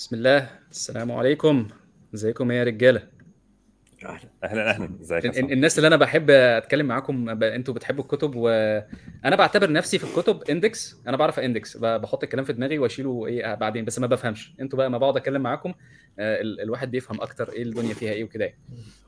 بسم الله. السلام عليكم. إزيكم يا رجالة؟ أهلا. أهلا أهلا. ازيك الناس اللي أنا بحب أتكلم معاكم ب- أنتوا بتحبوا الكتب وأنا بعتبر نفسي في الكتب index أنا بعرف index ب- بحط الكلام في دماغي وأشيله إيه بعدين. بس ما بفهمش. أنتوا بقى ما بقعد أتكلم معاكم آه، ال- الواحد بيفهم أكتر إيه الدنيا فيها إيه وكده يعني.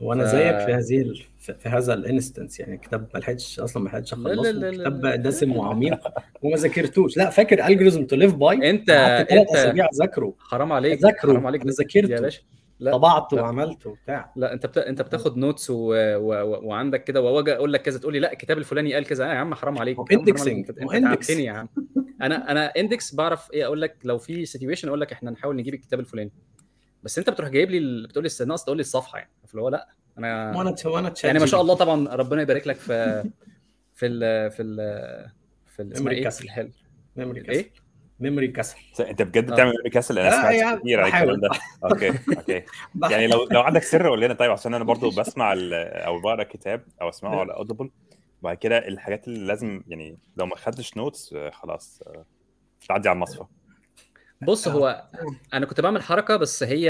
وأنا ف- زيك في هذه ال- في هذا ال instance يعني. كتاب ما لحقتش أصلا ما لحقتش أخلصه. كتاب. دسم وعميق وما ذاكرتوش. لا فاكر Algorithms to Live By أنت أنت أسابيع أذاكره. حرام عليك أذاكره. حرام عليك. أنا يا ذاكرته باشا. لا. طبعته لا. وعملته وبتاع. لا انت بت... انت بتاخد notes و... و... وعندك كده وأجي أقول لك كذا تقول لي لا الكتاب الفلاني قال كذا. آه يا عم حرام عليك. indexing انت يا عم. أنا أنا index بعرف إيه أقول لك لو في situation أقول لك إحنا نحاول نجيب الكتاب الفلاني. بس أنت بتروح جايب لي. بتقول لي ناقص تقول لي الصفحة يعني. فاللي هو لا أنا وأنا وأنا يعني ما شاء الله طبعا ربنا يبارك لك في في ال في ال في ال اسمها إيه؟ في الحل. memory castle إيه memory castle. انت بجد آه. بتعمل castle؟ أنا لا سمعت يا كتير عن الكلام ده. okay okay. يعني لو لو عندك سر قول لنا طيب عشان أنا برضو بسمع ال- أو بقرأ كتاب أو أسمعه على Audible وبعد كده الحاجات اللي لازم يعني لو ما خدتش notes خلاص آه، تعدي على المصفى. بص هو أنا كنت بعمل حركة بس هي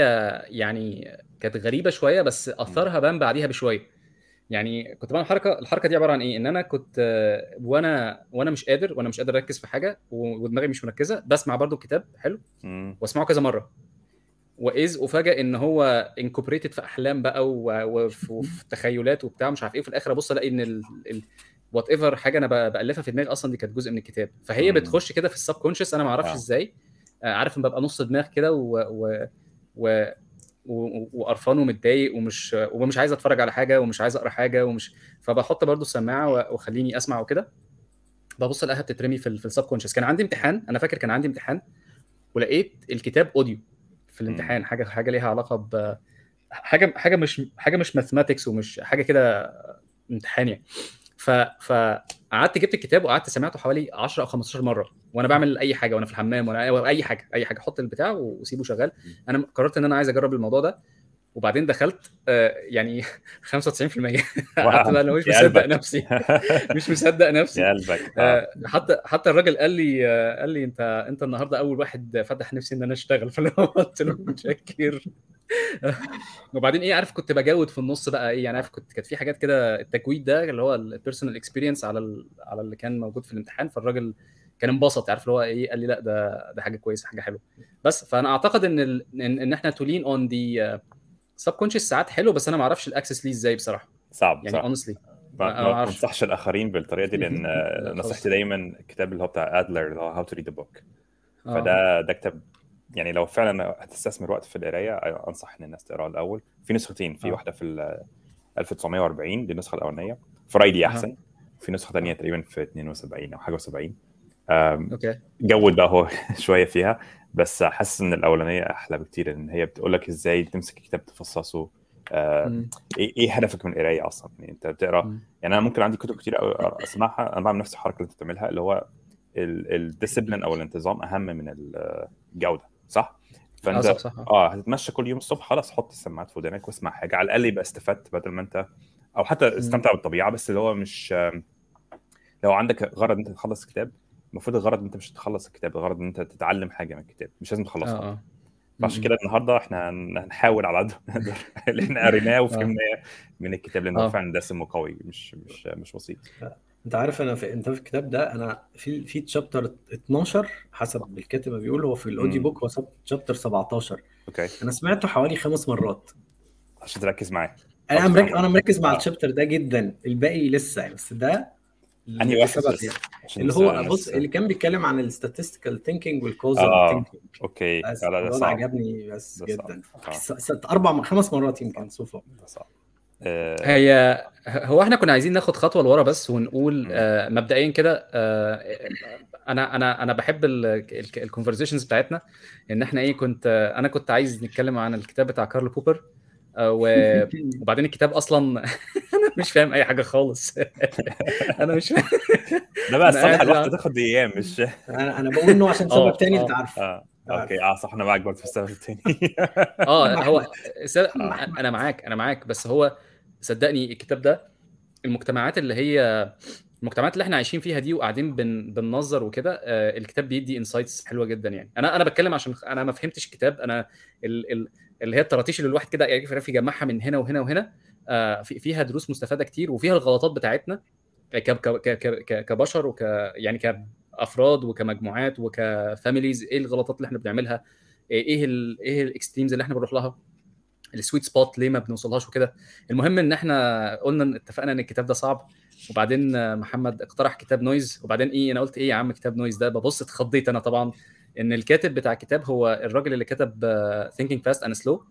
يعني كانت غريبة شوية بس. أثرها بان بعديها بشوية. يعني كنت بعمل حركة الحركة دي عبارة عن إيه إن أنا كنت آه، وأنا وأنا مش قادر وأنا مش قادر أركز في حاجة ودماغي مش مركزة بسمع برضو الكتاب حلو. وأسمعه كذا مرة وأتفاجئ إن هو incorporated في أحلام بقى وفي تخيلات وبتاع مش عارف إيه وفي الآخر أبص ألاقي إن. whatever حاجة أنا بألفها في دماغي أصلا دي كانت جزء من الكتاب فهي مم. بتخش كده في ال subconscious أنا ما أعرفش آه إزاي آه، عارف ان ببقى نص دماغ كده و... و... و... وقرفان ومتضايق ومش ومش عايز اتفرج على حاجة ومش عايز اقرا حاجة ومش فبحط برضو السماعة و- واخليني اسمع وكده ببص الاقيها بتترمي في. في ال subconscious كان عندي امتحان أنا فاكر كان عندي امتحان ولقيت الكتاب audio في. الامتحان حاجة حاجة ليها علاقة ب حاجة حاجة مش حاجة مش mathematics ومش حاجة كده امتحان يعني ف فقعدت جبت الكتاب وقعدت سمعته حوالي 10 أو 15 مرة وأنا بعمل أي حاجة وأنا في الحمام وأنا اي حاجة أي حاجة أحط البتاع وأسيبه شغال. أنا قررت إن أنا عايز أجرب الموضوع ده وبعدين دخلت آه، يعني 95% قعدت بقى أنا مش يا مصدق قلبك. نفسي. مش مصدق يا نفسي قلبك. آه آه، حتى حتى الراجل قال لي آه، قال لي انت أنت النهارده أول واحد فتح نفسي إن أنا أشتغل. فانا قلت له متشكر وبعدين إيه عارف كنت بجود في النص بقى إيه يعني عارف كنت كانت في حاجات كده التجويد ده اللي هو ال personal experience على ال... على اللي كان موجود في الامتحان فالراجل كان انبسط عارف اللي هو إيه قال لي لأ ده ده حاجة كويسة حاجة حلوة. بس فأنا أعتقد إن ال... إن, إن إحنا to lean on the subconscious ساعات حلو بس أنا ما أعرفش ال access ليه إزاي بصراحة. صعب يعني honestly ما انصحش الآخرين بالطريقة دي لأن لا نصيحتي دايما الكتاب اللي هو بتاع Adler اللي هو How to Read a Book فده ده كتاب يعني لو فعلا هتستثمر وقت في القراية أنصح إن الناس تقراه الأول. في نسختين في آه. واحدة في ال 1940 دي النسخة الأولانية. في رايي دي أحسن. في نسخة ثانية آه. تقريبا في 72 أو حاجة و70 okay. جود بقى هو شوية فيها بس حاسس إن الأولانية أحلى بكتير إن هي بتقول لك إزاي تمسك الكتاب تفصصه. آه، مم. إيه إيه هدفك من القراية أصلا؟ يعني أنت بتقرأ. مم. يعني أنا ممكن عندي كتب كتير قوي أسمعها. أنا بعمل نفس الحركة اللي أنت بتعملها اللي هو ال discipline أو الانتظام أهم من الجودة. صح؟ فأنت صح صح. آه هتتمشى كل يوم الصبح خلاص حط السماعات في ودانك واسمع حاجة. على الأقل يبقى استفدت بدل ما أنت أو حتى. استمتع بالطبيعة بس اللي هو مش لو عندك غرض أنت تخلص الكتاب المفروض الغرض إن أنت مش تخلص الكتاب الغرض إن أنت تتعلم حاجة من الكتاب. مش لازم آه تخلصه آه. فعشان كده. النهارده إحنا هن- هنحاول على قد ما نقدر. اللي إحنا قريناه آه. وفهمناه من الكتاب لأن هو آه. فعلا دسم وقوي مش مش مش بسيط. انت عارف أنا في انت في الكتاب ده أنا في في chapter 12 حسب الكاتب ما بيقول هو في ال audio امم book هو chapter 17 okay. أنا سمعته حوالي خمس مرات. عشان تركز معايا. أنا مركز أنا مركز مع آه ال chapter ده جدا الباقي لسه يعني بس ده أنهي واحد لسبب بس؟ عشان اللي بس هو بص اللي كان بيتكلم عن ال statistical thinking وال causal آه thinking okay. بس لا لا ده الموضوع ده صعب. عجبني بس ده صعب. جدا. آه س- ست أربع خمس مرات يمكن صعب. so far ده صعب. هي هو إحنا كنا عايزين ناخد خطوة لورا بس ونقول. آه، مبدئيا كده آه، أنا أنا أنا بحب ال conversations بتاعتنا إن إحنا إيه كنت آه، أنا كنت عايز نتكلم عن الكتاب بتاع كارل بوبر آه، وبعدين الكتاب أصلا أنا مش فاهم أي حاجة خالص. أنا مش فاهم. ده بقى الصفحة الواحدة تاخد أيام مش أنا أنا بقول إنه عشان سبب تاني أنت عارفه. آه okay آه صح أنا معاك برضه في السبب التاني. آه هو أنا معاك أنا معاك بس هو صدقني الكتاب ده المجتمعات اللي هي المجتمعات اللي إحنا عايشين فيها دي وقاعدين بن... بننظر وكده آه، الكتاب بيدي insights حلوة جدا يعني. أنا أنا بتكلم عشان أنا ما فهمتش الكتاب أنا ال... ال... اللي هي الطراطيش اللي الواحد كده يعرف يجمعها من هنا وهنا وهنا آه، في... فيها دروس مستفادة كتير وفيها الغلطات بتاعتنا ك... ك... ك... ك... كبشر وك يعني كأفراد وكمجموعات وك families إيه الغلطات اللي إحنا بنعملها؟ إيه ال... إيه ال extremes اللي إحنا بنروح لها؟ ال sweet spot ليه ما بنوصلهاش وكده. المهم إن إحنا قلنا اتفقنا إن الكتاب ده صعب وبعدين محمد اقترح كتاب Noise وبعدين إيه أنا قلت إيه يا عم كتاب Noise ده؟ ببص اتخضيت أنا طبعا إن الكاتب بتاع الكتاب هو الراجل اللي كتب Thinking Fast and Slow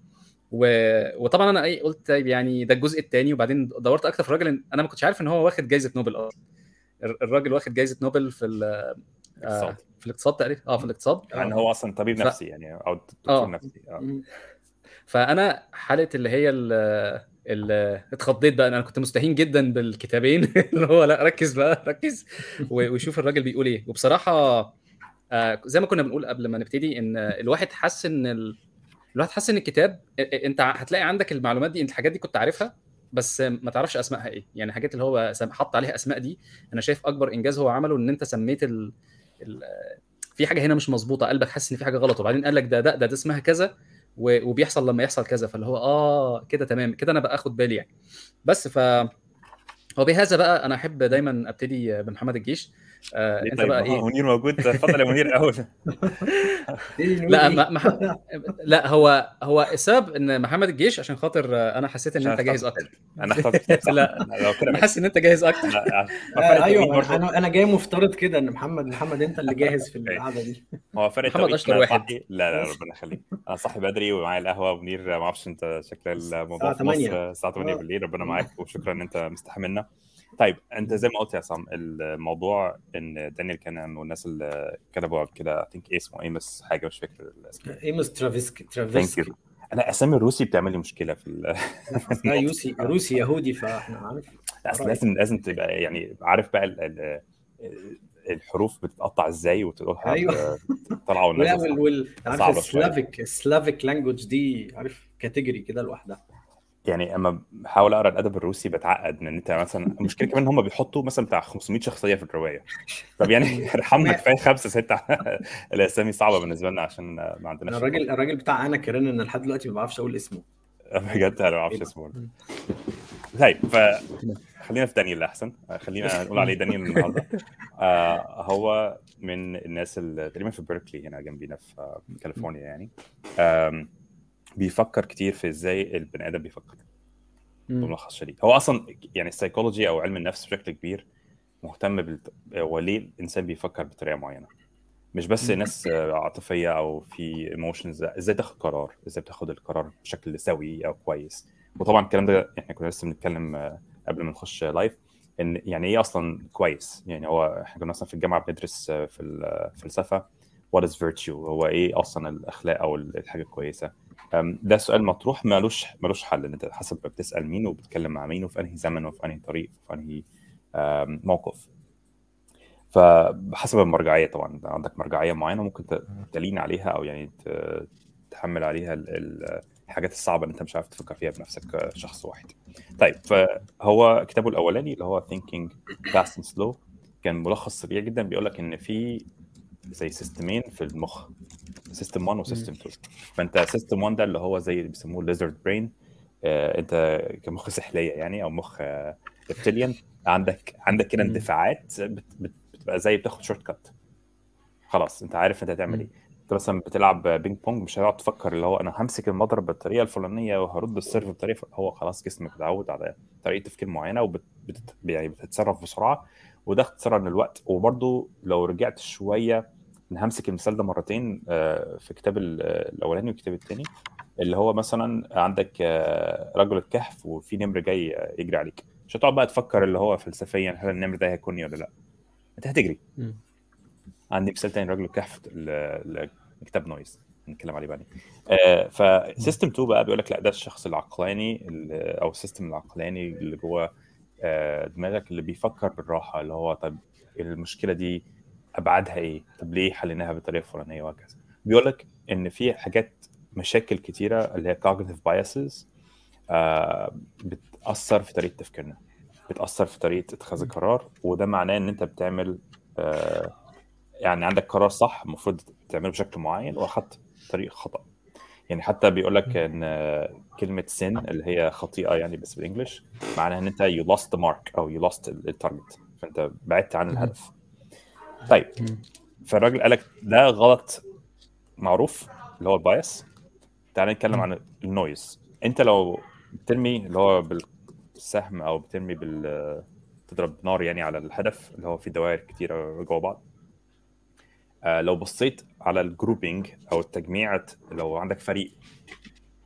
وطبعا أنا إيه قلت طيب يعني ده الجزء الثاني وبعدين دورت أكتر في الراجل أنا ما كنتش عارف إن هو واخد جائزه نوبل أصلا. الراجل واخد جائزه نوبل في آه في الاقتصاد تقريبا آه في الاقتصاد. يعني هو أصلا طبيب ف... نفسي يعني أو دكتور آه. نفسي آه. فأنا حالة اللي هي اللي اتخضيت بقى أنا كنت مستهين جدا بالكتابين. اللي هو لأ ركز بقى ركز وشوف الراجل بيقول إيه. وبصراحة آه زي ما كنا بنقول قبل ما نبتدي إن الواحد حس إن ال... الواحد حس إن الكتاب أنت هتلاقي عندك المعلومات دي انت الحاجات دي كنت عارفها بس ما تعرفش أسمائها إيه. يعني الحاجات اللي هو حط عليها أسماء دي أنا شايف أكبر إنجاز هو عمله إن أنت سميت ال... ال... في حاجة هنا مش مظبوطة قلبك حاسس إن في حاجة غلط وبعدين قال لك ده ده ده, ده اسمها كذا. وبيحصل لما يحصل كذا. فاللي هو آه كده تمام. كده أنا بقى أخد بالي يعني. بس ف وبهذا بقى أنا أحب دايما أبتدي بمحمد الجيش. آه أنت طيب؟ بقى إيه؟ منير موجود. اتفضل يا منير اول لا ما مح... لا هو هو السبب إن محمد الجيش عشان خاطر أنا حسيت إن أنت جاهز أكتر. أنا اخترت لا أنا حاسس إن أنت جاهز أكتر. آه أيوه أنا أنا جاي مفترض كده إن محمد محمد أنت اللي جاهز في القعدة دي. هو فرق محمد أشطر واحد. لا لا ربنا يخليك. أنا صاحي بدري ومعايا القهوة منير ما أعرفش أنت شكل الموضوع الساعة 8 الساعة 8 بالليل. ربنا معاك وشكرا إن أنت مستحملنا. طيب أنت زي ما قلت يا عصام الموضوع إن دانيال كانان والناس اللي كتبوا كده ثينك اسمه إيمس حاجة مش فاكر الاسم. إيمس ترافيسكي. ترافيسكي أنا أسامي الروسي بتعمل لي مشكلة في ال... لا يوسي روسي يهودي فإحنا عارف. أصل لازم لازم تبقى يعني عارف بقى ال... ال... الحروف بتتقطع إزاي وتقولها أيوه. طالعه وال وال عارف السلافيك السلافيك لانجوج دي عارف category كده لوحدها. يعني أما بحاول أقرأ الأدب الروسي بتعقد إن أنت مثلا المشكلة كمان إن هم بيحطوا مثلا بتاع 500 شخصية في الرواية. طب يعني ارحمنا كفاية خمسة ستة الأسامي صعبة بالنسبة لنا عشان ما عندناش الراجل الراجل بتاع أنا كيران أنا لحد دلوقتي ما بعرفش أقول اسمه. بجد؟ أنا ما بعرفش اسمه. طيب ف خلينا في دانيال أحسن. خلينا نقول عليه دانيال النهارده. آه هو من الناس اللي تقريبا في بيركلي هنا جنبينا في كاليفورنيا يعني. بيفكر كتير في إزاي البني آدم بيفكر. بملخص شديد. هو أصلا يعني السيكولوجي أو علم النفس بشكل كبير مهتم بال هو ليه الإنسان بيفكر بطريقة معينة. مش بس ناس عاطفية أو في emotions إزاي تاخد قرار؟ إزاي بتاخد القرار بشكل سوي أو كويس؟ وطبعا الكلام ده إحنا كنا لسه بنتكلم قبل ما نخش live إن يعني إيه أصلا كويس؟ يعني هو إحنا كنا مثلا في الجامعة بندرس في الفلسفه what is virtue هو إيه أصلا الأخلاق أو الحاجة الكويسة؟ ده سؤال مطروح. مالوش مالوش حل. أنت حسب بتسأل مين وبتتكلم مع مين وفي أنهي زمن وفي أنهي طريق وفي أنهي موقف. فحسب المرجعية طبعا. عندك مرجعية معينة ممكن ت lean عليها أو يعني تحمل عليها الحاجات الصعبة اللي أنت مش عارف تفكر فيها بنفسك شخص واحد. طيب فهو كتابه الأولاني اللي هو Thinking Fast and Slow كان ملخص سريع جدا. بيقول لك إن في زي system ين في المخ؟ system 1 و system 2 فأنت system 1 ده اللي هو زي اللي بيسموه lizard brain آه أنت كمخ سحلية يعني أو مخ reptilian آه عندك عندك كده اندفاعات بت بتبقى زي بتاخد shortcut خلاص أنت عارف أنت هتعمل إيه. أنت مثلا بتلعب ping pong مش هتقعد تفكر اللي هو أنا همسك المضرب بالطريقة الفلانية وهرد ال serve بطريقة هو خلاص جسمك اتعود على طريقة تفكير معينة وبت بت... يعني بتتصرف بسرعة. وده اختصارا للوقت وبرده لو رجعت شوية همسك المثال ده مرتين في كتاب الأولاني والكتاب الثاني اللي هو مثلا عندك رجل الكهف وفي نمر جاي يجري عليك. مش هتقعد بقى تفكر اللي هو فلسفيا هل النمر ده هياكلني ولا لأ. أنت هتجري. م. عندي مثال تاني رجل الكهف لكتاب Noise. هنتكلم عليه بعدين. آه ف system 2 بقى بيقول لك لأ ده الشخص العقلاني أو ال system العقلاني اللي جوه آه دماغك اللي بيفكر بالراحة اللي هو طب المشكلة دي أبعادها إيه؟ طب ليه حليناها بالطريقة الفلانيه وهكذا. بيقول لك إن في حاجات مشاكل كتيرة اللي هي cognitive biases آه بتأثر في طريقة تفكيرنا. بتأثر في طريقة اتخاذ القرار وده معناه إن أنت بتعمل آه، يعني عندك قرار صح المفروض تعمله بشكل معين وأخدت طريق خطأ يعني حتى بيقول لك إن كلمة سن اللي هي خطيئة يعني بس بالإنجلش معناها إن أنت you missed the mark أو you missed ال target فأنت بعدت عن الهدف. طيب. فالراجل قال لك ده غلط معروف اللي هو ال bias تعال نتكلم عن ال noise أنت لو بترمي اللي هو بالسهم أو بترمي بال تضرب نار يعني على الهدف اللي هو فيه دوائر كتيرة جوه بعض لو بصيت على ال grouping أو التجميع لو عندك فريق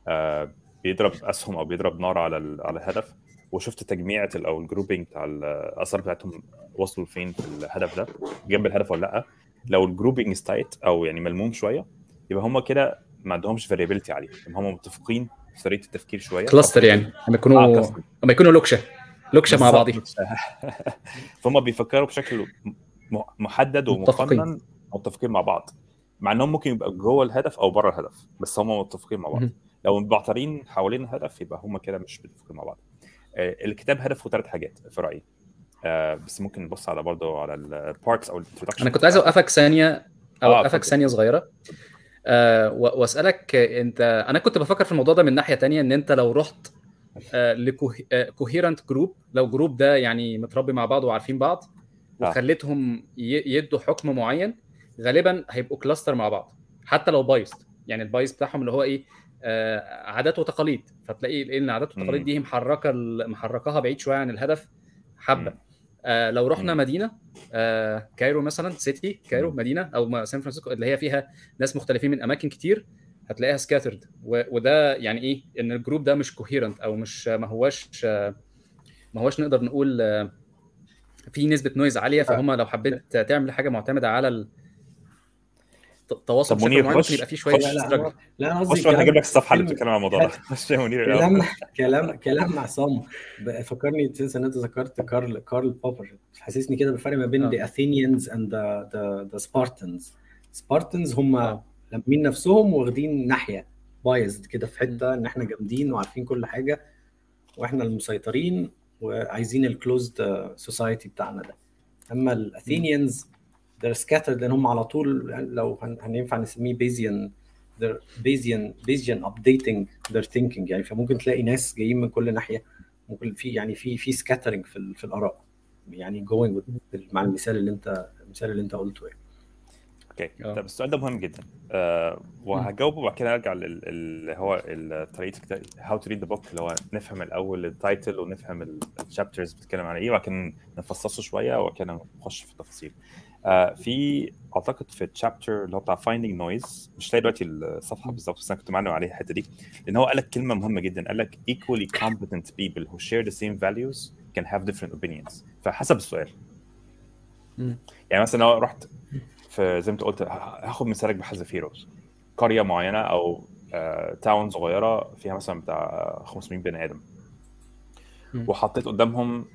آه بيضرب أسهم أو بيضرب نار على على الهدف وشفت تجميعة أو ال grouping بتاع الآثار بتاعتهم وصلوا فين في الهدف ده جنب الهدف ولا لأ لو ال grouping tight أو يعني ملموم شوية يبقى هم كده ما عندهمش variability عليه هم متفقين في طريقة التفكير شوية cluster يعني لما يكونوا آه،. لما يكونوا لوكشة لوكشة مع بعضهم بالظبط. فهم بيفكروا بشكل محدد. ومقنن متفقين مع بعض مع إنهم ممكن يبقى جوه الهدف أو بره الهدف بس هم متفقين مع بعض. لو مبعترين حوالين الهدف يبقى هم كده مش متفقين مع بعض آه، الكتاب هدفه ثلاث حاجات في رأيي آه، بس ممكن نبص على برضه على ال parts أو ال introduction أنا كنت عايز أوقفك ثانية أوقفك اتفضل. ثانية صغيرة أه وأسألك آه، أنت أنا كنت بفكر في الموضوع ده من ناحية تانية إن أنت لو رحت ل coherent group لو group ده يعني متربي مع بعض وعارفين بعض آه. وخليتهم يدوا حكم معين غالبا هيبقوا cluster مع بعض حتى لو biased يعني ال bias بتاعهم اللي هو إيه آه عادات وتقاليد فتلاقي ان عادات وتقاليد مم. دي محركة محركاها بعيد شوية عن الهدف حبة. آه لو رحنا. مدينة آه كايرو مثلا city Cairo. مدينة أو سان فرانسيسكو اللي هي فيها ناس مختلفين من أماكن كتير هتلاقيها scattered وده يعني إيه إن ال group ده مش coherent أو مش ما هواش ما هواش نقدر نقول آه، في نسبة نويز عالية فهم لو حبيت تعمل حاجة معتمدة على التواصل طب بشكل منير، معين خش- ممكن يبقى فيه شوية خش. لا لا لا أنا قصدي أنا هجيب لك الصفحة اللي بتتكلم عن الموضوع ده. خش يا منير كلام كلام كلام عصام فكرني تنسى إن أنت ذكرت كارل كارل بوبر. حسسني كده بالفرق ما بين Athenians and the the, the Spartans. Spartans هم آه. لامين نفسهم واخدين ناحية بايزد كده في حتة إن إحنا جامدين وعارفين كل حاجة وإحنا المسيطرين وعايزين ال closed society بتاعنا ده. أما ال Athenians they're scattered لأن هم على طول لو هن- هننفع نسميه Bayesian they're Bayesian Bayesian updating their thinking. يعني فممكن تلاقي ناس جايين من كل ناحية ممكن في يعني في في scattering في في الآراء. يعني going with مع المثال اللي انت المثال اللي انت قلته يعني. أوكي آه. طب السؤال ده مهم جدا. آه وهجاوبه وبعد كده أرجع لل- اللي هو طريقة how to read the book اللي هو نفهم الأول ال title ونفهم ال chapters بتتكلم عن إيه وبعد كده نفصصه شوية وبعد كده نخش في التفاصيل. في أعتقد في ال chapter اللي هو بتاع finding noise مش لاقي دلوقتي الصفحة بالظبط بس أنا كنت معلم عليها الحتة دي لأن هو قال لك كلمة مهمة جدا قال لك equally competent people who share the same values can have different opinions. فحسب السؤال. يعني مثلا لو رحت في زي ما أنت قلت هاخد مثالك بحذافيروس قرية معينة أو town صغيرة فيها مثلا بتاع 500 بني آدم. وحطيت قدامهم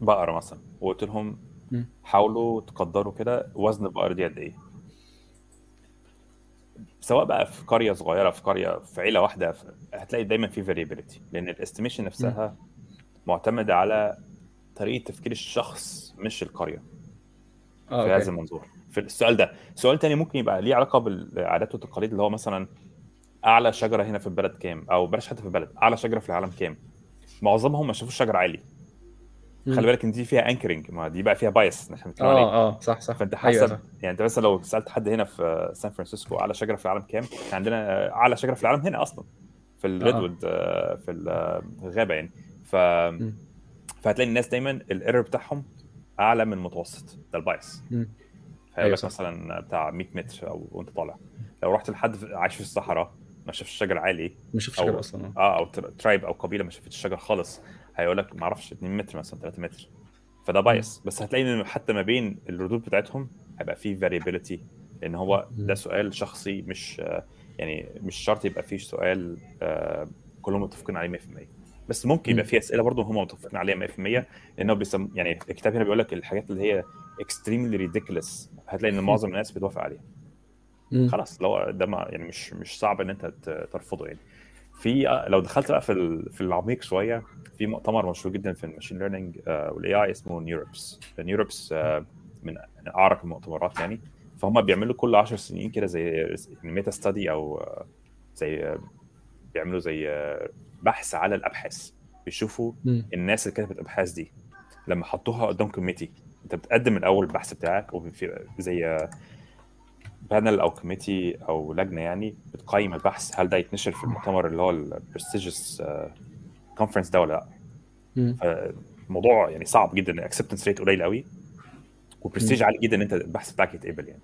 بقرة مثلا وقلت لهم مم. حاولوا تقدروا كده. وزن البقره دي قد إيه؟ سواء بقى في قرية صغيرة في قرية في عيلة واحدة في- هتلاقي دايما في variability لأن ال estimation نفسها معتمدة على طريقة تفكير الشخص مش القرية. آه في هذا أوكي المنظور. في السؤال ده. سؤال تاني ممكن يبقى ليه علاقة بالعادات والتقاليد اللي هو مثلا أعلى شجرة هنا في البلد كام؟ أو بلاش حتى في البلد أعلى شجرة في العالم كام؟ معظمهم ما شافوش شجر عالي. خلي بالك إن دي فيها anchoring ما دي بقى فيها bias عليه آه آه صح صح. فأنت أيوة حسب صح. يعني أنت مثلا لو سألت حد هنا في سان فرانسيسكو أعلى شجرة في العالم كام؟ إحنا عندنا أعلى شجرة في العالم هنا أصلا في ال redwood آه، في الغابة يعني. ف فهتلاقي الناس دايما ال error بتاعهم أعلى من المتوسط ده ال bias. هيقول أيوة لك. مثلا بتاع 100 متر أو وأنت طالع. لو رحت لحد عايش في الصحراء ما شافش شجر عالي ما أو- حاجة أصلا آه. آه أو تر- tribe أو قبيلة ما شافتش الشجر خالص هيقول لك ما أعرفش 2 متر مثلا 3 متر. فده bias بس هتلاقي إن حتى ما بين الردود بتاعتهم هيبقى فيه variability. لأن هو ده سؤال شخصي مش يعني مش شرط يبقى فيه سؤال آه، كلهم متفقين عليه 100% بس ممكن يبقى. فيه أسئلة برضه هم متفقين عليها 100% لأنه بيسم يعني الكتاب هنا بيقول لك الحاجات اللي هي extremely ridiculous. هتلاقي إن معظم الناس بتوافق عليها. خلاص لو ده ما يعني مش مش صعب إن أنت ترفضه يعني. في لو دخلت بقى في في العميق شوية في مؤتمر مشهور جدا في ال machine learning وال AI اسمه NeurIPS NeurIPS من أعرق المؤتمرات يعني. فهم بيعملوا كل 10 سنين كده زي meta study أو آه، زي آه، بيعملوا زي آه، بحث على الأبحاث. بيشوفوا. الناس اللي كتبت الأبحاث دي. لما حطوها قدام committee أنت بتقدم الأول البحث بتاعك وفي زي panel أو committee أو لجنة يعني بتقيم البحث هل ده يتنشر في المؤتمر اللي هو ال prestigious conference ده ولا لأ. فالموضوع يعني صعب جدا ال acceptance rate قليل قوي وبرستيج عالي جدا إن أنت البحث بتاعك يتقبل يعني.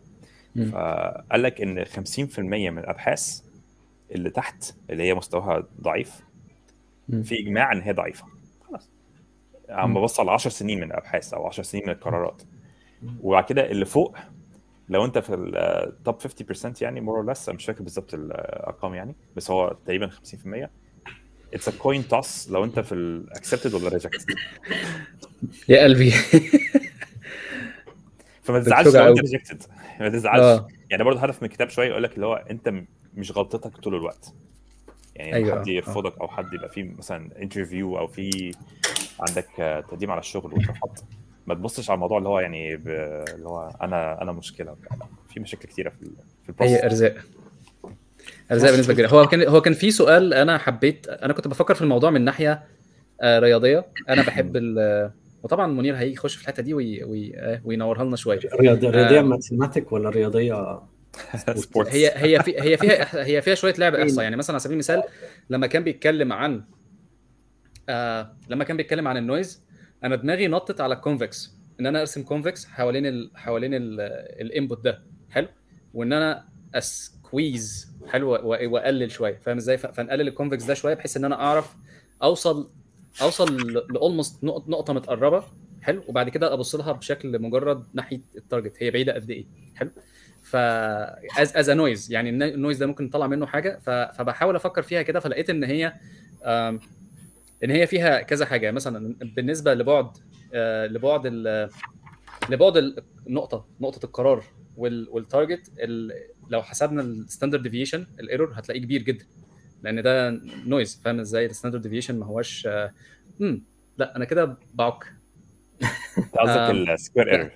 فقال لك إن 50% من الأبحاث اللي تحت اللي هي مستواها ضعيف. في إجماع إن هي ضعيفة خلاص عم. ببص على 10 سنين من الأبحاث أو 10 سنين من القرارات وبعد كده اللي فوق لو انت في ال top 50% يعني more or less مش فاكر بالظبط الأرقام يعني بس هو تقريبا 50% it's a coin toss لو انت في ال accepted ولا rejected يا قلبي. فما تزعلش لو انت. rejected ما تزعلش. آه. يعني برضه هدف من الكتاب شوية يقول لك اللي هو انت مش غلطتك طول الوقت. يعني أيوة، حد آه. يرفضك أو حد يبقى فيه مثلا interview أو في عندك آه، تقديم على الشغل واترفضت ما تبصش على الموضوع اللي هو يعني ب... اللي هو أنا أنا مشكلة في مشاكل كتيرة في في ال process هي أرزاق. أرزاق بالنسبة كبيرة. هو كان هو كان في سؤال أنا حبيت أنا كنت بفكر في الموضوع من ناحية آه، رياضية. أنا بحب ال وطبعا منير هيجي يخش في الحتة دي وي... وي... آه، وينورها لنا شوية. رياض- رياضية آه. mathematic ولا رياضية sports هي هي في هي فيها هي فيها شوية لعب إحصاء. يعني مثلا على سبيل المثال لما كان بيتكلم عن آه لما كان بيتكلم عن ال noise أنا دماغي نطت على ال convex ان أنا ارسم convex حوالين ال حوالين ال input ده. حلو؟ وان أنا squeeze حلو؟ واقلل شوية. فاهم إزاي؟ فنقلل ال convex ده شوية بحيث ان أنا اعرف اوصل اوصل ل almost نقطة متقربة. حلو؟ وبعد كده ابص لها بشكل مجرد ناحية ال target هي بعيدة قد إيه. حلو؟ ف as as noise يعني الن- ال noise ده ممكن نطلع منه حاجة. فبحاول أفكر فيها كده فلقيت ان هي إن هي فيها كذا حاجة. مثلا بالنسبة لبعد آه، لبعد ال... لبعد النقطه نقطة القرار وال... وال target ال... لو حسبنا ال standard deviation ال error هتلاقيه كبير جدا. لأن ده noise فاهم إزاي؟ ال standard deviation ما هوش آه، امم لا أنا كده بعك. قصدك آم، ال square error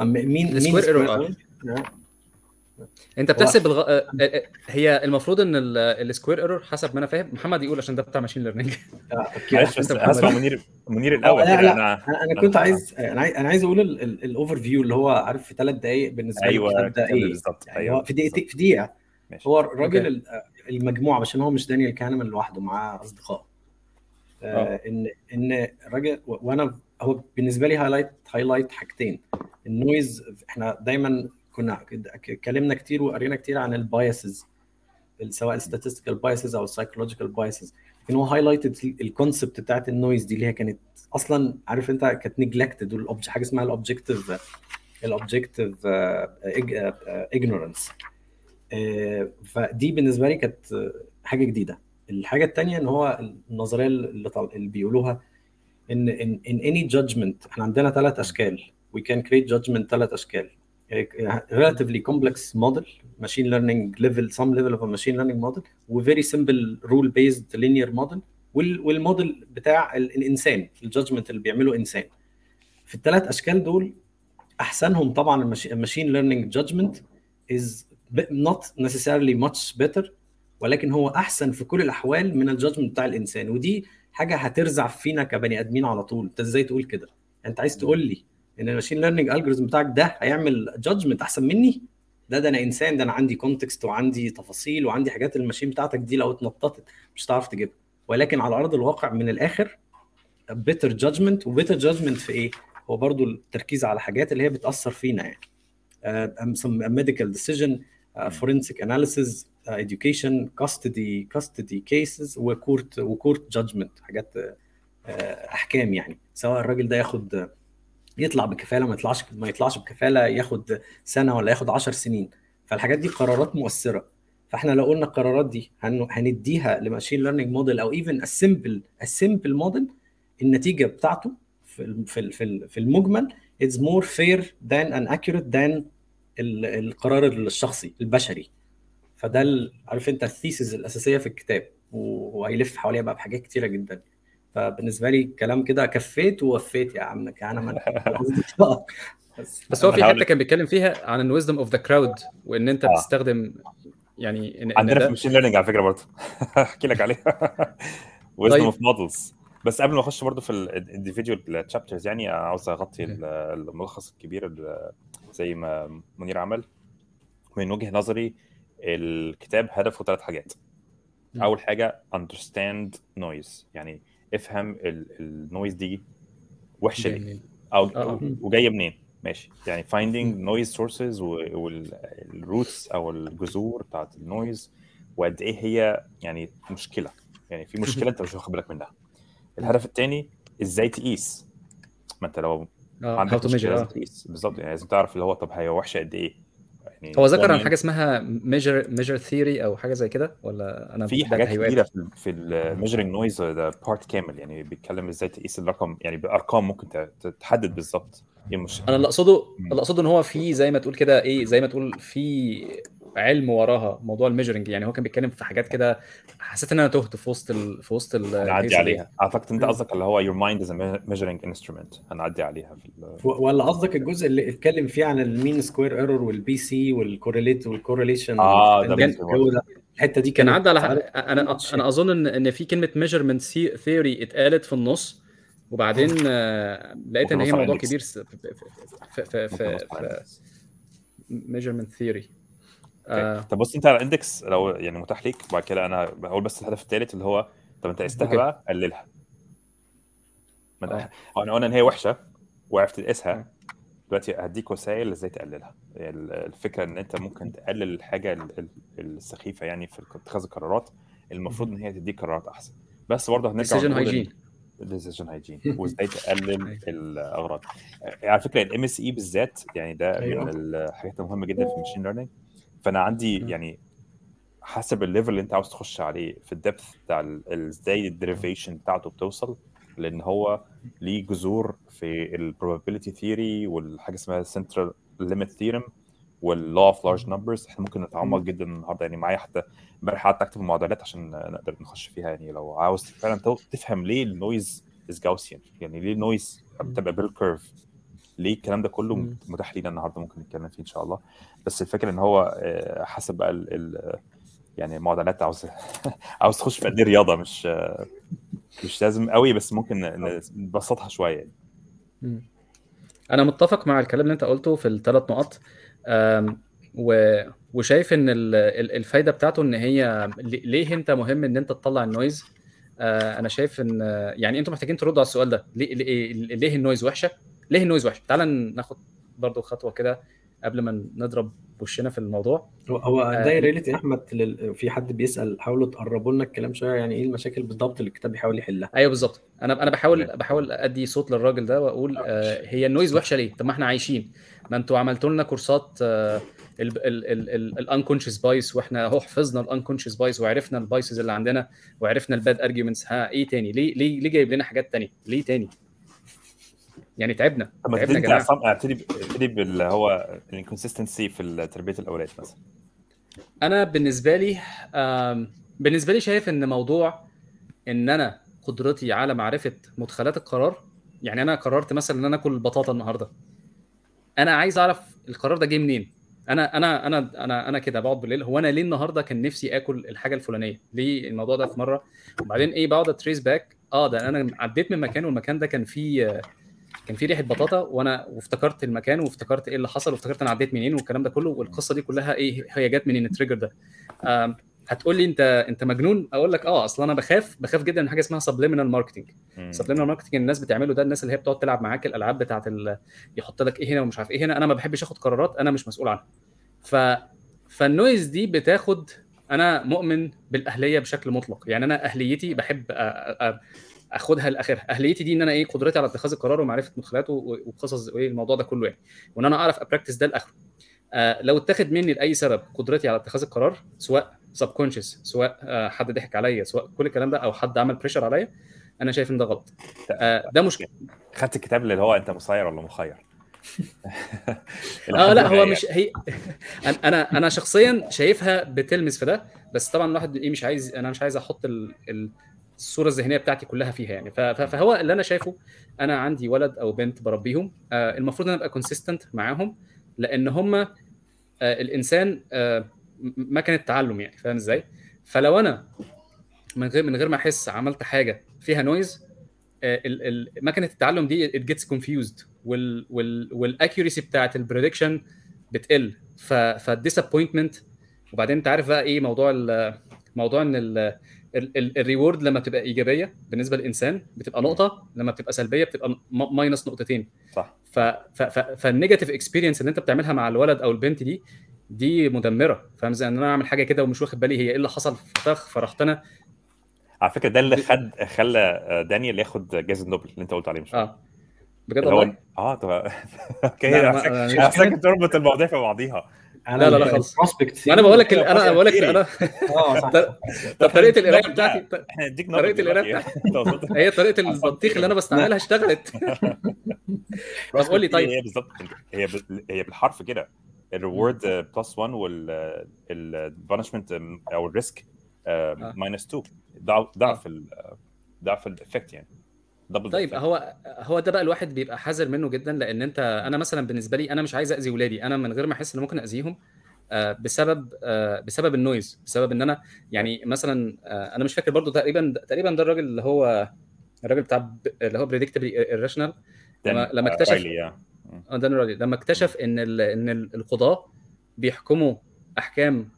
mean mean ال square error آه. انت بتحسب الغ... آه، آه، هي المفروض ان ال square error حسب ما أنا فاهم. محمد يقول عشان ده بتاع machine learning آه، معلش بس محمد. منير منير الأول لا، لا. أنا أنا كنت عايز أنا عايز أنا عايز أقول ال overview اللي هو عارف في ثلاث دقائق بالنسبة لي أيوه إيه بالظبط. يعني أيوه هو في دقيقتين. في دقيقة. هو الراجل المجموعة عشان هو مش دانيال كانمان لوحده معاه أصدقاء. آه، آه. ان إن الراجل وأنا هو بالنسبة لي highlight highlight حاجتين. ال noise إحنا دايما كنا اتكلمنا كتير وقرينا كتير عن ال biases سواء ال statistical biases أو ال psychological biases لكن هو highlighted ال concept بتاعت ال noise دي اللي هي كانت أصلا عارف أنت كانت neglected حاجة اسمها ال objective ال objective ignorance فدي بالنسبة لي كانت حاجة جديدة. الحاجة الثانية إن هو النظرية اللي, طل... اللي بيقولوها إن إن any judgment إحنا عندنا ثلاث أشكال. We can create judgment ثلاث أشكال. Relatively complex model machine learning level some level of a machine learning model و very simple rule based linear model. وال والموديل بتاع ال- الانسان ال judgment اللي بيعمله انسان في الثلاث أشكال دول أحسنهم طبعا ال machine learning judgment b- not necessarily much better ولكن هو أحسن في كل الأحوال من ال judgment بتاع الانسان ودي حاجة هترزع فينا كبني آدمين على طول. أنت إزاي تقول كده؟ أنت عايز تقول لي إن ال machine learning algorithm بتاعك ده هيعمل judgment أحسن مني؟ ده ده أنا إنسان ده أنا عندي context وعندي تفاصيل وعندي حاجات ال machine بتاعتك دي لو اتنططت مش هتعرف تجيبها. ولكن على أرض الواقع من الآخر better judgment و better judgment في إيه؟ هو برضو التركيز على حاجات اللي هي بتأثر فينا يعني. uh, forensic analysis uh, education custody custody cases و court و court judgment حاجات uh, أحكام يعني. سواء الراجل ده ياخد يطلع بكفاله ما يطلعش ما يطلعش بكفاله ياخد سنة ولا ياخد 10 سنين. فالحاجات دي قرارات مؤثرة. فإحنا لو قلنا القرارات دي هن- هنديها ل machine learning model أو even ال simple ال simple model النتيجة بتاعته في في في ال- في المجمل more fair than and accurate than ال- القرار الشخصي البشري. فده عارف أنت ال thesis الأساسية في الكتاب وهيلف حواليها بقى بحاجات كتيرة جدا. فبالنسبة لي الكلام كده كفيت ووفيت يا عم. أنا ما بس بس هو في حتة كان بيتكلم فيها عن ال wisdom of the crowd وإن أنت آه. بتستخدم يعني إن عندنا في ال machine learning على فكرة برضه. أحكي لك عليها. wisdom. of models بس قبل ما أخش برضه في ال individual chapters يعني عاوز أغطي ال- الملخص الكبير ال- زي ما منير عمل. من وجهة نظري الكتاب هدفه ثلاث حاجات. أول حاجة understand noise. يعني افهم ال noise دي وحشة ليه. جميل. أو آه. وجاية منين؟ ماشي. يعني finding noise sources وال roots أو الجذور بتاعت ال noise وقد إيه هي يعني مشكلة. يعني في مشكلة أنت مش واخد بالك منها. الهدف الثاني إزاي تقيس؟ ما أنت لو آه عندك مشكلة لازم آه. تقيس. بالظبط. يعني لازم تعرف اللي هو طب هي وحشة قد إيه؟ يعني هو ذكر عن حاجة اسمها measure measure theory أو حاجة زي كده؟ ولا أنا في حاجات؟ كتيرة في في ال measuring noise ده part كامل يعني بيتكلم إزاي تقيس الرقم يعني بأرقام ممكن تحدد بالظبط. إيه مش أنا اللي أقصده. اللي أقصده إن هو في زي ما تقول كده إيه زي ما تقول في علم وراها موضوع ال measuring يعني هو كان بيتكلم في حاجات كده حسيت إن أنا تهت في وسط ال... في وسط ال- هنعدي. عليها اعتقد أنت. قصدك اللي هو your mind is a measuring instrument هنعدي عليها في ال- ولا قصدك الجزء اللي اتكلم فيه عن ال mean square error وال PC وال correlate وال correlation آه، ده الحتة دي كان عدى على أنا أنا أظن إن إن في كلمة measurement theory اتقالت في النص وبعدين لقيت إن هي موضوع. كبير في في في في. ميجرمنت ثيوري أوكي. طب بص أنت على ال index لو يعني متاح ليك وبعد كده أنا بقول بس الهدف الثالث اللي هو طب أنت قستها. بقى قللها. ما آه. أنا قلنا إن هي وحشة وعرفت تقيسها. دلوقتي هديك وسائل إزاي تقللها. ال- الفكرة إن أنت ممكن تقلل الحاجة ال- ال- السخيفة يعني في اتخاذ القرارات. المفروض إن هي تديك قرارات أحسن. بس برضه هنرجع إن- hygiene. decision hygiene وإزاي تقلل الأغراض. آه، على فكرة ال MSE بالذات يعني ده. من الحاجات المهمة جدا في ال machine learning فأنا عندي. يعني حسب ال level اللي أنت عاوز تخش عليه في ال depth بتاع إزاي ال derivation بتاعته بتوصل لأن هو ليه جذور في ال probability theory والحاجة اسمها central limit theorem وال law of large numbers إحنا ممكن نتعمق جدا النهارده. يعني معايا حتى امبارح قعدت أكتب المعادلات عشان نقدر نخش فيها. يعني لو عاوز فعلا تفهم ليه ال noise is Gaussian يعني ليه ال noise بتبقى bell curve ليه الكلام ده كله. متاح لينا النهارده ممكن نتكلم فيه إن شاء الله. بس الفكرة إن هو آه، حسب بقى ال ال يعني المعادلات عاوز عاوز تخش في قد رياضة مش آه، مش لازم قوي بس ممكن ن- نبسطها شوية. يعني. أنا متفق مع الكلام اللي أنت قلته في الثلاث نقط و... وشايف إن ال- ال- الفايدة بتاعته إن هي ليه أنت مهم إن أنت تطلع ال noise؟ آه، أنا شايف إن يعني أنتوا محتاجين تردوا على السؤال ده. ليه ليه, ليه ال noise وحشة؟ ليه ال noise وحشه تعال ناخد برضو خطوة كده قبل ما نضرب وشنا في الموضوع هو- هو آه. ده related يا أحمد لل... في حد بيسأل حاولوا تقربوا لنا الكلام شوية يعني إيه المشاكل بالضبط اللي الكتاب بيحاول يحلها أيوه بالظبط أنا أنا بحاول. بحاول أدي صوت للراجل ده وأقول آه هي ال noise وحشة ليه؟ طب ما إحنا عايشين ما أنتوا عملتوا لنا كورسات ال unconscious bias وإحنا أهو حفظنا ال unconscious bias وعرفنا ال biases اللي عندنا وعرفنا ال bad arguments ها إيه تاني؟ ليه ليه ليه جايب لنا حاجات تانية؟ ليه تاني؟ يعني تعبنا طب تعبنا يا جماعة. ابتدي ابتدي باللي هو الانكونسستنسي في تربية الأولاد مثلا. أنا بالنسبة لي بالنسبة لي شايف إن موضوع إن أنا قدرتي على معرفة مدخلات القرار يعني أنا قررت مثلا إن أنا آكل بطاطا النهارده. أنا عايز أعرف القرار ده جه منين؟ أنا أنا أنا أنا أنا كده بقعد بالليل هو أنا ليه النهارده كان نفسي آكل الحاجة الفلانية؟ ليه الموضوع ده في مرة؟ وبعدين إيه بقعد a trace back آه ده أنا عديت من مكان والمكان ده كان فيه كان فيه ريحة بطاطا وأنا وافتكرت المكان وافتكرت إيه اللي حصل وافتكرت أنا عديت منين والكلام ده كله والقصة دي كلها إيه هي جت منين ال trigger ده. هتقول لي أنت أنت مجنون؟ أقول لك آه أصل أنا بخاف بخاف جدا من حاجة اسمها subliminal marketing. subliminal marketing الناس بتعمله ده الناس اللي هي بتقعد تلعب معاك الألعاب بتاعت ال... يحط لك إيه هنا ومش عارف إيه هنا أنا ما بحبش آخد قرارات أنا مش مسؤول عنها. ف فال noise دي بتاخد أنا مؤمن بالأهلية بشكل مطلق. يعني أنا أهليتي بحب أ... أ... اخدها لاخرها. اهليتي دي ان أنا إيه قدرتي على اتخاذ القرار ومعرفة مدخلاته وقصص وايه الموضوع ده كله يعني. وان أنا اعرف ا practice ده لاخره. آه لو اتاخد مني لأي سبب قدرتي على اتخاذ القرار سواء subconscious سواء آه حد ضحك عليا سواء كل الكلام ده أو حد عمل pressure عليا أنا شايف إن ده غلط. آه ده مشكله خدت الكتاب اللي هو انت مسير ولا مخير؟ آه لا هو مش هي أنا أنا شخصيا شايفها بتلمس في ده بس طبعا الواحد إيه مش عايز أنا مش عايز أحط ال... ال... الصورة الذهنية بتاعتي كلها فيها يعني. فهو اللي أنا شايفه أنا عندي ولد أو بنت بربيهم آه المفروض ان أنا أبقى consistent معاهم لأن هم آه الإنسان آه مكنة تعلم يعني فاهم إزاي؟ فلو أنا من غير من غير ما أحس عملت حاجة فيها noise مكنة التعلم دي it gets confused وال وال وال accuracy بتاعت ال prediction بتقل فال disappointment وبعدين أنت عارف بقى إيه موضوع موضوع إن ال reward لما بتبقى إيجابية بالنسبة للإنسان بتبقى نقطة لما بتبقى سلبية بتبقى minus نقطتين. صح. فال negative experience اللي انت بتعملها مع الولد أو البنت دي دي مدمرة. فاهم؟ إزاي إن أنا أعمل حاجة كده ومش واخد بالي هي إيه اللي حصل فطخ فرحت أنا. على فكرة ده اللي خد خلى دانيال ياخد جائزه نوبل اللي انت قلت عليه مش آه. بجد والله؟ آه okay. محتاج تربط المواضيع في بعضيها. لا لا لا خالص أنا بقول لك أنا بقول لك أنا طب طريقة القراية بتاعتي طريقة القراية بتاعتي. هي طريقة البطيخ اللي أنا بستعملها اشتغلت. طب قول لي طيب. هي بالظبط هي هي بالحرف كده. ال reward plus 1 وال punishment أو ال risk minus 2 ضعف ضعف ال effect يعني. double طيب هو هو ده بقى الواحد بيبقى حذر منه جدا لأن أنت أنا مثلا بالنسبة لي أنا مش عايز أذي ولادي. أنا من غير ما أحس ان ممكن أذيهم بسبب بسبب ال noise بسبب إن أنا يعني مثلا أنا مش فاكر برضو تقريبا تقريبا ده الراجل اللي هو الراجل بتاع اللي هو Predictably Irrational لما لما اكتشف آه دان آريلي لما اكتشف إن إن القضاة بيحكموا أحكام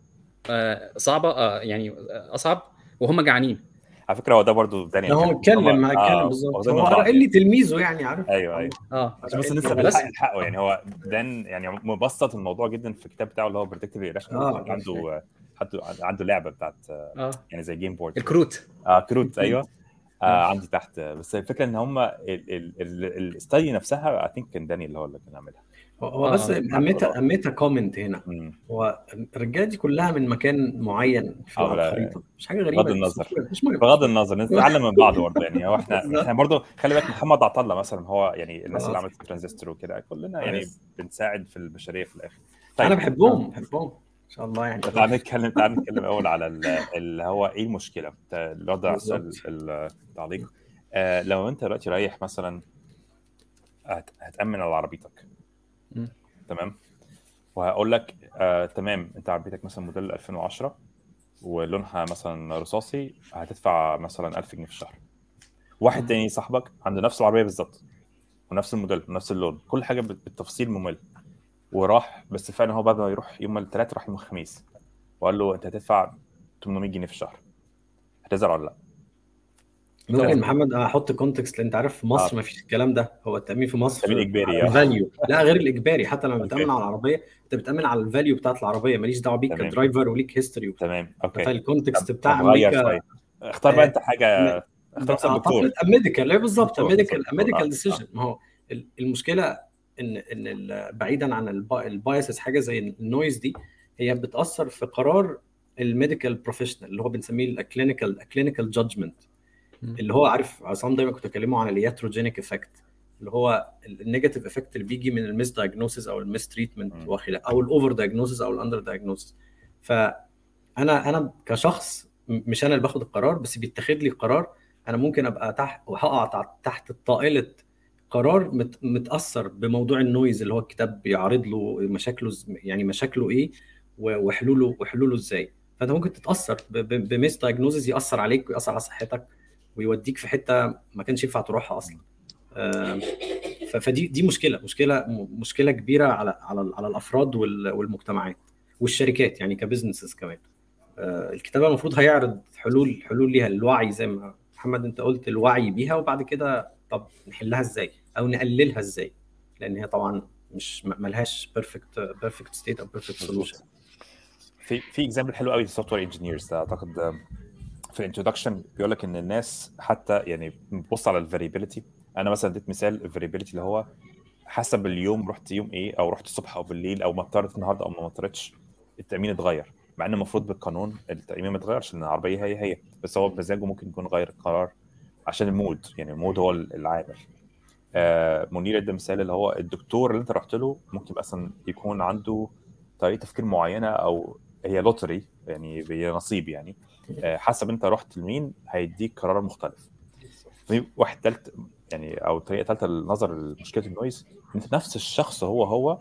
صعبة يعني أصعب وهم جعانين. على فكرة هو ده برضو دانيال هو اتكلم اتكلم آه بالظبط. هو قال لي تلميذه يعني عارف؟ أيوه أيوه. آه. عشان بس لسه بس حقه يعني. هو دان يعني مبسط الموضوع جدا في الكتاب بتاعه اللي هو Predictably Irrational آه عنده عنده عنده لعبة بتاعت آه. يعني زي game board الكروت. آه كروت أيوه. آه عندي تحت. بس الفكرة إن هم ال study نفسها I think كان دانيال اللي هو اللي كان عاملها. هو بس اميتا اميتا كومنت هنا. هو الرجاله دي كلها من مكان معين في الخريطة. مش حاجة غريبة. بغض النظر. بغض النظر نتعلم من بعض برضه. يعني هو إحنا إحنا برضه خلي بالك محمد عطلة مثلا هو يعني الناس اللي عملت الترانزستور وكده كلنا يعني بنساعد في البشرية في الآخر. طيب. أنا بحبهم بحبهم. إن شاء الله يعني. تعال نتكلم تعال نتكلم أول على اللي هو إيه المشكلة؟ السؤال التعليق. آه لو أنت دلوقتي رايح مثلا هتأمن على عربيتك. تمام. وهقول لك آه تمام انت عربيتك مثلا موديل 2010 ولونها مثلا رصاصي هتدفع مثلا 1000 جنيه في الشهر. واحد تاني صاحبك عنده نفس العربية بالظبط ونفس الموديل ونفس اللون كل حاجة بالتفصيل ممل. وراح بس فعلا هو بعد ما يروح يوم الثلاث راح يوم الخميس وقال له أنت هتدفع 800 جنيه في الشهر. هتزعل ولا لأ؟ ممكن محمد أحط context لأن انت عارف في مصر آه. ما فيش الكلام ده. هو التأمين في مصر تامين إجباري value لا غير الإجباري. حتى لما بتأمن على العربية انت بتأمن على ال value بتاعت العربية. ماليش دعوة بيك ك driver وليك history تمام. okay. فال context بتاع أمريكا. اختار بقى أنت حاجة. اختار دكتور medical لا بالظبط. medical medical decision ما هو المشكلة إن إن بعيدا عن ال biases حاجة زي ال noise دي هي بتأثر في قرار ال medical professional اللي هو بنسميه ال clinical clinical judgment اللي هو عارف عصام دايما كنت اكلمه عن ال iatrogenic effect اللي هو ال negative effect اللي بيجي من ال misdiagnosis أو ال mistreatment وخلاف أو ال overdiagnosis أو ال underdiagnosis فانا أنا كشخص مش أنا اللي باخد القرار بس بيتاخد لي قرار أنا ممكن أبقى تحت وهقع تحت طائلة قرار متأثر بموضوع ال noise اللي هو الكتاب بيعرض له مشاكله يعني مشاكله إيه وحلوله وحلوله إزاي. فأنت ممكن تتأثر ب misdiagnosis يأثر عليك وياثر على صحتك. ويوديك في حتة ما كانش ينفع تروحها أصلا. فدي دي مشكلة مشكلة مشكلة كبيرة على على على الأفراد والمجتمعات والشركات يعني ك businesses كمان. الكتاب المفروض هيعرض حلول حلول ليها الوعي زي ما محمد أنت قلت الوعي بيها وبعد كده طب نحلها إزاي؟ أو نقللها إزاي؟ لأن هي طبعا مش ملهاش perfect perfect state أو perfect solution في في example حلو قوي لل software engineers أعتقد في ال introduction بيقول لك إن الناس حتى يعني بتبص على ال variability أنا مثلا اديت مثال ال variability اللي هو حسب اليوم رحت يوم إيه أو رحت الصبح أو بالليل أو مطرت النهارده أو ما مطرتش التأمين اتغير. مع إن المفروض بالقانون التأمين ما اتغيرش لأن العربية هي هي بس هو بمزاجه ممكن يكون غير القرار عشان ال mood. يعني ال mood هو العامل. آه منير ادى مثال اللي هو الدكتور اللي أنت رحت له ممكن مثلا يكون عنده طريقة تفكير معينة أو هي lottery يعني هي نصيب يعني. حسب انت رحت لمين هيديك قرار مختلف. واحد تالت يعني أو طريقة ثالثه للنظر لمشكلة ال noise انت نفس الشخص هو هو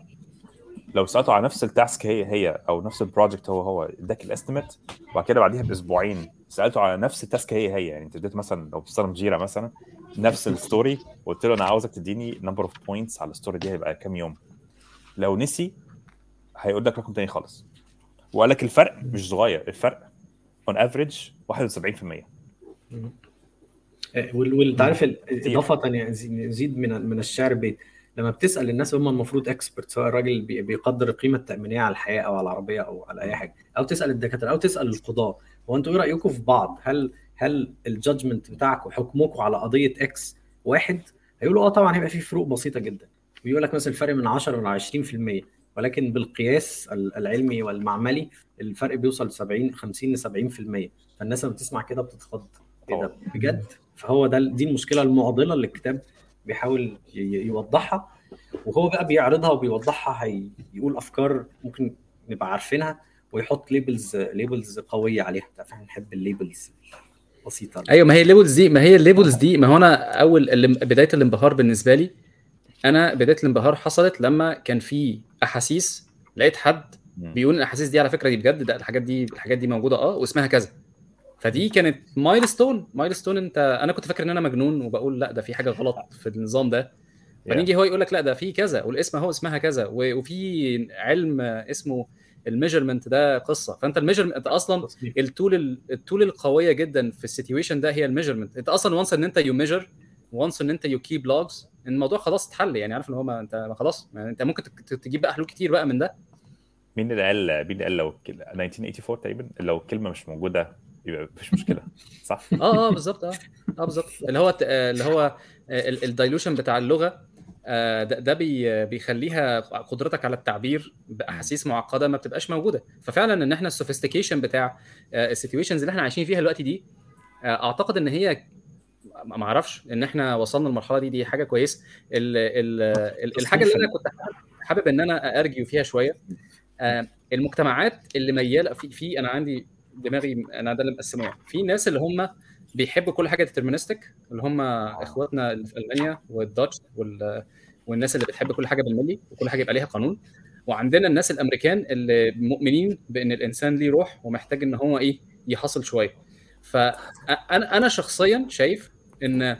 لو سألته على نفس ال task هي هي أو نفس ال project هو هو إداك ال estimate وبعد كده بعديها بأسبوعين سألته على نفس ال task هي هي. يعني أنت اديت مثلا لو بتستخدم Jira مثلا نفس ال story وقلت له أنا عاوزك تديني number of points على ال story دي هيبقى كام يوم. لو نسي هيقول لك رقم تاني خالص. وقال لك الفرق مش صغير الفرق on average 71% وانت عارف إضافة ثانية يزيد من من الشعر بيت لما بتسأل الناس هم المفروض expert سواء الراجل بيقدر القيمه التأمينية على الحياة أو على العربية أو على أي حاجة أو تسأل الدكاترة أو تسأل القضاة هو أنتوا إيه رأيكم في بعض؟ هل هل ال judgment بتاعكم حكمكم على قضية X واحد؟ هيقولوا آه طبعا هيبقى في فروق بسيطة جدا ويقول لك مثلا الفرق من 10 ل 20% ولكن بالقياس العلمي والمعملي الفرق بيوصل 70 50 ل 70% فالناس لما بتسمع كده بتتخض. إيه ده؟ بجد؟ فهو ده دي المشكلة المعضلة اللي الكتاب بيحاول يوضحها. وهو بقى بيعرضها وبيوضحها هيقول أفكار ممكن نبقى عارفينها ويحط labels labels قوية عليها. إحنا بنحب ال labels بسيطة. أيوه ما هي ال labels دي ما هي ال labels دي ما هو أنا أول بداية الانبهار بالنسبة لي أنا بداية الانبهار حصلت لما كان في أحاسيس لقيت حد بيقول الأحاسيس دي على فكرة دي بجد ده الحاجات دي الحاجات دي موجودة آه واسمها كذا. فدي كانت milestone milestone أنت أنا كنت فاكر إن أنا مجنون وبقول لأ ده في حاجة غلط في النظام ده. فنيجي هو يقول لك لأ ده في كذا والاسم هو اسمها كذا وفي علم اسمه ال measurement ده قصة. فأنت ال measurement أنت أصلا ال tool ال tool القوية جدا في ال situation ده هي ال measurement. أنت أصلا once ان أنت you measure once ان أنت you keep logs الموضوع خلاص اتحل يعني عارف ان هو ما انت خلاص يعني انت ممكن تجيب بقى حلول كتير بقى من ده. مين اللي قال مين اللي قال لو 1984 تقريبا لو الكلمة مش موجودة يبقى مفيش مشكلة صح؟ آه آه بالظبط آه آه بالظبط. اللي هو اللي هو ال dilution بتاع اللغة ده, ده بي بيخليها قدرتك على التعبير بأحاسيس معقدة ما بتبقاش موجودة. ففعلا إن إحنا ال sophistication بتاع ال situations اللي إحنا عايشين فيها دلوقتي دي أعتقد إن هي ما أعرفش ان إحنا وصلنا للمرحلة دي دي حاجة كويسة. الحاجة اللي أنا كنت حابب إن أنا argue فيها شوية المجتمعات اللي ميالة في في أنا عندي دماغي أنا ده اللي مقسمه. في ناس اللي هم بيحبوا كل حاجة deterministic اللي هم إخواتنا اللي في المانيا وال Dutch وال والناس اللي بتحب كل حاجة بالملي وكل حاجة يبقى ليها قانون. وعندنا الناس الأمريكان اللي مؤمنين بإن الإنسان ليه روح ومحتاج إن هو إيه يحصل شوية. فانا أنا شخصيا شايف إن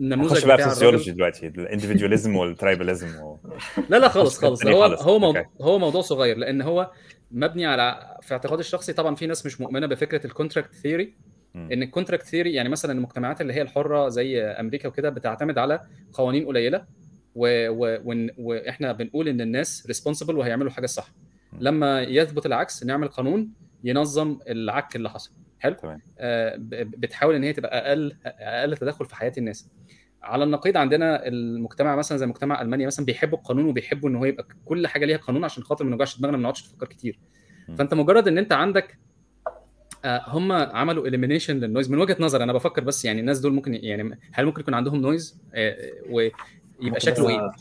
النموذج بقى في ال sociology دلوقتي ال individualism وال tribalism و... لا لا خالص خالص. هو هو موضوع هو موضوع صغير لأن هو مبني على في اعتقادي الشخصي طبعا في ناس مش مؤمنة بفكرة ال contract theory إن ال contract theory يعني مثلا المجتمعات اللي هي الحرة زي أمريكا وكده بتعتمد على قوانين قليلة و... و... وإحنا بنقول إن الناس responsible وهيعملوا حاجة الصح لما يثبت العكس نعمل قانون ينظم العك اللي حصل. حلو. تمام. آه بتحاول إن هي تبقى أقل أقل تدخل في حياة الناس. على النقيض عندنا المجتمع مثلا زي مجتمع ألمانيا مثلا بيحبوا القانون وبيحبوا إن هو يبقى كل حاجة ليها قانون عشان خاطر ما نوجعش دماغنا ما نقعدش نفكر كتير. فأنت مجرد إن أنت عندك آه هم عملوا elimination لل noise من وجهة نظر أنا بفكر بس يعني الناس دول ممكن يعني هل ممكن يكون عندهم noise آه ويبقى شكله إيه؟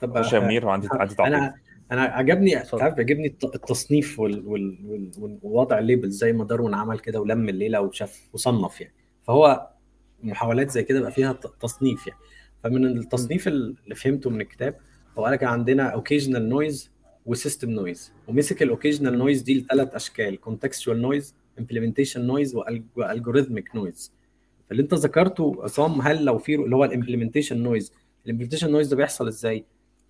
طب يا منير وعندي عندي تعقيب. أنا عجبني تعرف عجبني التصنيف وال... وال... وال... ووضع ال label زي ما داروين عمل كده ولم الليلة وشاف وصنف يعني. فهو محاولات زي كده بقى فيها تصنيف يعني. فمن التصنيف اللي فهمته من الكتاب هو قال لك عندنا occasional noise و system noise ومسك ال occasional noise دي لثلاث أشكال contextual noise implementation noise و algorithmic noise فاللي أنت ذكرته عصام هل لو في اللي هو ال implementation noise ال implementation noise ده بيحصل إزاي؟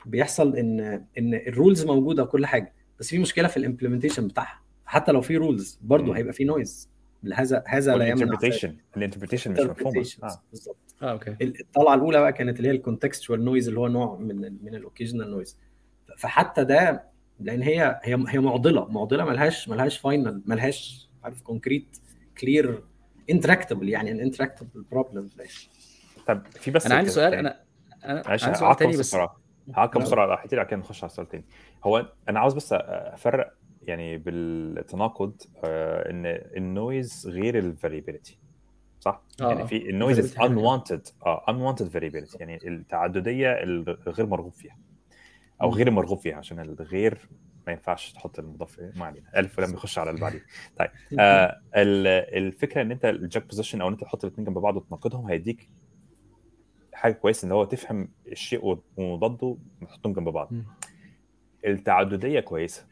بيحصل إن إن ال rules موجودة وكل حاجة بس في مشكلة في ال implementation بتاعها. حتى لو في rules برضه هيبقى في noise هذا هذا لا يمنع ال interpretation ال interpretation مش مفهومة. آه. بالظبط. آه okay. الطلعة الأولى بقى كانت اللي هي ال contextual noise اللي هو نوع من من ال occasional noise فحتى ده لأن هي هي هي معضلة معضلة ملهاش ملهاش final ملهاش عارف concrete clear intractable يعني an intractable problem طب في بس أنا عندي سؤال أنا أنا معلش عندي سؤال تاني بس. هعقب بسرعة راح بعد كده نخش على السؤال تاني هو أنا عاوز بس أفرق يعني بالتناقض آه إن ال noise غير ال variability صح؟ آه، يعني آه. في ال noise حاجة unwanted آه unwanted variability يعني التعددية الغير مرغوب فيها أو. غير مرغوب فيها عشان الغير ما ينفعش تحط المضاف ما علينا ألف لما يخش على اللي بعديه طيب آه ال- الفكرة إن أنت ال juxtaposition أو إن أنت تحط الاثنين جنب بعض وتناقضهم هيديك حاجة كويسة إن هو تفهم الشيء ومضاده تحطهم جنب بعض. التعددية كويسة.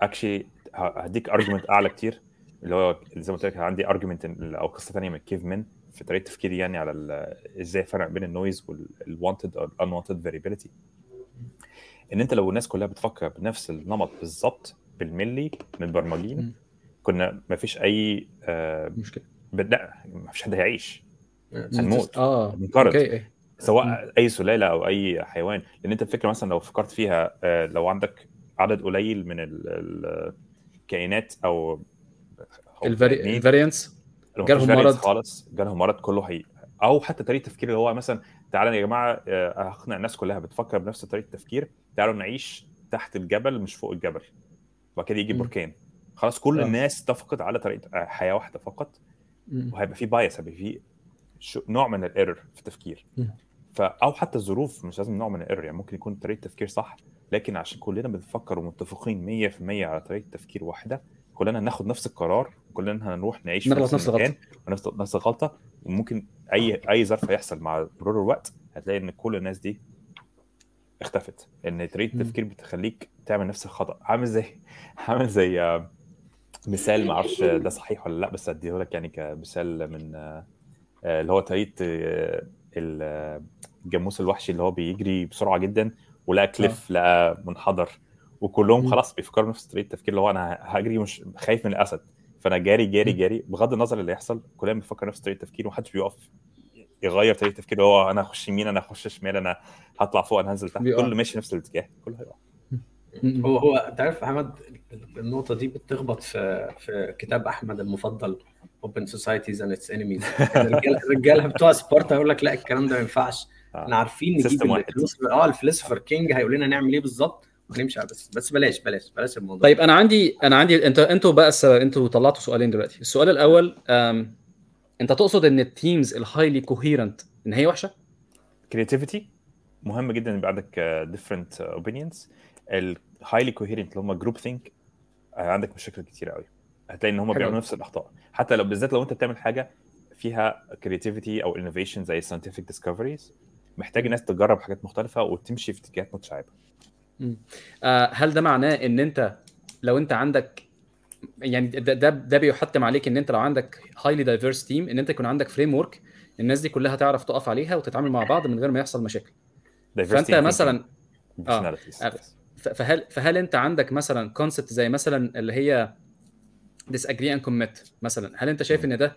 actually هديك argument أعلى كتير. اللي هو زي ما قلت لك عندي argument أو قصة ثانية من كيف من في طريقة تفكيري يعني على إزاي فرق بين ال noise وال wanted أو ال unwanted variability إن أنت لو الناس كلها بتفكر بنفس النمط بالظبط بالملي متبرمجين. كنا ما فيش أي آه مشكلة. لا ما فيش حد هيعيش. هنموت. آه. هننقرض. سواء أي سلالة أو أي حيوان لأن أنت الفكرة مثلا لو فكرت فيها آه، لو عندك عدد قليل من ال- ال- الكائنات أو الفاريانس جالهم مرض. خالص جالهم مرض كله هي أو حتى طريقة تفكير اللي هو مثلا تعالى يا جماعة آه، هقنع الناس كلها بتفكر بنفس طريقة التفكير تعالوا نعيش تحت الجبل مش فوق الجبل وبعد كده يجي. بركان خلاص كل آه. الناس اتفقت على طريقة آه، حياة واحدة فقط وهيبقى في bias هيبقى في نوع من ال error في التفكير. ف أو حتى الظروف مش لازم نوع من ال error يعني ممكن يكون طريقة تفكير صح لكن عشان كلنا بنفكر ومتفقين 100% على طريقة تفكير واحدة كلنا ناخد نفس القرار كلنا هنروح نعيش في نفس المكان الغلطة. ونفس نفس الغلطة وممكن أي أي ظرف هيحصل مع مرور الوقت هتلاقي إن كل الناس دي اختفت إن طريقة. التفكير بتخليك تعمل نفس الخطأ عامل زي عامل زي آه، مثال ما أعرفش ده صحيح ولا لأ بس اديه لك يعني كمثال من آه، آه، اللي هو طريقة الجاموس الوحشي اللي هو بيجري بسرعة جدا ولقى كليف لقى منحدر وكلهم. خلاص بيفكروا نفس طريقة التفكير اللي هو أنا هجري مش خايف من الأسد فأنا جاري جاري. جاري بغض النظر اللي يحصل كلنا بنفكر نفس طريقة التفكير ومحدش بيقف يغير طريقة تفكيره هو أنا اخش يمين أنا اخش شمال أنا هطلع فوق أنا هنزل تحت. كله ماشي نفس الاتجاه كله هيقع. هو هو انت عارف احمد النقطة دي بتخبط في في كتاب احمد المفضل Open Societies and Its Enemies. الرجاله بتوع سبارتا يقول لك لا الكلام ده ما ينفعش. آه. إحنا عارفين نجيب. ال philosopher آه ال philosopher king هيقول لنا نعمل إيه بالظبط؟ ونمشي على بس بس بلاش بلاش بلاش الموضوع. طيب أنا عندي أنا عندي انت أنتوا بقى الس- أنتوا طلعتوا سؤالين دلوقتي. السؤال الأول أم... انت تقصد إن ال teams ال highly coherent إن هي وحشة؟ creativity مهم جدا يبقى عندك different opinions ال highly coherent اللي هم groupthink عندك مشاكل كتير قوي. هتلاقي إن هم. بيعملوا نفس الأخطاء. حتى لو بالذات لو أنت بتعمل حاجة فيها creativity أو innovation زي scientific discoveries محتاج الناس تجرب حاجات مختلفة وتمشي في اتجاهات متشعبة. آه، هل ده معناه إن أنت لو أنت عندك يعني ده ده, ده بيحتم عليك إن أنت لو عندك highly diverse team إن أنت يكون عندك framework الناس دي كلها تعرف تقف عليها وتتعامل مع بعض من غير ما يحصل مشاكل. فأنت مثلا آه. فهل فهل انت عندك مثلا concept زي مثلا اللي هي disagree and commit مثلا؟ هل انت شايف ان ده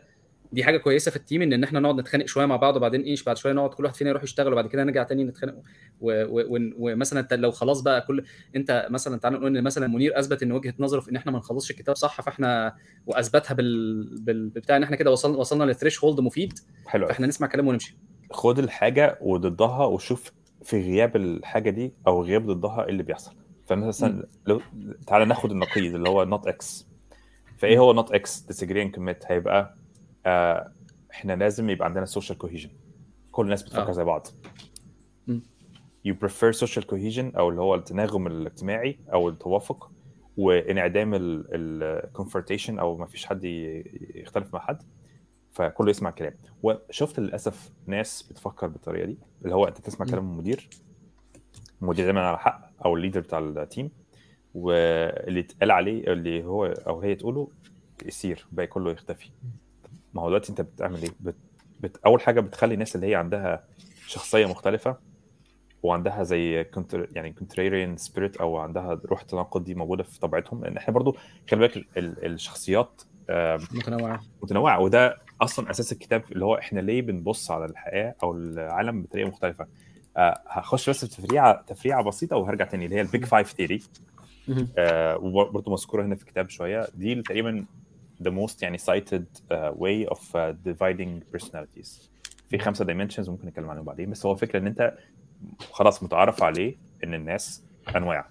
دي حاجة كويسة في ال team إن إن إحنا نقعد نتخانق شوية مع بعض وبعدين إيش بعد شوية نقعد كل واحد فينا يروح يشتغل وبعد كده نرجع تاني نتخانق ومثلا أنت لو خلاص بقى كل أنت مثلا تعالى نقول إن مثلا منير أثبت إن وجهة نظره في إن إحنا ما نخلصش الكتاب صح فإحنا وأثبتها بال... بال... بتاع إن إحنا كده وصلنا وصلنا ل threshold مفيد حلو. فإحنا نسمع كلامه ونمشي. خد الحاجة وضدها وشوف في غياب الحاجة دي أو غياب ضدها إيه اللي بيحصل؟ فمثلا لو تعالى ناخد النقيض اللي هو not X فإيه هو not X and commit. هيبقى آه إحنا لازم يبقى عندنا social cohesion. كل الناس بتفكر آه. زي بعض. you prefer social cohesion أو اللي هو التناغم الاجتماعي أو التوافق وانعدام ال confrontation أو ما فيش حد يختلف مع حد. فكله يسمع كلام وشفت للأسف ناس بتفكر بالطريقة دي اللي هو أنت تسمع. كلام المدير المدير دايما على حق أو ال leader بتاع ال team واللي اتقال عليه اللي هو أو هي تقوله يصير الباقي كله يختفي. ما هو دلوقتي أنت بتعمل إيه؟ بت... بت... أول حاجة بتخلي الناس اللي هي عندها شخصية مختلفة وعندها زي counter يعني contrarian spirit أو عندها روح التناقض دي موجودة في طبيعتهم. لأن إحنا برضو خلي بالك ال... الشخصيات متنوعة. متنوعة وده أصلا أساس الكتاب اللي هو إحنا ليه بنبص على الحياة أو العالم بطريقة مختلفة. آه هخش بس في تفريعة بسيطة وهرجع تاني اللي هي ال big five theory. آه وبرضه مذكورة هنا في الكتاب شوية. دي تقريبا the most يعني cited uh, way of uh, dividing personalities. في خمسة dimensions ممكن نتكلم عنهم بعدين. بس هو الفكرة إن أنت خلاص متعارف عليه إن الناس أنواع.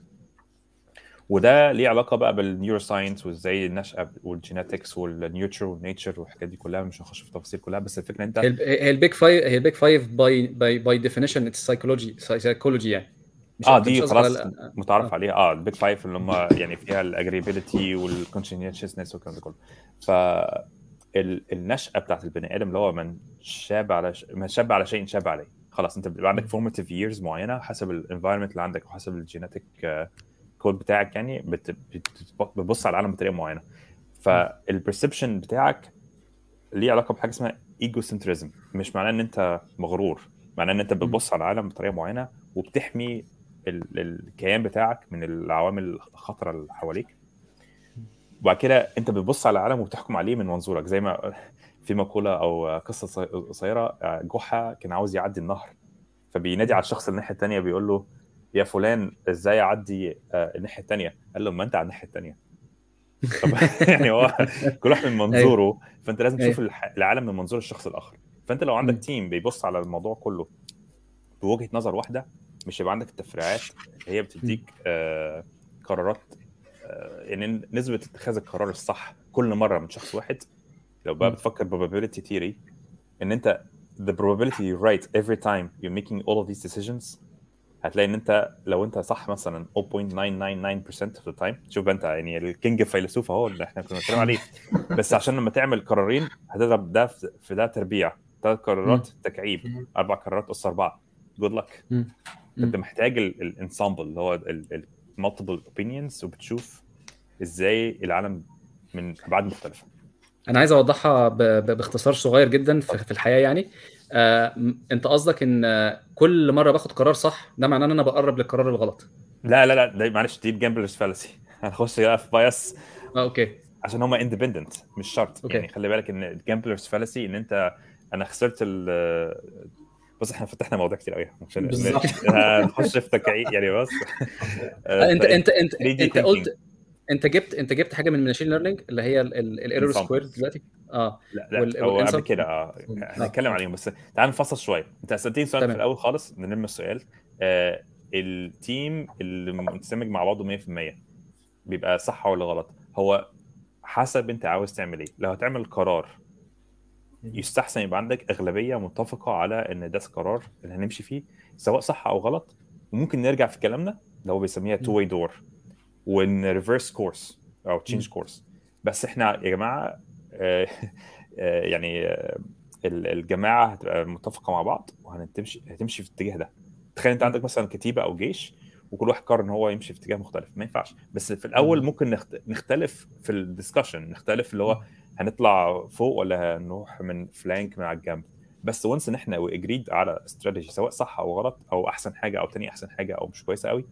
وده ليه علاقة بقى بال neuroscience وازاي النشأة وال genetics وال nurture وال nature والحاجات دي كلها مش هنخش في التفاصيل كلها بس الفكرة أنت هي الب- هي ال big five هي ال big five by by by definition it's psychology psychology يعني. آه دي خلاص متعارف آه. عليها. آه ال big five اللي هم يعني فيها ال agreeability وال conscientiousness والكلام ده كله. ف ال- النشأة بتاعت البني آدم اللي هو من شاب على ش... من شاب على شيء شاب عليه. خلاص أنت بيبقى عندك formative years معينة حسب ال environment اللي عندك وحسب ال genetic code بتاعك يعني بت... بت... بتبص على العالم بطريقة معينة. فال perception بتاعك ليه علاقة بحاجة اسمها egocentrism مش معناه إن أنت مغرور معناه إن أنت بتبص على العالم بطريقة معينة وبتحمي ال... الكيان بتاعك من العوامل الخطرة اللي حواليك. وبعد كده أنت بتبص على العالم وبتحكم عليه من منظورك زي ما في مقولة أو قصة قصيرة جحا كان عاوز يعدي النهر فبينادي على الشخص الناحية الثانية بيقول له يا فلان إزاي اعدي آه، الناحية الثانية قال له ما انت على الناحية الثانية طب يعني هو كل واحد من منظوره فانت لازم تشوف الح- العالم من منظور الشخص الآخر. فانت لو عندك. تيم بيبص على الموضوع كله بوجهة نظر واحدة مش هيبقى عندك التفريعات اللي هي بتديك آه قرارات آه يعني نسبة اتخاذ القرار الصح كل مرة من شخص واحد. لو بقى. بتفكر probability theory إن أنت the probability you're right every time you're making all of these decisions هتلاقي إن أنت لو أنت صح مثلا 0.999% of the time شوف أنت يعني الكينج فيلسوف اهو اللي إحنا كنا بنتكلم عليه. بس عشان لما تعمل قرارين هتضرب ده في ده تربيع. ثلاث قرارات تكعيب. أربع قرارات أس أربعة. good luck. أنت محتاج ال ensemble اللي هو ال multiple opinions وبتشوف إزاي العالم من ابعاد مختلفة. أنا عايز أوضحها باختصار صغير جدا في الحياة يعني. آه، انت قصدك ان آه، كل مرة باخد قرار صح ده معناه ان أنا بقرب للقرار الغلط. لا لا لا ده معلش دي gambler's fallacy هنخش بقى في bias آه okay. عشان هم independent مش شرط. okay. يعني خلي بالك ان ال gambler's fallacy ان انت أنا خسرت ال بص إحنا فتحنا مواضيع كتير قوي عشان. هنخش في تكعيب يعني بص آه، انت انت انت 3D انت thinking. قلت انت جبت انت جبت حاجة من ال machine learning اللي هي ال error. square دلوقتي؟ آه. لا لا وال- هو قبل كده آه. هنتكلم عليهم بس تعال نفصل شوية. أنت سالتني سؤال في. الأول خالص نلم السؤال. آه ال team اللي مندمج مع بعضه 100% بيبقى صح ولا غلط؟ هو حسب أنت عاوز تعمل إيه. لو هتعمل قرار يستحسن يبقى عندك أغلبية متفقة على إن ده القرار اللي هنمشي فيه سواء صح أو غلط. وممكن نرجع في كلامنا اللي هو بيسميها two-way door وان reverse course أو change course بس إحنا يا جماعة آه، آه، يعني آه، ال- الجماعة هتبقى متفقة مع بعض وهنمشي هتمشي في الاتجاه ده. تخيل أنت عندك مثلا كتيبة أو جيش وكل واحد قرر إن هو يمشي في اتجاه مختلف. ما ينفعش. بس في الأول ممكن نخت- نختلف في الدiscussion نختلف اللي هو هنطلع فوق ولا هنروح من فلانك من على الجنب. بس وانس إن إحنا اجريد على استراتيجي سواء صح أو غلط أو أحسن حاجة أو تاني أحسن حاجة أو مش كويسة قوي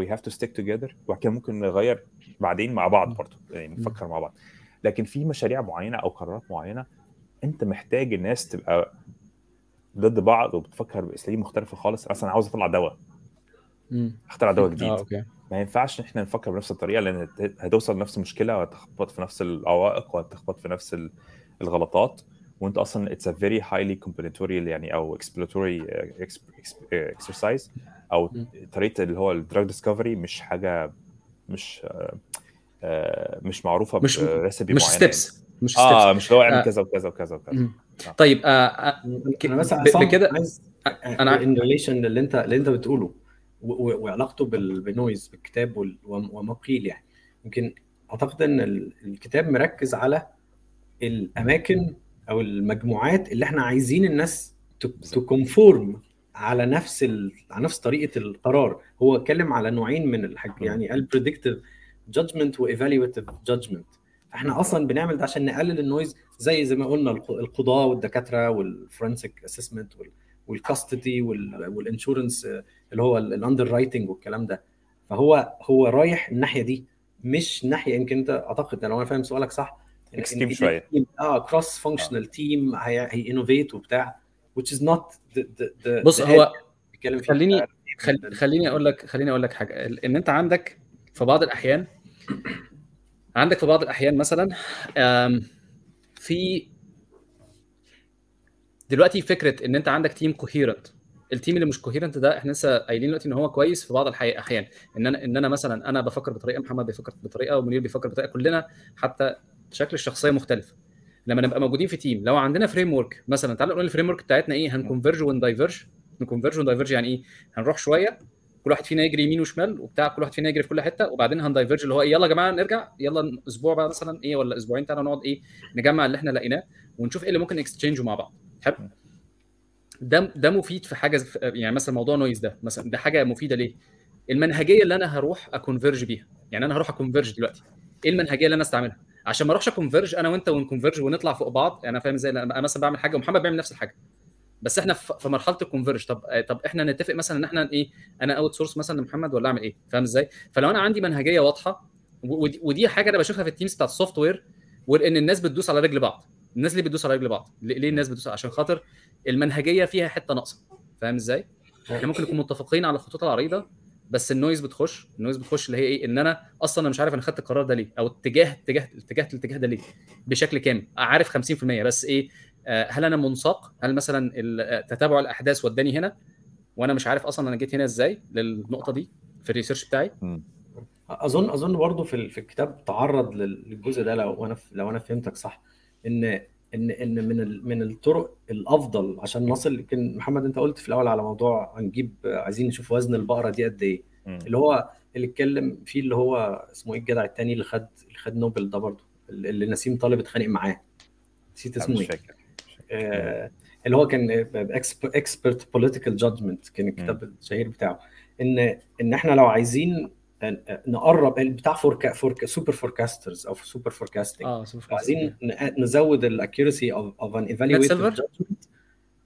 we have to stick together وبعد كده ممكن نغير بعدين مع بعض برضه يعني نفكر مع بعض. لكن في مشاريع معينة أو قرارات معينة أنت محتاج الناس تبقى ضد بعض وبتفكر بأساليب مختلفة خالص. مثلا عاوز أطلع دواء. أخترع دواء جديد. آه okay. ما ينفعش إن إحنا نفكر بنفس الطريقة لأن هت- هتوصل لنفس المشكلة وهتخبط في نفس العوائق وهتخبط في نفس ال- الغلطات. وانت أصلا it's a very highly exploratory يعني أو exploratory exercise أو مم. طريقة اللي هو ال drug discovery مش حاجة مش آه، آه، مش معروفة مش recipe مش steps مش steps آه مش اللي هو اعمل آه. كذا وكذا وكذا وكذا. طيب آه أنا بس بكده عايز أنا- in relation للي انت اللي انت بتقوله وعلاقته بال- بال noise بالكتاب وما قيل يعني يمكن أعتقد إن ال- الكتاب مركز على الأماكن أو المجموعات اللي إحنا عايزين الناس to conform على نفس ال... على نفس طريقة القرار. هو اتكلم على نوعين من الحاج يعني قال predictive judgment و evaluative judgment فاحنا أصلا بنعمل ده عشان نقلل ال noise زي زي ما قلنا الق- القضاه والدكاترة وال forensic assessment وال custody وال insurance اللي هو ال underwriting والكلام ده. فهو هو رايح الناحية دي مش ناحية يمكن أنت أعتقد لو أنا فاهم سؤالك صح إن- شوية. آه cross-functional team هي innovate وبتاع which is not the, the, the بص the هو خليني خل... خليني أقول لك خليني أقول لك حاجة. ال- إن أنت عندك في بعض الأحيان عندك في بعض الأحيان مثلا في دلوقتي فكرة إن أنت عندك team coherent ال team اللي مش coherent ده إحنا لسه قايلين دلوقتي إن هو كويس في بعض الاحيان إن أنا إن أنا مثلا أنا بفكر بطريقة محمد بيفكر بطريقة ومنير بيفكر بطريقة كلنا حتى شكل الشخصية مختلف لما نبقى موجودين في team لو عندنا framework مثلا تعالوا نقول ال framework بتاعتنا إيه؟ هن converge ون diverge ن converge ون diverge يعني إيه؟ هنروح شوية كل واحد فينا يجري يمين وشمال وبتاع كل واحد فينا يجري في كل حتة وبعدين هن diverge اللي هو إيه؟ يلا يا جماعة نرجع يلا أسبوع بقى مثلا إيه؟ ولا أسبوعين تعالوا نقعد إيه؟ نجمع اللي إحنا لقيناه ونشوف إيه اللي ممكن اكستشينجه مع بعض. حلو؟ ده ده مفيد في حاجة يعني مثلا موضوع noise ده مثلا ده حاجة مفيدة ليه؟ المنهجية اللي أنا هروح أ converge بيها. يعني أنا هروح أ converge دلوقتي. إيه المنهجية اللي أنا أستعملها؟ عشان ما اروحش أ converge أنا وانت ون converge ونطلع فوق بعض. يعني أنا فاهم إزاي؟ أنا مثلا بعمل حاجة ومحمد بيعمل نفس الحاجة. بس إحنا في مرحلة ال converge. طب طب إحنا نتفق مثلا إن إحنا إيه؟ أنا outsource مثلا لمحمد ولا أعمل إيه؟ فاهم إزاي؟ فلو أنا عندي منهجية واضحة ودي, حاجة أنا بشوفها في ال teams بتاعت ال software وإن الناس بتدوس على رجل بعض. الناس ليه بتدوس على رجل بعض؟ ليه الناس بتدوس؟ عشان خاطر المنهجية فيها حتة ناقصة. فاهم إزاي؟ إحنا ممكن نكون متفقين على الخطوط العريضة بس ال noise بتخش ال noise بتخش اللي هي إيه؟ إن أنا أصلا أنا مش عارف أنا خدت القرار ده ليه أو اتجاه اتجاه اتجاه الاتجاه ده ليه بشكل كامل. عارف 50% بس إيه؟ هل أنا منساق؟ هل مثلا تتابع الأحداث وداني هنا؟ وأنا مش عارف أصلا أنا جيت هنا إزاي للنقطة دي في الريسيرش بتاعي؟ أظن أظن برضه في في الكتاب تعرض للجزء ده لو أنا لو أنا فهمتك صح إن إن إن من من الطرق الأفضل عشان نصل يمكن محمد أنت قلت في الأول على موضوع هنجيب عايزين نشوف وزن البقرة دي قد إيه. اللي هو اللي اتكلم فيه اللي هو اسمه إيه الجدع التاني اللي خد اللي خد نوبل ده برضه اللي نسيم طالب اتخانق معاه. نسيت اسمه إيه. آه اللي هو كان Expert Political Judgment كان الكتاب الشهير بتاعه. إن إن إحنا لو عايزين نقرب بتاع foreca- foreca- super forecasters أو super forecasting آه عايزين نزود ال accuracy of an evaluated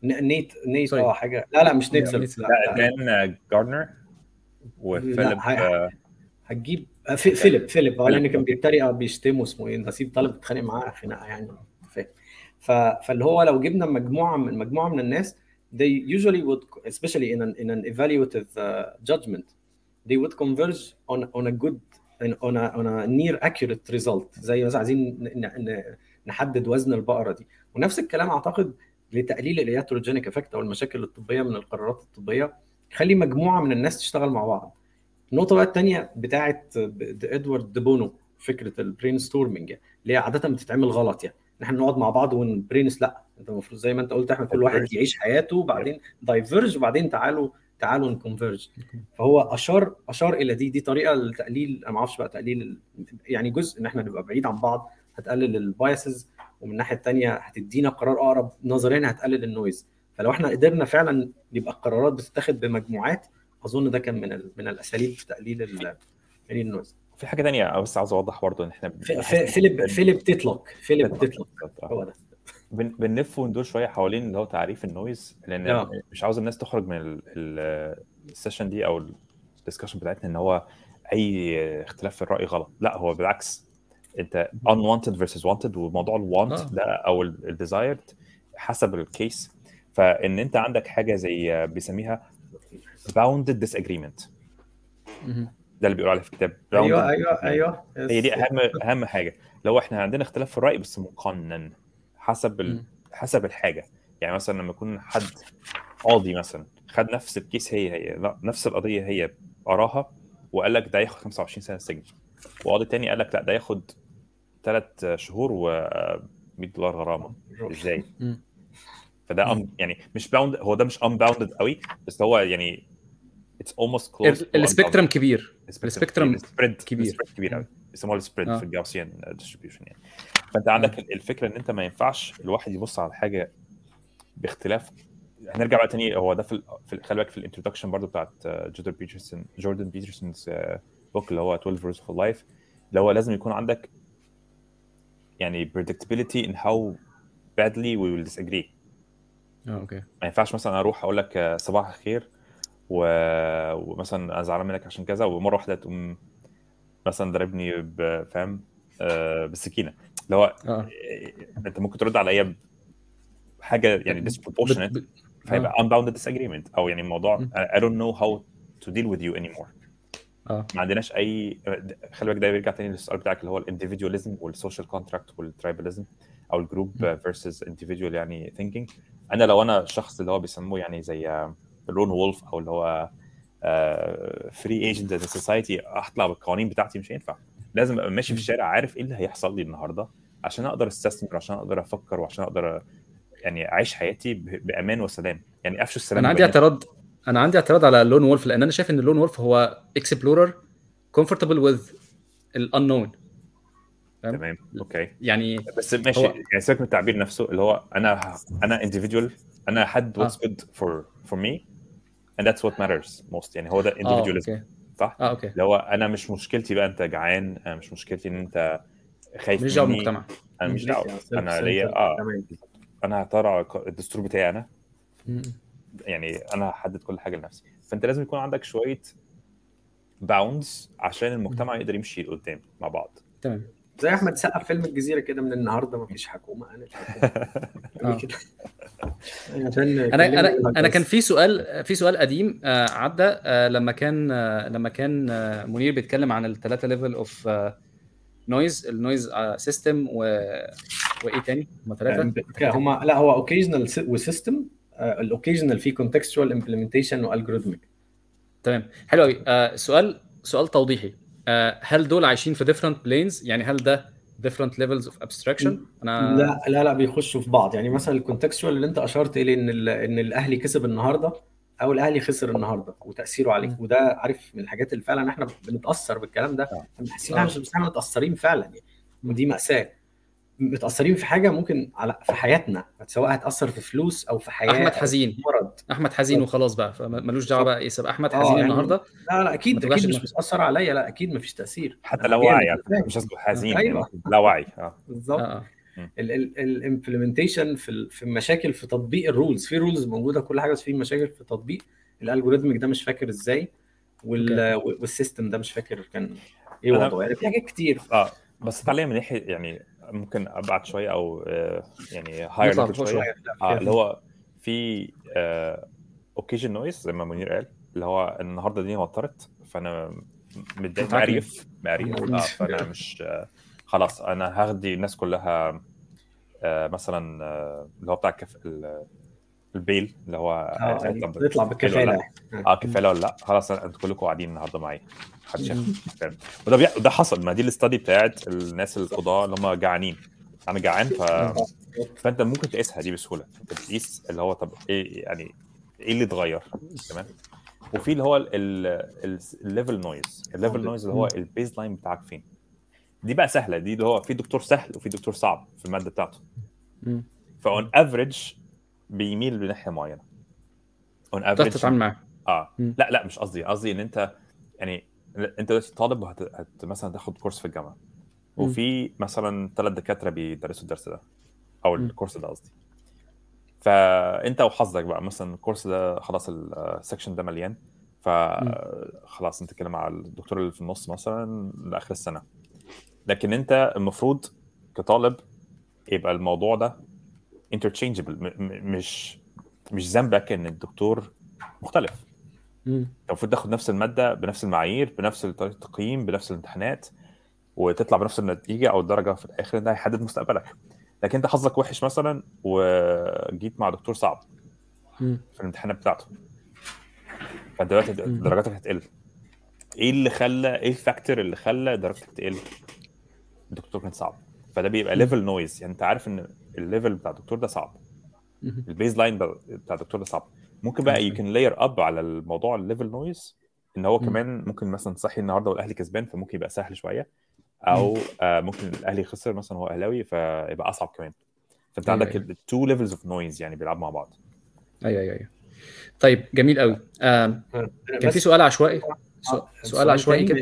Nate Nate آه حاجة. لا لا مش نيت سيلفر لا كان جاردنر وفيليب هتجيب فيليب. فيليب آه لأن كان بيتريق بيشتمه اسمه إيه؟ نسيم طالب اتخانق معاه خناقة يعني. فاهم. فاللي هو لو جبنا مجموعة من مجموعة من الناس they usually would especially in an in an evaluative uh, judgment. They would converge on on a good on a on a near accurate result. زي مثلا عايزين نحدد وزن البقرة دي. ونفس الكلام أعتقد لتقليل ال iatrogenic effect أو المشاكل الطبية من القرارات الطبية خلي مجموعة من الناس تشتغل مع بعض. النقطة بقى الثانية بتاعه إدوارد ديبونو فكرة ال brainstorming اللي هي عادة بتتعمل غلط يعني. إن إحنا نقعد مع بعض ون brainstorm لأ أنت المفروض زي ما أنت قلت إحنا كل واحد يعيش حياته وبعدين diverge وبعدين تعالوا تعالوا ن converge فهو اشار أشار إلى دي دي طريقة لتقليل أنا ما أعرفش بقى تقليل يعني جزء إن إحنا نبقى بعيد عن بعض هتقلل ال biases ومن الناحية الثانية هتدينا قرار أقرب نظريا هتقلل ال noise فلو إحنا قدرنا فعلا يبقى القرارات بتتاخد بمجموعات أظن ده كان من من الأساليب في تقليل تقليل ال noise في حاجة ثانية بس عاوز أوضح برضه إن إحنا فيليب فيليب تيتلوك. فيليب تيتلوك. هو ده. بنلف وندور شوية حوالين اللي هو تعريف ال noise لأن آه. مش عاوز الناس تخرج من ال session دي أو ال discussion بتاعتنا إن هو أي اختلاف في الرأي غلط. لا هو بالعكس. أنت unwanted versus wanted وموضوع ال wanted آه. ده أو ال desired حسب الكيس فإن أنت عندك حاجة زي بيسميها bounded disagreement. ده اللي بيقولوا عليه في الكتاب. أيوه أيوه. أيوه. هي دي أهم أهم حاجة. لو إحنا عندنا اختلاف في الرأي بس مقنن. حسب ال... حسب الحاجة. يعني مثلا لما يكون حد قاضي مثلا خد نفس الكيس هي هي لا نفس القضية هي قراها وقال لك ده ياخد 25 سنة سجن وقاضي تاني قال لك لا ده ياخد ثلاث شهور و 100 دولار غرامة. إزاي؟ فده يعني مش bound هو ده مش unbounded قوي بس هو يعني it's close to ال spectrum. كبير. ال spectrum كبير. ال spread كبير. قوي. بيسموها ال spread آه. في ال Gaussian distribution يعني. فانت عندك الفكرة ان انت ما ينفعش الواحد يبص على حاجة باختلاف. هنرجع بقى تاني هو ده في ال- خلي بالك في ال introduction برضو بتاعت جوردن بيترسون جوردن بيترسونز بوك اللي هو 12 rules for life. اللي هو لازم يكون عندك يعني predictability in how badly we will disagree. آه okay. ما ينفعش مثلا أروح أقول لك آه، صباح الخير و... ومثلا أنا زعلان منك عشان كذا ومرة واحدة تقوم مثلا ضربني فاهم؟ آه، بالسكينة. اللي هو آه، انت ممكن ترد عليا بحاجه يعني disproportionate فيبقى unbounded disagreement أو يعني الموضوع م. I don't know how to deal with you anymore. آه. ما عندناش أي خلي بالك ده بيرجع تاني للسؤال بتاعك اللي هو ال individualism وال social contract وال tribalism أو ال group versus individual يعني thinking. أنا لو أنا شخص اللي هو بيسموه يعني زي lone wolf أو اللي هو free agent society اطلع بالقوانين بتاعتي مش هينفع. لازم أبقى ماشي في الشارع عارف إيه اللي هيحصل لي النهارده. عشان أقدر أستثمر عشان أقدر أفكر وعشان أقدر يعني أعيش حياتي بأمان وسلام. يعني أفشوا السلام أنا عندي. اعتراض أنا عندي اعتراض على lone wolf لأن أنا شايف إن lone wolf هو explorer comfortable with the unknown تمام okay. يعني بس ماشي. هو- يعني سيبك من التعبير نفسه اللي هو أنا أنا individual أنا حد آه. what's good for for me and that's what matters most. يعني هو ده آه individualism okay. صح؟ آه okay. اللي هو أنا مش مشكلتي بقى أنت جعان أنا مش مشكلتي إن أنت خايف مش دعوه بالمجتمع أنا مش؟ دعوه أنا. ليا آه. أنا هطلع الدستور بتاعي أنا. يعني أنا هحدد كل حاجة لنفسي. فأنت لازم يكون عندك شوية bounds عشان المجتمع يقدر يمشي لقدام مع بعض. تمام. زي أحمد سقا في فيلم الجزيرة كده من النهارده ما فيش حكومة. أنا الحكومة أنا أنا أنا كان. في سؤال في سؤال قديم آه، عدى آه، لما كان آه، لما كان منير بيتكلم عن الثلاثه level of noise ال noise system و وإيه تاني؟ هم ثلاثة هما لا هو occasional و system ال occasional فيه contextual implementation و algorithmic تمام. حلو قوي آه سؤال سؤال توضيحي. آه هل دول عايشين في different planes يعني هل ده different levels of abstraction أنا لا لا لا بيخشوا في بعض. يعني مثلا ال contextual اللي أنت أشرت إليه إن إن الأهلي كسب النهارده أو الأهلي خسر النهارده وتأثيره عليك. وده عارف من الحاجات اللي فعلا إحنا بنتأثر بالكلام ده. آه. إحنا حاسين إن إحنا متأثرين فعلا يعني. ودي مأساة. متأثرين في حاجة ممكن على في حياتنا سواء هتأثر في فلوس أو في حياة أحمد حزين. مرض. أحمد حزين وخلاص بقى فمالوش دعوة بقى. إيه سبب أحمد آه، حزين يعني النهارده. لا لا أكيد أكيد مش دماغك. بتأثر عليا. لا أكيد مفيش تأثير. حتى لو واعي يعني. مش قصدي حزين أيوة. يعني لا واعي آه. بالظبط. ال implementation في ال- في المشاكل في تطبيق ال rules. في rules موجودة كل حاجة بس في مشاكل في تطبيق. ال algorithmic ده مش فاكر إزاي. وال وال system ده مش فاكر كان إيه وضعه. يعني في حاجات كتير. آه. بس تعليق من ناحية يعني ممكن أبعد شوية أو آه، يعني higher شوية. آه اللي هو في occasion noise زي ما منير قال. اللي هو النهارده دي وترت فأنا متضايق. مقريف مقريف. آه فأنا مش آه، خلاص أنا هاخدي الناس كلها آه، مثلا آه، اللي هو بتاع. ال- ال bail اللي هو هيطلع يعني ب- تطلع حلو ولا بالكفاله لا؟ آه. كفاله ولا لا؟ خلاص أنتوا كلكم قاعدين النهارده معايا. محدش وده بي... وده حصل. ما دي ال study بتاعت الناس القضاء اللي هم جعانين. أنا جعان ف... فأنت ممكن تقيسها دي بسهولة. أنت بتقيس اللي هو طب إيه يعني إيه اللي اتغير؟ تمام. وفي اللي هو ال level noise ال level noise اللي هو ال baseline بتاعك فين؟ دي بقى سهلة دي اللي هو في دكتور سهل وفي دكتور صعب في المادة بتاعته. ف on average بيميل لناحيه معينة on average تتعامل معاه آه مم. لا لا مش قصدي قصدي إن أنت يعني أنت دلوقتي طالب وهت هت مثلا تاخد course في الجامعة. وفي مثلا ثلاث دكاترة بيدرسوا الدرس ده أو. ال course ده قصدي فانت وحظك بقى مثلا ال course ده خلاص ال section ده مليان فخلاص أنت كده مع الدكتور اللي في النص مثلا لآخر السنة لكن انت المفروض كطالب يبقى الموضوع ده انترتشينجبل مش مش ذنبك إن الدكتور مختلف. انت المفروض تاخد نفس المادة بنفس المعايير بنفس طريقه التقييم بنفس الامتحانات وتطلع بنفس النتيجة أو الدرجة في الآخر ده هيحدد مستقبلك لكن أنت حظك وحش مثلا وجيت مع دكتور صعب. في الامتحانات بتاعته فانت دلوقتي. درجاتك هتقل إيه اللي خلى إيه ال factor اللي خلى درجتك تقل الدكتور كان صعب. فده بيبقى level noise يعني انت عارف ان ال level بتاع الدكتور ده صعب. ال baseline بتاع الدكتور ده صعب. ممكن بقى you can layer up على الموضوع ال level noise إن هو. كمان ممكن مثلا صحي النهارده والأهلي كسبان فممكن يبقى سهل شوية. أو آه ممكن الأهلي خسر مثلا هو أهلاوي فيبقى أصعب كمان. فأنت أيوة، عندك. ال two levels of noise يعني بيلعبوا مع بعض. أيوه أيوه أيوه. طيب جميل قوي آم، كان في سؤال عشوائي. سؤال, سؤال عشوائي كده.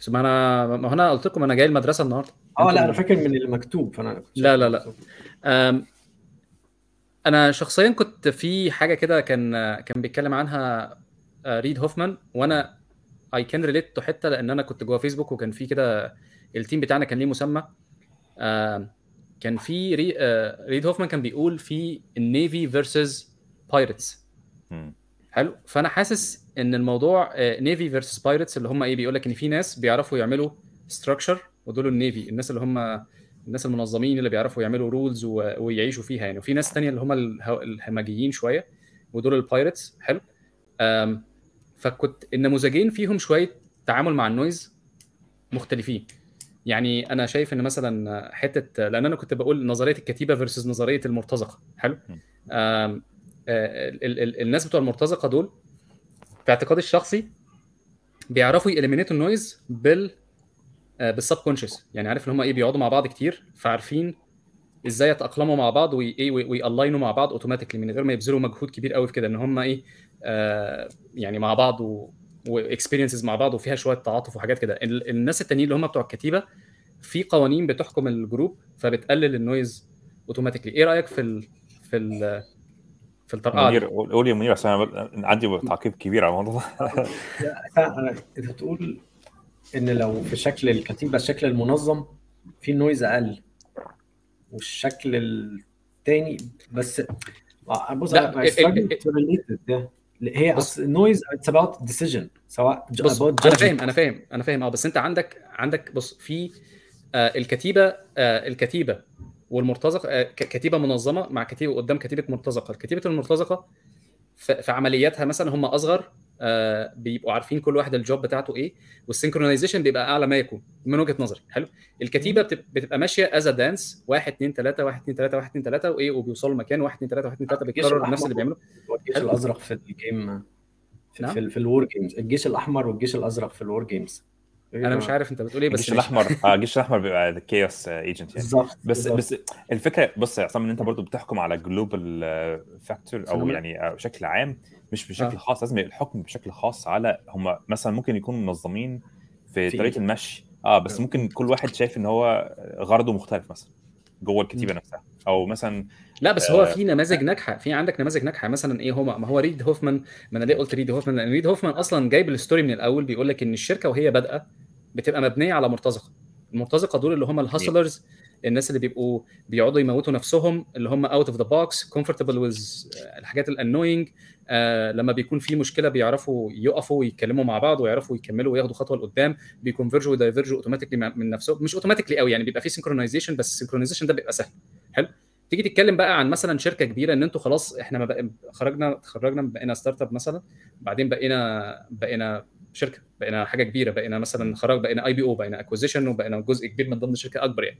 بس ما أنا ما هو أنا قلت لكم أنا جاي المدرسة النهارده. آه لا أنا فاكر من المكتوب فأنا كنت لا، لا، لا. أم، أنا شخصيا كنت في حاجة كده كان كان بيتكلم عنها آه، ريد هوفمان وأنا اي كان ريليت تو حتة لأن أنا كنت جوه فيسبوك وكان في كده التيم بتاعنا كان ليه مسمى. كان في ري- آه، ريد هوفمان كان بيقول في ال navy versus pirates. حلو. فأنا حاسس إن الموضوع navy versus pirates اللي هم إيه بيقول لك إن في ناس بيعرفوا يعملوا structure ودول ال navy الناس اللي هم الناس المنظمين اللي بيعرفوا يعملوا rules ويعيشوا فيها يعني. وفي ناس تانية اللي هم الهمجيين شوية ودول ال pirates حلو. فكنت النموذجين فيهم شوية تعامل مع ال noise مختلفين. يعني أنا شايف إن مثلا حتة لأن أنا كنت بقول نظرية الكتيبة versus نظرية المرتزقة حلو. آم، آه، ال- ال- الناس بتوع المرتزقة دول في اعتقادي الشخصي بيعرفوا ي eliminate ال noise بال بال subconscious يعني عارف ان هم إيه بيقعدوا مع بعض كتير فعارفين إزاي يتأقلموا مع بعض وايه وي align وا مع بعض automatically من غير ما يبذلوا مجهود كبير قوي في كده إن هم إيه آه يعني مع بعض و experiences مع بعض وفيها شوية تعاطف وحاجات كده. ال- الناس التانيين اللي هم بتوع الكتيبة في قوانين بتحكم ال group فبتقلل ال noise automatically إيه رأيك في ال في ال في الطرقعه منير؟ قول يا منير عشان أنا عندي تعقيب كبير على الموضوع ده أنت بتقول إن لو في شكل الكتيبة الشكل المنظم في noise أقل والشكل التاني بس آه، بص أنا relate it. ده. هي بص. ال noise it's about decision سواء بص أنا. فاهم أنا فاهم أنا فاهم آه بس أنت عندك عندك بص في آه الكتيبة آه الكتيبة والمرتزقة آه كتيبة منظمة مع كتيبه قدام كتيبة مرتزقة. الكتيبة المرتزقة في عملياتها مثلا هم أصغر آه بيبقوا عارفين كل واحد ال job بتاعته إيه وال synchronization بيبقى أعلى ما يكون من وجهة نظري. حلو؟ الكتيبة بتب- بتبقى ماشية از دانس 1 2 3 1 2 3 1 2 3 وإيه وبيوصلوا مكان 1 2 3 1 2 3 الجيش بيتكرر نفس اللي بيعملوا. والجيش حلو. الأزرق في الجيم في نعم. في, في الور جيمز الجيش الأحمر والجيش الأزرق في الور جيمز أنا مش عارف أنت بتقول إيه بس الجيش. الأحمر آه الجيش الأحمر بيبقى كيوس ايجنت يعني بالظبط بس. بس الفكرة بص يا عصام إن أنت برضو بتحكم على جلوبال فاكتور أو. يعني آه، بشكل عام مش بشكل آه. خاص لازم الحكم بشكل خاص على هم مثلا ممكن يكونوا منظمين في في طريقة؟ المشي آه بس آه. ممكن كل واحد شايف إن هو غرضه مختلف مثلا جوه الكتيبة نفسها أو مثلا لا بس هو في نماذج ناجحة في عندك نماذج ناجحة مثلا إيه هو ما هو ريد هوفمان ما أنا ليه قلت ريد هوفمان لأن ريد هوفمان أصلا جايب ال story من الأول بيقول لك إن الشركة وهي بادئة بتبقى مبنية على مرتزقة. المرتزقة دول اللي هم ال hustlers الناس اللي بيبقوا بيقعدوا يموتوا نفسهم اللي هم out of the box comfortable with الحاجات ال annoying آه لما بيكون في مشكلة بيعرفوا يقفوا ويتكلموا مع بعض ويعرفوا يكملوا وياخدوا خطوة لقدام بيكونفرجوا ودايفرجوا automatically من نفسهم. مش اوتوماتيكلي قوي يعني بيبقى في synchronization بس ال synchronization ده بيبقى سهل. حلو. تيجي تتكلم بقى عن مثلا شركة كبيرة إن أنتوا خلاص إحنا ما بقى خرجنا تخرجنا بقينا startup مثلا بعدين بقينا بقينا شركة. بقينا حاجة كبيرة بقينا مثلا خرج بقينا IPO بقينا acquisition وبقينا جزء كبير من ضمن شركة أكبر يعني.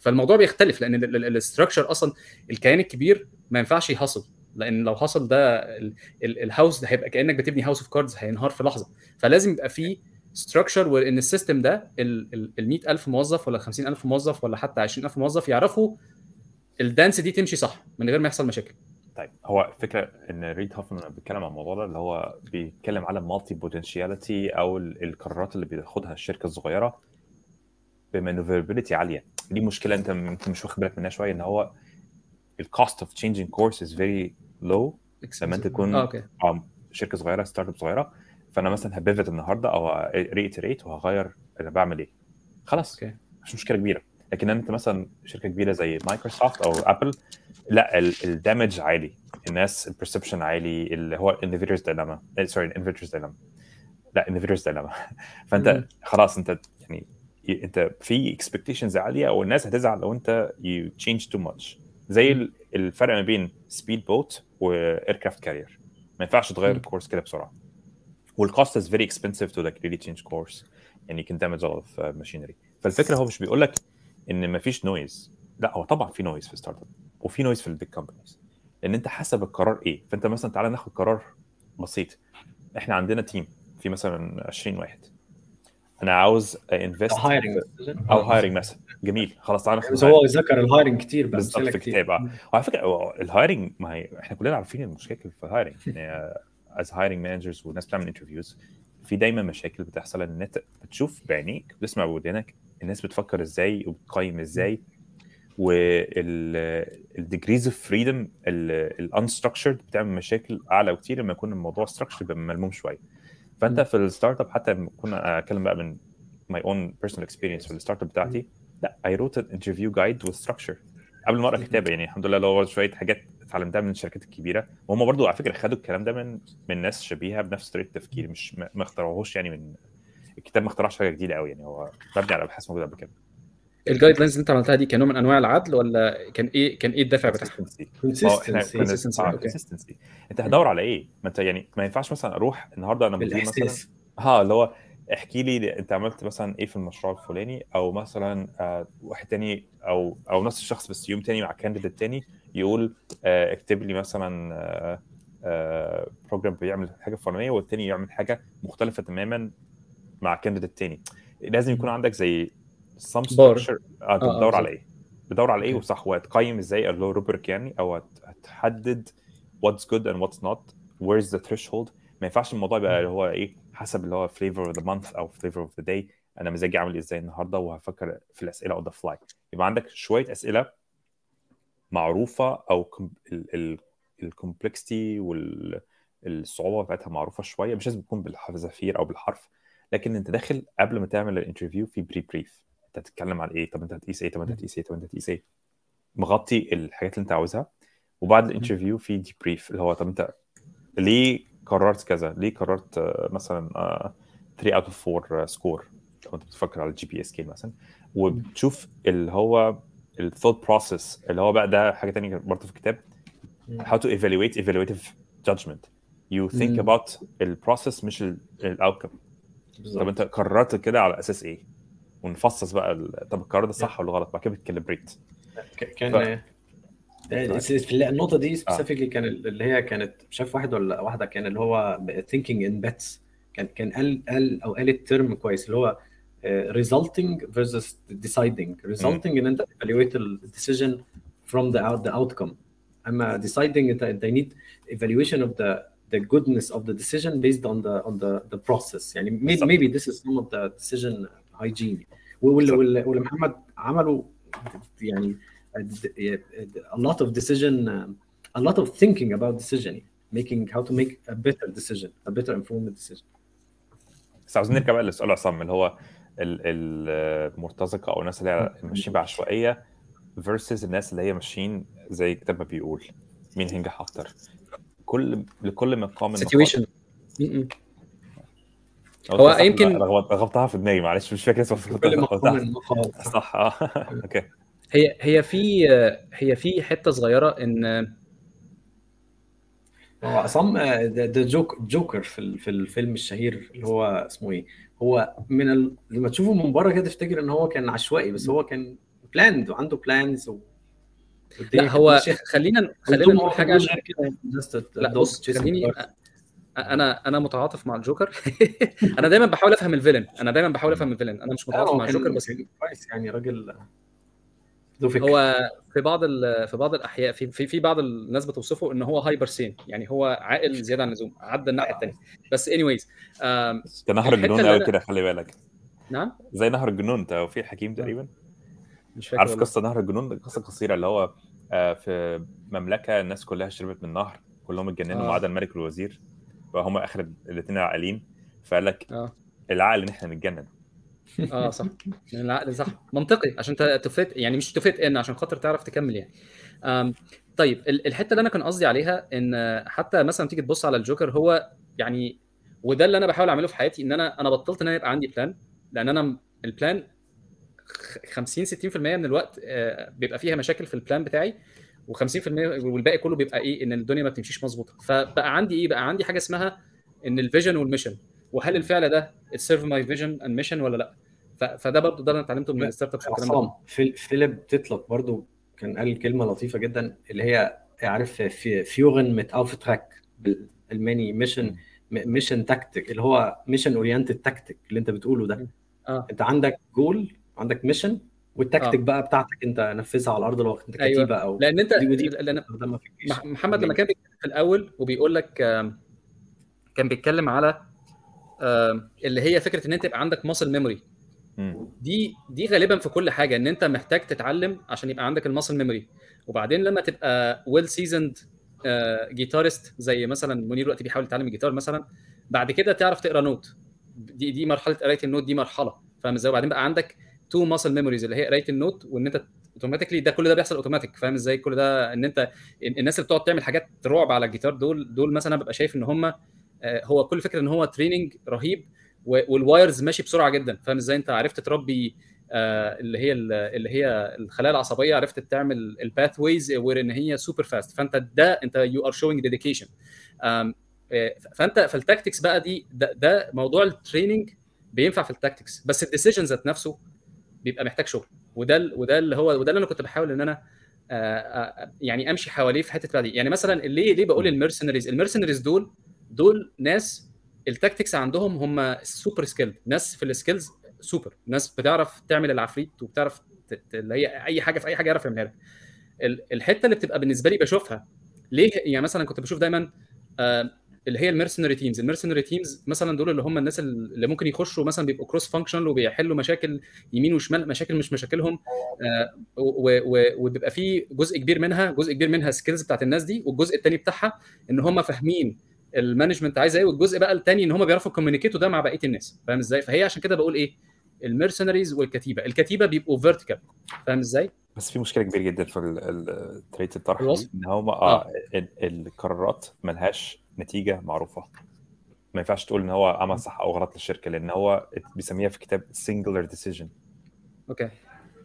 فالموضوع بيختلف لأن ال structure أصلا الكيان الكبير ما ينفعش يحصل لأن لو حصل ده ال- ال- ال house ده هيبقى كأنك بتبني house of cards هينهار في لحظة. فلازم يبقى في structure وإن ال system ده ال 100000 موظف ولا 50000 موظف ولا حتى 20000 موظف يعرفوا ال dance دي تمشي صح من غير ما يحصل مشاكل. طيب هو الفكرة إن ريد هوفمان بيتكلم عن الموضوع ده اللي هو بيتكلم على multipotentiality أو ال- القرارات اللي بياخدها الشركة الصغيرة ب maneuverability عالية. دي مشكلة أنت يمكن مش واخد بالك منها شوية إن هو ال cost of changing course is very low لما أنت تكون okay. آه، شركة صغيرة startup صغيرة فأنا مثلا ه pivot النهارده أو retreat وهغير أنا بعمل إيه. خلاص. okay. مش مشكلة كبيرة. لكن أنت مثلا شركة كبيرة زي مايكروسوفت أو ابل لا ال damage عالي. الناس ال perception عالي. اللي هو ال innovator's dilemma sorry ال innovator's dilemma لا innovator's dilemma فأنت. خلاص أنت يعني أنت في expectations عالية أو الناس هتزعل لو أنت you change too much زي ال- الفرق ما بين speed boat و aircraft carrier ما ينفعش تغير. ال course كده بسرعة. وال cost is very expensive to like really change course. يعني can damage all of uh, machinery. فالفكرة هو مش بيقول لك إن ما فيش noise لا هو طبعا في noise في startup وفي noise في ال big companies لأن أنت حسب القرار إيه. فأنت مثلا تعالى ناخد قرار بسيط. إحنا عندنا team في مثلا 20 واحد. أنا عاوز invest hiring أو hiring مثلا. جميل. خلاص تعالى ناخد بس هو ذكر ال hiring كتير بالظبط بامثله في كتير كتاب آه وعلى فكرة ال hiring ما هي إحنا كلنا عارفين المشاكل في ال hiring يعني as hiring managers والناس بتعمل interviews في دايما مشاكل بتحصل إن أنت بتشوف بعينيك بتسمع بودانك الناس بتفكر إزاي وبتقيم إزاي. وال degrees of freedom ال unstructured بتعمل مشاكل أعلى كتير لما يكون الموضوع structured بيبقى ملموم شوية. فأنت في ال startup حتى كنا أتكلم بقى من my own personal experience في ال startup بتاعتي لا I wrote an interview guide with structure قبل ما أقرأ كتابه يعني الحمد لله اللي هو شوية حاجات اتعلمتها من الشركات الكبيرة. وهم برضو على فكرة خدوا الكلام ده من من ناس شبيهة بنفس طريقة التفكير مش ما ما اخترعوهوش يعني من الكتاب ما اخترعش حاجة جديدة قوي يعني هو مبني على أبحاث موجودة قبل كده. ال guidelines اللي انت عملتها دي كان نوع من أنواع العدل ولا كان إيه كان إيه الدافع بتاعها؟ آه okay. consistency. أنت هتدور على إيه؟ ما أنت يعني ما ينفعش مثلا أروح النهارده أنا مدير مثلا ها اللي هو احكي لي أنت عملت مثلا إيه في المشروع الفلاني أو مثلا آه واحد تاني أو أو نفس الشخص بس يوم تاني مع candidate تاني يقول آه اكتب لي مثلا آه آه program بيعمل حاجة فلانية والتاني يعمل حاجة مختلفة تماما مع candidate تاني لازم يكون عندك زي آه انت آه، آه، بتدور على. إيه؟ بتدور على إيه. وصح وهتقيم إزاي اللي هو rubric يعني أو هت- هتحدد what's good and what's not where's the threshold ما ينفعش الموضوع يبقى اللي هو إيه حسب اللي هو flavor of the month أو flavor of the day أنا مزاجي عامل إزاي النهارده وهفكر في الأسئلة on the fly يبقى عندك شوية أسئلة معروفة أو ال complexity والصعوبه بتاعتها معروفة شوية مش لازم تكون بالحذافير أو بالحرف لكن أنت داخل قبل ما تعمل ال interview في pre-brief انت هتتكلم عن إيه؟ طب انت هتقيس إيه؟ طب انت هتقيس إيه؟ طب انت هتقيس إيه؟ مغطي الحاجات اللي انت عاوزها وبعد ال interview في debrief اللي هو طب انت ليه قررت كذا؟ ليه قررت آه، مثلا آه، 3 out of 4 score لو انت بتفكر على ال GPA scale مثلا. وبتشوف اللي هو ال thought process اللي هو بقى ده حاجة تانية برضه في الكتاب. how to evaluate evaluative judgment. You think about ال process مش ال outcome طب انت قررت كده على أساس إيه؟ ونفصص بقى طب القرار ده صح ولا غلط بعد كده بت calibrate كان ف- آه، في النقطة دي specifically كان اللي هي كانت مش عارف واحد ولا واحدة كان اللي هو thinking in bets كان كان قال قال أو قالت term كويس اللي هو آه، resulting versus deciding resulting ان انت evaluate ال decision from the out the outcome اما deciding انت انت need evaluation of the the goodness of the decision based on the on the the process يعني maybe, maybe this is some of the decision واللي واللي واللي محمد عمله يعني a lot of decision a lot of thinking about decision making how to make a better decision a better informed decision. بس عاوزين نرجع بقى للسؤال عصام اللي هو ال- المرتزقة أو الناس اللي ماشيين بعشوائيه versus الناس اللي هي ماشيين زي الكتاب ما بيقول مين هينجح أكتر؟ كل لكل مقام مقال. هو يمكن- رغبتها في دماغي معلش مش فاكر اسمها صح آه. أوكي. هي هي في هي في حتة صغيرة إن هو عصام آه، ده ده جوك جوكر في ال- في الفيلم الشهير اللي هو اسمه إيه؟ هو من ال... لما تشوفه من بره كده تفتكر إن هو كان عشوائي بس هو كان planned وعنده plans و... لا هو. خلينا خلينا نقول حاجة عشان كده لا بص خليني. أنا أنا متعاطف مع الجوكر. أنا دايما بحاول أفهم ال villain. أنا دايما بحاول أفهم ال villain. أنا مش متعاطف مع الجوكر بس كويس يعني راجل ذو فكر هو في بعض ال- في بعض الأحياء في في في بعض الناس بتوصفه إن هو hyper sane. يعني هو عاقل زيادة عن اللزوم عدى الناحية الثانية بس anyways ده نهر الجنون قوي كده خلي بالك. نعم؟ زي نهر الجنون أنت وفي الحكيم تقريبا؟ مش فاكر عارف. قصة نهر الجنون؟ قصة قصيرة اللي هو آه، في مملكة الناس كلها شربت من نهر كلهم اتجننوا آه. ما عدا الملك والوزير فهم آخر الاثنين عاقلين فقال لك آه. العقل ان إحنا نتجنن آه صح. يعني العقل صح. منطقي عشان تفت يعني مش تفت إن عشان خاطر تعرف تكمل يعني. آم، طيب ال- الحتة اللي أنا كان قصدي عليها إن حتى مثلا تيجي تبص على الجوكر هو يعني وده اللي أنا بحاول أعمله في حياتي إن أنا أنا بطلت إن أنا يبقى عندي بلان لأن أنا البلان خ- 50 60% من الوقت آه، بيبقى فيها مشاكل في البلان بتاعي. و50% والباقي كله بيبقى إيه؟ إن الدنيا ما بتمشيش مظبوطة. فبقى عندي إيه؟ بقى عندي حاجة اسمها إن الفيجن والميشن وهل الفعل ده سيرف ماي فيجن اند ميشن ولا لأ؟ فده برضه ده أنا اتعلمته من الستارت والكلام عصام فيليب تطلق برضو كان قال كلمة لطيفة جدا اللي هي عارف في فيوغن مت اوف تراك بالألماني mission mission Taktik اللي هو mission oriented tactic اللي أنت بتقوله ده. آه. أنت عندك جول عندك mission وال tactic آه. بقى بتاعتك انت نفذها على أرض الواقع انت أيوة. كتيبه أو لأن أنت دي ودي مح- محمد لما كان بيتكلم في الأول وبيقول لك كان بيتكلم على اللي هي فكرة إن أنت يبقى عندك muscle memory. دي دي غالبا في كل حاجة إن أنت محتاج تتعلم عشان يبقى عندك ال muscle memory وبعدين لما تبقى well seasoned guitarist زي مثلا منير دلوقتي بيحاول يتعلم الجيتار مثلا بعد كده تعرف تقرأ نوت دي دي مرحلة قراية النوت دي مرحلة فاهم إزاي وبعدين بقى عندك two muscle memories اللي هي قراية النوت وإن أنت automatically ده كل ده بيحصل اوتوماتيك فاهم إزاي؟ كل ده إن أنت الناس اللي بتقعد تعمل حاجات رعب على الجيتار دول دول مثلا ببقى شايف إن هم هو كل فكرة إن هو training رهيب وال wires ماشي بسرعة جدا فاهم إزاي؟ أنت عرفت تربي آه اللي هي اللي هي الخلايا العصبية عرفت تعمل ال pathways wherein هي super fast فأنت ده أنت you are showing dedication فأنت في ال tactics بقى دي ده, ده موضوع ال training بينفع في ال tactics بس ال decision ذات نفسه بيبقى محتاج شغل. وده وده اللي هو وده اللي أنا كنت بحاول إن أنا آه، آه، يعني أمشي حواليه في حتة دي. يعني مثلا ليه ليه بقول ال mercenaries؟ ال mercenaries دول دول ناس ال tactics عندهم هم super skilled ناس في ال skills super ناس بتعرف تعمل العفريت وبتعرف اللي هي أي حاجة في أي حاجة يعرف يعملها لك. الحتة اللي بتبقى بالنسبة لي بشوفها ليه يعني مثلا كنت بشوف دايما آه، اللي هي ال mercenary teams. ال mercenary teams مثلا دول اللي هم الناس اللي ممكن يخشوا مثلا بيبقوا cross functional وبيحلوا مشاكل يمين وشمال مشاكل مش مشاكلهم آه وبيبقى في جزء كبير منها جزء كبير منها skills بتاعت الناس دي والجزء الثاني بتاعها إن هم فاهمين ال management عايز إيه والجزء بقى الثاني إن هم بيعرفوا communicate وا ده مع بقية الناس. فاهم إزاي؟ فهي عشان كده بقول إيه ال mercenaries والكتيبة. الكتيبة بيبقوا vertical فاهم إزاي؟ بس في مشكلة كبيرة جدا في طريقة الطرح إن هم آه, آه. القرارات ملهاش نتيجة معروفة. ما ينفعش تقول إن هو عمل صح أو غلط للشركة لأن هو بيسميها في كتاب singular decision. أوكي.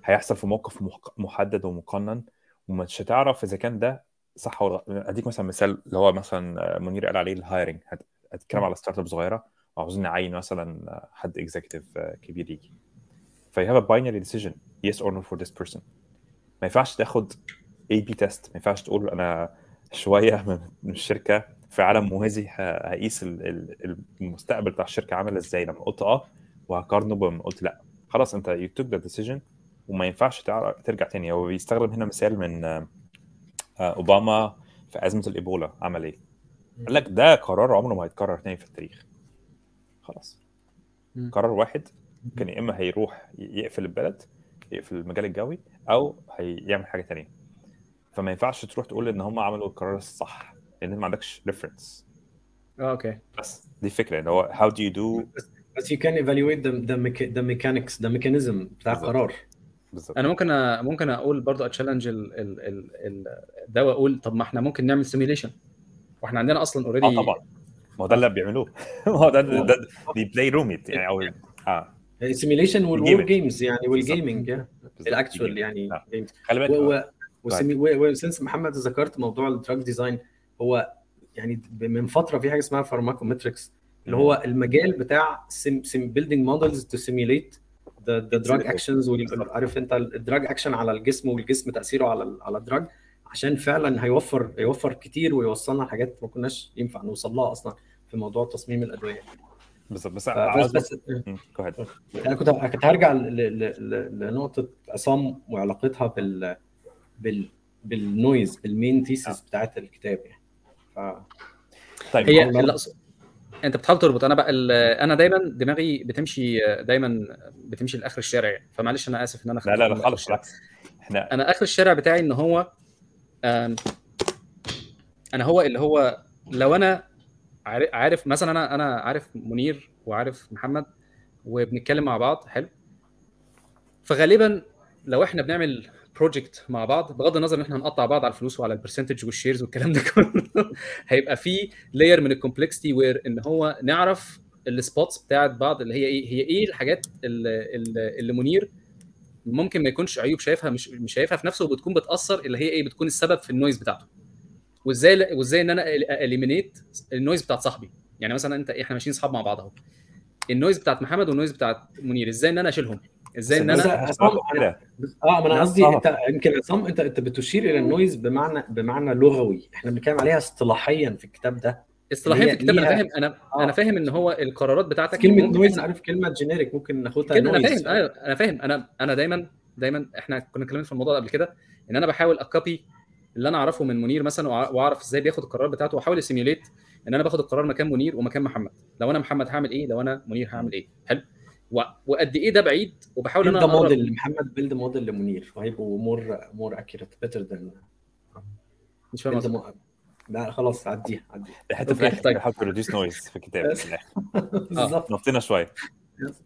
هيحصل في موقف محدد ومقنن ومش هتعرف إذا كان ده صح ولا أديك مثلا مثال اللي هو مثلا منير قال عليه ال hiring هتتكلم على startup صغيرة وعاوزين نعين مثلا حد executive كبير يجي. ف you have a binary decision yes or no for this person ما ينفعش تاخد A/B test ما ينفعش تقول أنا شوية من الشركة في عالم موازي هقيس المستقبل بتاع الشركة عامل إزاي؟ لما قلت آه وهقارنه بما قلت لأ. خلاص أنت you took the decision وما ينفعش ترجع تاني. هو بيستخدم هنا مثال من آه، أوباما في أزمة الإيبولا عمل إيه؟ قال لك ده قرار عمره ما هيتكرر تاني في التاريخ. خلاص. قرار واحد كان يا إما هيروح يقفل البلد يقفل المجال الجوي أو هيعمل حاجة تانية. فما ينفعش تروح تقول إن هم عملوا القرار الصح. لأن ما عندكش reference آه أوكي. بس دي الفكرة إن هو how do you do بس you can evaluate the the, the mechanics the mechanism بتاع القرار. بالظبط. أنا ممكن أ... ممكن أقول برضه ا challenge ال... ال... ال... ال... ده وأقول طب ما إحنا ممكن نعمل simulation وإحنا عندنا أصلا already آه طبعا. ما هو ده اللي بيعملوه. ما هو ده ده دي playroom يعني أو آه. simulation وال war games يعني وال gaming ال actual يعني games خلي بالك. و since محمد ذكرت موضوع ال drug design هو يعني من فترة في حاجة اسمها pharmacometrics اللي هو المجال بتاع building models to simulate the drug actions عارف انت ال drug action على الجسم والجسم تأثيره على على ال drug عشان فعلا هيوفر هيوفر كتير ويوصلنا لحاجات ما كناش ينفع نوصل لها أصلا في موضوع تصميم الأدوية. بالظبط بس بس, بس أنا كنت كنت هرجع لنقطة عصام وعلاقتها بال بال بال noise بال main thesis آه. بتاعت الكتاب يعني. ف... طيب هي أنت بتحاول تربط. أنا بقى أنا دايما دماغي بتمشي دايما بتمشي لآخر الشارع. يعني فمعلش أنا آسف إن أنا لا لا لا خالص بالعكس إحنا أنا آخر الشارع بتاعي إن هو أنا هو اللي هو لو أنا عارف مثلا أنا أنا عارف منير وعارف محمد وبنتكلم مع بعض حلو. فغالبا لو إحنا بنعمل project مع بعض بغض النظر إن إحنا هنقطع بعض على الفلوس وعلى ال percentage وال shares والكلام ده كله. هيبقى في layer من ال complexity where إن هو نعرف ال spots بتاعت بعض اللي هي إيه هي إيه الحاجات اللي, اللي منير ممكن ما يكونش عيوب شايفها مش مش شايفها في نفسه وبتكون بتأثر اللي هي إيه بتكون السبب في ال noise بتاعته. وإزاي وإزاي إن أنا eliminate ال noise بتاعت صاحبي. يعني مثلا أنت إحنا ماشيين اصحاب مع بعض أهو. ال noise بتاعت محمد وال noise بتاعت منير إزاي إن أنا أشيلهم؟ إزاي إن أنا آه ما أنا قصدي انت يمكن عصام انت أنت بتشير إلى ال noise بمعنى بمعنى لغوي. إحنا بنتكلم عليها اصطلاحيا في الكتاب ده. اصطلاحيا في الكتاب أنا فاهم أنا آه. أنا فاهم إن هو القرارات بتاعتك كلمة noise عارف كلمة generic ممكن ناخدها أنا فاهم أيوه أنا فاهم. أنا أنا دايما دايما إحنا كنا اتكلمنا في الموضوع ده قبل كده إن أنا بحاول ا copy اللي أنا أعرفه من منير مثلا وأعرف إزاي بياخد القرار بتاعته وأحاول ا simulate إن أنا باخد القرار مكان منير ومكان محمد. لو أنا محمد هعمل إيه؟ لو أنا منير هعمل إيه؟ حلو؟ وقد إيه ده بعيد؟ وبحاول إن أنا بيلد موديل لمحمد بيلد موديل لمنير. وهيبقوا more more accurate better than مش فاهم. لا خلاص عديها عديها. حتى في الآخر بحاول to reduce noise في الكتاب. الآخر بالظبط. نطينا شوية.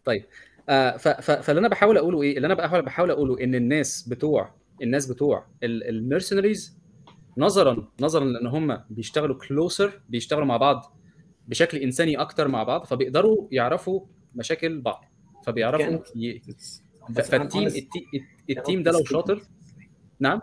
طيب. آه ف... ف... فاللي أنا بحاول أقوله إيه؟ اللي أنا بحاول بحاول أقوله إن الناس بتوع الناس بتوع ال mercenaries نظرا نظرا لأن هم بيشتغلوا closer بيشتغلوا مع بعض بشكل إنساني أكتر مع بعض فبيقدروا يعرفوا مشاكل بعض. فبيعرفوا ي... فال team ال team ده لو شاطر نعم؟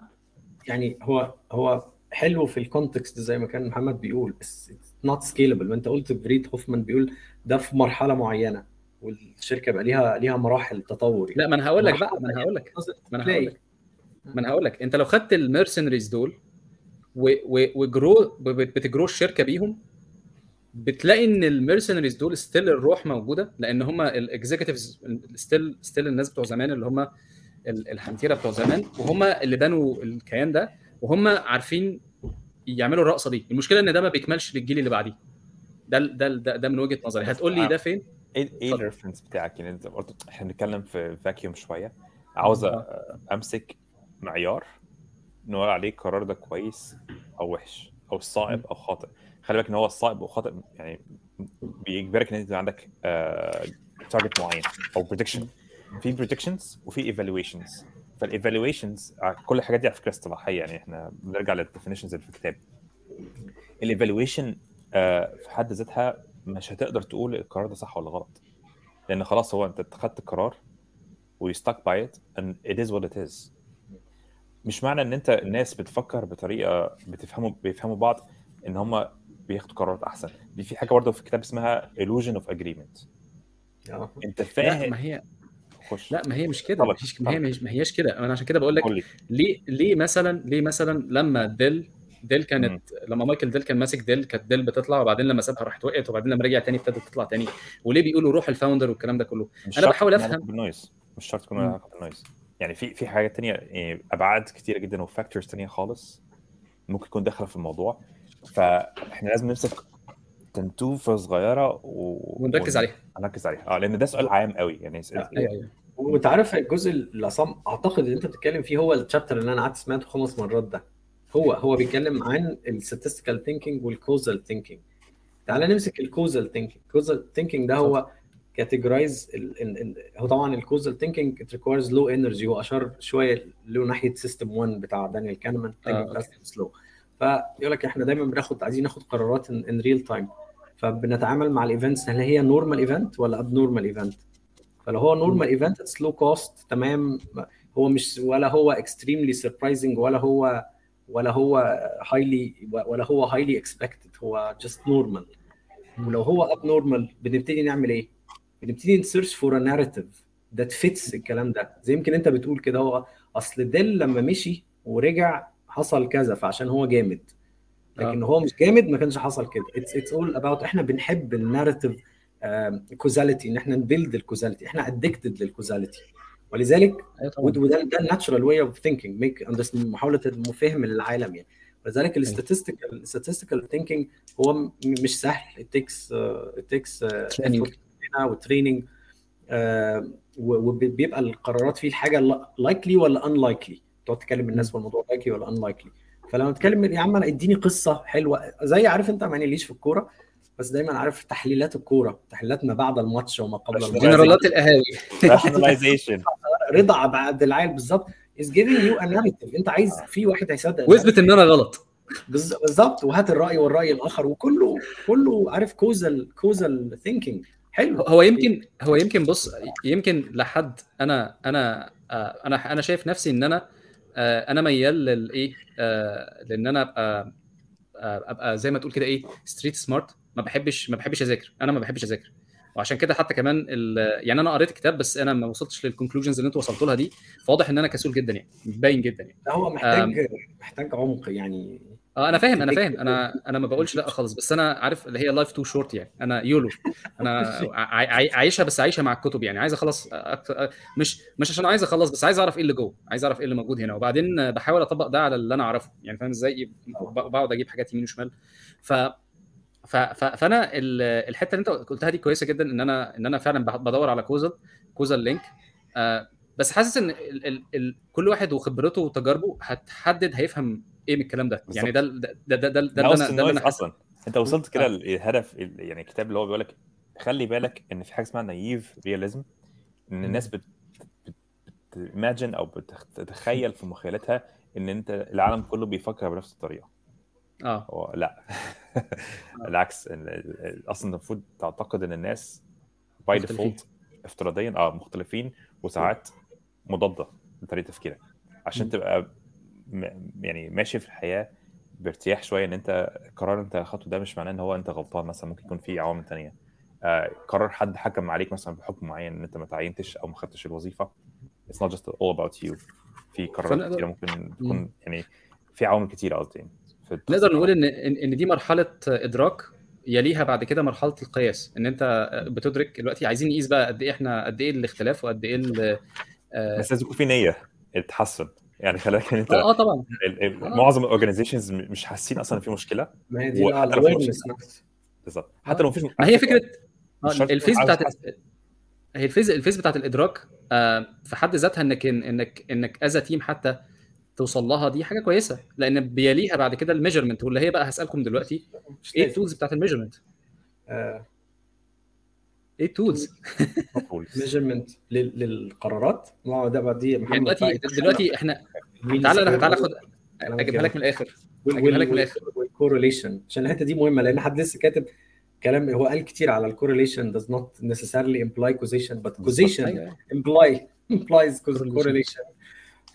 يعني هو هو حلو في ال context زي ما كان محمد بيقول بس not scalable ما انت قلت ريد هوفمان بيقول ده في مرحلة معينة والشركة بقى ليها ليها مراحل تطور يعني. لا ما أنا هقول لك بقى ما أنا هقول لك ما أنا هقول لك ما أنا هقول لك. انت لو خدت ال mercenaries دول و grow بت grow الشركة بيهم بتلاقي إن ال mercenaries دول still الروح موجودة لأن هم ال executives still still الناس بتوع زمان اللي هم ال- الحنتيره بتوع زمان وهم اللي بنوا الكيان ده وهم عارفين يعملوا الرقصة دي. المشكلة إن ده ما بيكملش للجيل اللي بعديه. ده ده ده, ده من وجهة نظري. هتقول لي ده فين؟ إيه إيه. ال reference بتاعك؟ يعني أنت برضه إحنا بنتكلم في vacuum شوية. عاوز أ- أمسك معيار نقول عليه القرار ده كويس أو وحش أو صائب أو خاطئ. خلي بالك إن هو الصائب وخاطئ يعني بيجبرك إن أنت يبقى عندك target معين أو prediction في predictions وفي evaluations فال evaluations كل الحاجات دي على فكرة اصطلاحية يعني إحنا بنرجع لل definitions اللي في الكتاب. ال evaluation في حد ذاتها مش هتقدر تقول القرار ده صح ولا غلط. لأن خلاص هو أنت اتخذت القرار و stick by it and it is what it is. مش معنى إن أنت الناس بتفكر بطريقة بتفهموا بيفهموا بعض إن هم بياخدوا قرارات أحسن. دي في حاجة برضه في الكتاب اسمها illusion of agreement. أنت لا فاهم؟ ما هي خش. لا ما هي مش كده. ما هيش- ما هي مش- ما هياش كده. أنا عشان كده بقول لك ليه ليه مثلا ليه مثلا لما ديل ديل كانت لما مايكل ديل كان ماسك ديل كانت ديل بتطلع وبعدين لما سابها راحت وقعت وبعدين لما رجع تاني ابتدت تطلع تاني. وليه بيقولوا روح ال founder والكلام ده كله؟ شرط بحاول. علاقة بال noise. مش شرط تكون مم. علاقة بال noise. يعني في في حاجات تانية يعني أبعاد كتيرة جدا و factors تانية خالص ممكن تكون داخلة في الموضوع. فاحنا لازم نمسك نتوفة صغيرة و... ونركز عليها نركز عليها آه لأن ده سؤال عام قوي. يعني لا، أيوه أيوه. وأنت عارف الجزء اللي عصام أعتقد اللي أنت بتتكلم فيه هو ال chapter اللي أنا قعدت سمعته خمس مرات ده. هو هو بيتكلم عن ال statistical thinking وال causal thinking تعال نمسك ال causal thinking ال causal thinking ده هو categorize هو طبعا ال causal thinking it requires low energy هو أشار شوية له ناحيه system 1 بتاع دانيال كانمان آه، okay. slow فيقول لك إحنا دايما بناخد عايزين ناخد قرارات in real time فبنتعامل مع ال events هل هي normal event ولا abnormal event فلو هو normal event it's low cost تمام. هو مش ولا هو extremely surprising ولا هو ولا هو highly ولا هو highly expected هو just normal ولو هو abnormal بنبتدي نعمل إيه؟ بنبتدي ن search for a narrative that fits الكلام ده. زي يمكن أنت بتقول كده هو أصل ديل لما مشي ورجع حصل كذا فعشان هو جامد. لكن آه. هو مش جامد ما كانش حصل كده. it's it's all about إحنا بنحب ال narrative causality إن إحنا ن build ال causality إحنا addicted لل causality ولذلك طبعا. وده ده ال natural way of thinking make محاولة فهم العالم يعني. ولذلك ال statistical ال statistical thinking هو مش سهل. It takes uh, it takes uh, و training وبيبقى القرارات فيه الحاجة likely ولا unlikely تقعد تكلم الناس في الموضوع likely ولا unlikely فلما تتكلم يا عم أنا إديني قصة حلوة. زي عارف أنت ماني ليش في الكورة بس دايما عارف تحليلات الكورة تحليلات ما بعد الماتش وما قبل الماتش جنرالات القهاوي rationalization. رضا بعد العيال بالظبط. Is giving you a narrative. أنت عايز في واحد هيصدق وإثبت إن أنا غلط. بالظبط. وهات الرأي والرأي الآخر. وكله كله عارف كوزال كوزال ثينكينج حلو. هو يمكن هو يمكن بص يمكن لحد أنا أنا آه، أنا أنا شايف نفسي إن أنا آه، أنا ميال للايه آه، لإن أنا أبقى آه، أبقى زي ما تقول كده إيه street smart ما بحبش ما بحبش أذاكر. أنا ما بحبش أذاكر. وعشان كده حتى كمان يعني أنا قريت كتاب بس أنا ما وصلتش لل conclusions اللي أنتوا وصلتوا لها دي. فواضح إن أنا كسول جدا يعني. باين جدا يعني. هو محتاج محتاج عمق يعني. آه أنا فاهم أنا فاهم. أنا أنا ما بقولش لأ خالص بس أنا عارف اللي هي life too short يعني. أنا YOLO. أنا عاي- عاي- عايشها بس عايشها مع الكتب يعني. عايز أخلص أكتر مش مش عشان عايز أخلص بس عايز أعرف إيه اللي جوه. عايز أعرف إيه اللي موجود هنا. وبعدين بحاول أطبق ده على اللي أنا أعرفه يعني. فاهم إزاي؟ بقعد أجيب حاجات يمين وشمال. ف ف ف فأنا ال- الحتة اللي أنت قلتها دي كويسة جدا إن أنا إن أنا فعلا بدور على causal causal link آه بس حاسس إن ال ال ال كل واحد وخبرته وتجاربه هتحدد هيفهم إيه من الكلام ده. يعني ده ده ده ده, ده, ده, ده ده أنا أصلا. أنت وصلت كده آه. للهدف ال- يعني الكتاب اللي هو بيقول لك خلي بالك إن في حاجة اسمها naive realism إن الناس بت بت imagine أو بتتخيل في مخيلتها إن أنت العالم كله بيفكر بنفس الطريقة. آه. هو لا. العكس ال- ال- أصلا المفروض تعتقد إن الناس by. default افتراضيا آه مختلفين وساعات مضادة لطريقه تفكيرك عشان. تبقى م... يعني ماشي في الحياة بارتياح شوية إن أنت القرار أنت اخدته ده مش معناه إن هو أنت غلطان مثلا ممكن يكون في عوامل تانية آه قرار حد حكم عليك مثلا بحكم معين إن أنت ما تعينتش أو ما خدتش الوظيفة it's not just all about you في قرارات كتيرة ممكن مم. تكون يعني في عوامل كتيرة قصدي يعني نقدر نقول إن إن دي مرحلة إدراك يليها بعد كده مرحلة القياس إن أنت بتدرك دلوقتي عايزين نقيس بقى قد إيه إحنا قد إيه الاختلاف وقد إيه بس لازم يكون في نية التحسن. يعني خليك إن أنت آه طبعا. ال- ال- آه. معظم الاورجنايزيشنز مش حاسين أصلا إن في مشكلة. ما هي دي بالظبط. حتى لو مفيش ما هي فكره آه، ال phase بتاعت هي ال phase ال phase بتاعت الإدراك آه، في حد ذاتها انك انك إنك as team حتى توصل لها دي حاجة كويسة. لأن بيليها بعد كده ال measurement واللي هي بقى هسألكم دلوقتي إيه. ال tools بتاعت ال measurement؟ آه، إيه ال tools؟ measurement للقرارات ما هو ده دي محمد دلوقتي دلوقتي إحنا تعالى تعالى؟ خد أجيبها لك. من الآخر أجيبها لك من الآخر. وال correlation عشان الحتة دي مهمة لأن حد لسه كاتب كلام هو قال كتير على ال correlation does not necessarily imply causation but causation أيوة. imply implies Correlation.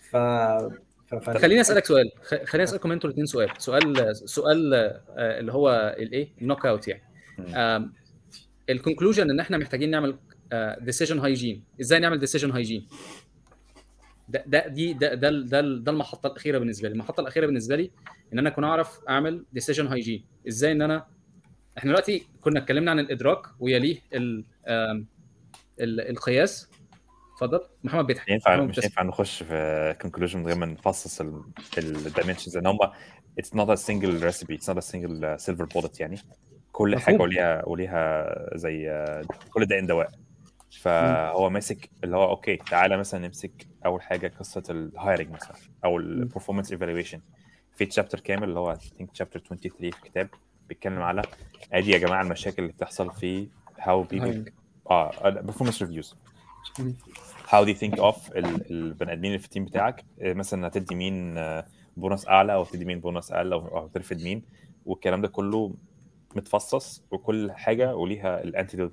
ف ف- ف- خليني أسألك سؤال خ- خليني اسالكم أنتوا الاثنين سؤال سؤال سؤال آه، اللي هو الايه ال knock out يعني. ال conclusion إن إحنا محتاجين نعمل decision hygiene إزاي نعمل decision hygiene ده ده دي ده ده ده, ده المحطة الأخيرة بالنسبة لي. المحطة الأخيرة بالنسبة لي إن أنا أكون أعرف أعمل decision hygiene إزاي إن أنا إحنا دلوقتي كنا اتكلمنا عن الإدراك ويليه ال القياس. اتفضل. محمد بيضحك. ينفع مش. ينفع نخش في conclusion من غير ما نفصص ال dimensions ان هم not a single recipe. It's not a single uh, silver bullet يعني. كل مفهوم. حاجة وليها وليها زي آه، كل داء دواء فهو ماسك اللي هو okay تعالى مثلا نمسك أول حاجة قصة ال hiring مثلا أو ال performance evaluation في chapter كامل اللي هو I think chapter 23 في الكتاب بيتكلم على أدي يا جماعة المشاكل اللي بتحصل في people Hiring. آه how do you think of ال- البني آدمين اللي في ال team بتاعك. آه، مثلا هتدي مين آه، بونص أعلى أو هتدي مين بونص أقل أو أو هترفض مين. والكلام ده كله متفصص وكل حاجة وليها ال anti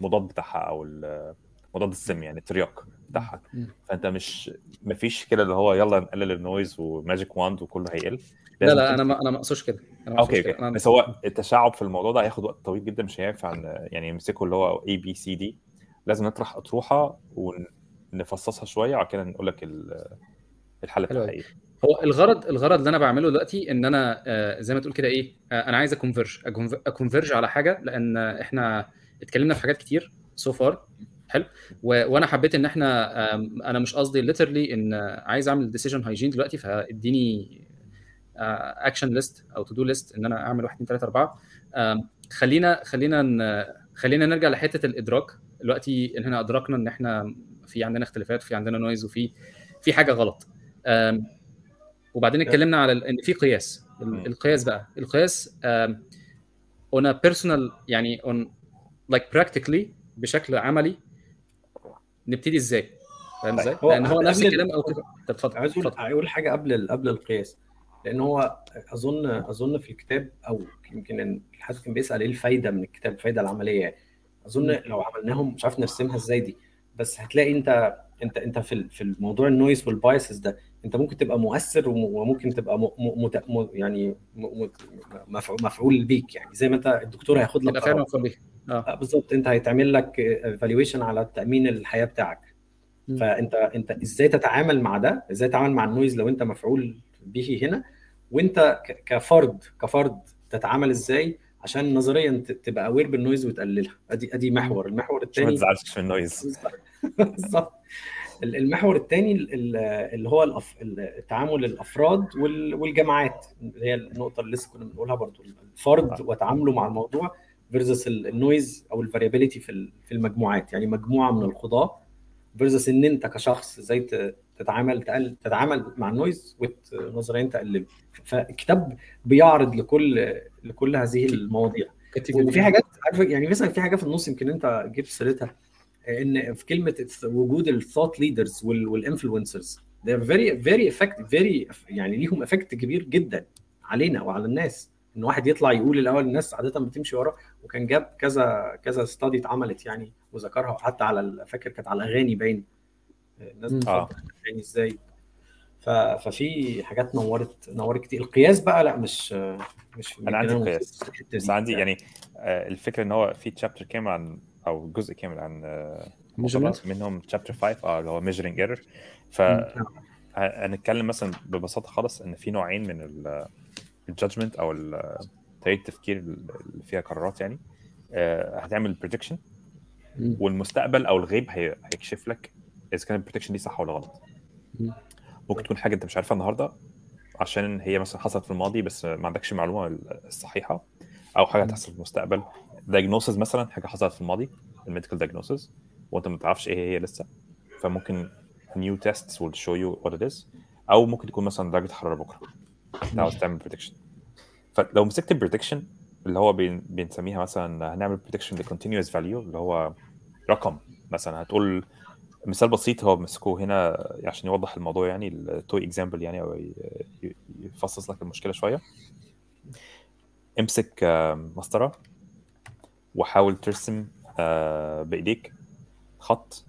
المضاد بتاعها أو مضاد السم يعني الترياق بتاعها. فأنت مش مفيش كده اللي هو يلا نقلل ال noise و magic wand وكله هيقل. لا لا أنا ما أنا ما أقصدش كده. أنا okay okay. أنا- بس هو التشعب في الموضوع ده هياخد وقت طويل جدا مش هينفع يعني يمسكوا اللي هو A B C D لازم نطرح أطروحة ونفصصها شوية وبعد كده نقول لك ال- الحل بتاعها. إيه هو الغرض الغرض اللي أنا بعمله دلوقتي إن أنا آه، زي ما تقول كده إيه آه، أنا عايز أ converge أ converge على حاجة لأن إحنا اتكلمنا في حاجات كتير so far حلو. وأنا حبيت إن إحنا أنا مش قصدي literally إن آه، عايز أعمل decision hygiene دلوقتي فاديني action list أو to do list إن أنا أعمل 1 2 3 4 آم، خلينا خلينا خلينا نرجع لحتة الإدراك. دلوقتي إن إحنا أدركنا إن إحنا في عندنا اختلافات وفي عندنا نويز وفي في حاجة غلط. وبعدين اتكلمنا على إن في قياس. مم. القياس بقى. القياس on a personal يعني on like practically بشكل عملي نبتدي إزاي؟ فاهم إزاي؟ لأن هو نفس الكلام أو اتفضل. عايز أقول حاجة قبل قبل القياس. لأن هو اظن أظن في الكتاب أو يمكن حد كان بيسأل إيه الفايدة من الكتاب الفايدة العملية يعني. أظن مم. لو عملناهم مش عارف نرسمها إزاي دي. بس هتلاقي انت انت أنت في في الموضوع ال noise وال biases ده. انت ممكن تبقى مؤثر وم- وممكن تبقى م م مت م يعني م م مفعول, مفعول بيك يعني. زي ما انت الدكتور هياخد لك فعلا بيه آه. آه، بالظبط. انت هيتعمل لك evaluation على تأمين الحياة بتاعك. مم. فانت انت إزاي تتعامل مع ده؟ إزاي تتعامل مع ال noise لو انت مفعول به هنا؟ وانت ك- كفرد كفرد تتعامل إزاي عشان نظريا ت- تبقى aware بال noise وتقللها؟ ادي ادي محور. المحور عشان ما الثاني تزعلش من ال noise. بالظبط. ال- المحور الثاني اللي هو التعامل الأفراد وال- والجماعات اللي هي النقطة اللي لسه كنا بنقولها برضو الفرد وتعامله مع الموضوع versus ال noise أو ال variability في في المجموعات يعني مجموعة من القضاه versus إن أنت كشخص إزاي تتعامل تقل تتعامل مع ال noise ونظريا تقلله فالكتاب بيعرض لكل لكل هذه المواضيع. وفي حاجات عارف يعني مثلا في حاجة في النص يمكن أنت جبت سيرتها. إن في كلمة وجود ال thought leaders وال influencers they're very very effective very يعني ليهم effect كبير جدا علينا وعلى الناس إن واحد يطلع يقول الأول الناس عادة بتمشي وراه وكان جاب كذا كذا study اتعملت يعني وذكرها حتى على فاكر كانت على الاغاني باين الناس آه. يعني إزاي. ففي حاجات نورت نورت كتير القياس بقى لا مش مش أنا عندي قياس بس دي. عندي يعني آه، الفكرة إن هو في chapter كامل عن أو جزء كامل عن آه،؟ منهم chapter 5 آه اللي هو measuring error ف هنتكلم مثلا ببساطة خالص إن في نوعين من ال judgment أو طريقة التفكير اللي فيها قرارات يعني. آه، هتعمل prediction. والمستقبل أو الغيب هي- هيكشف لك إذا كان ال prediction دي صح ولا غلط. مم. ممكن تكون حاجة أنت مش عارفها النهارده عشان هي مثلا حصلت في الماضي بس ما عندكش المعلومه الصحيحة أو حاجة هتحصل في المستقبل. diagnosis مثلا حاجة حصلت في الماضي ال medical diagnosis وأنت ما تعرفش إيه هي لسه. فممكن new tests will show you what it is. أو ممكن تكون مثلا درجة حرارة بكرة. أنت عاوز تعمل prediction فلو مسكت ال prediction اللي هو بنسميها مثلا هنعمل prediction ل continuous value اللي هو رقم مثلا. هتقول مثال بسيط هو مسكوه هنا عشان يوضح الموضوع يعني ال toy example يعني أو يفصص لك المشكلة شوية. امسك آه، مسطرة. وحاول ترسم آه، بإيديك خط.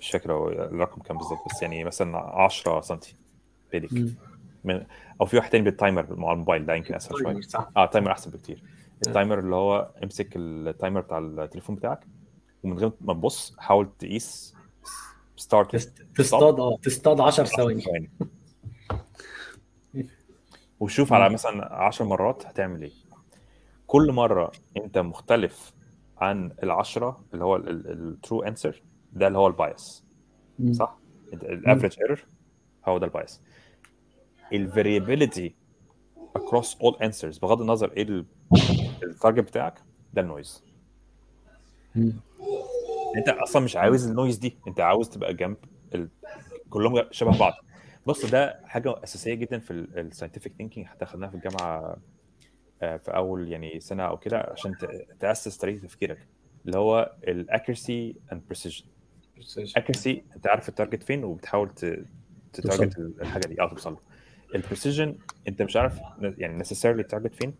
مش فاكر هو الرقم كام بالظبط بس يعني مثلا 10 سم بإيديك. من أو في واحد تاني بال timer مع الموبايل ده يمكن أسهل شوية. آه timer أحسن بكتير. ال timer اللي هو امسك ال timer بتاع التليفون بتاعك ومن غير ما تبص حاول تقيس start. تصطاد آه تصطاد 10 ثواني. ثواني. وشوف على مثلا 10 مرات هتعمل إيه. كل مرة أنت مختلف عن العشرة اللي هو ال true answer ده اللي هو ال bias. صح؟ ال average error هو ده ال bias ال variability across all answers بغض النظر إيه ال target بتاعك ده ال noise. انت أصلا مش عاوز ال noise دي انت عاوز تبقى جنب ال... كلهم شبه بعض. بص ده حاجة أساسية جدا في ال scientific thinking حتى خدناها في الجامعة في أول يعني سنة أو كده عشان تأسس طريقة تفكيرك اللي هو ال accuracy and precision accuracy أنت عارف ال target فين وبتحاول ت target الحاجة دي أه توصل له. ال precision أنت مش عارف يعني necessarily ال target فين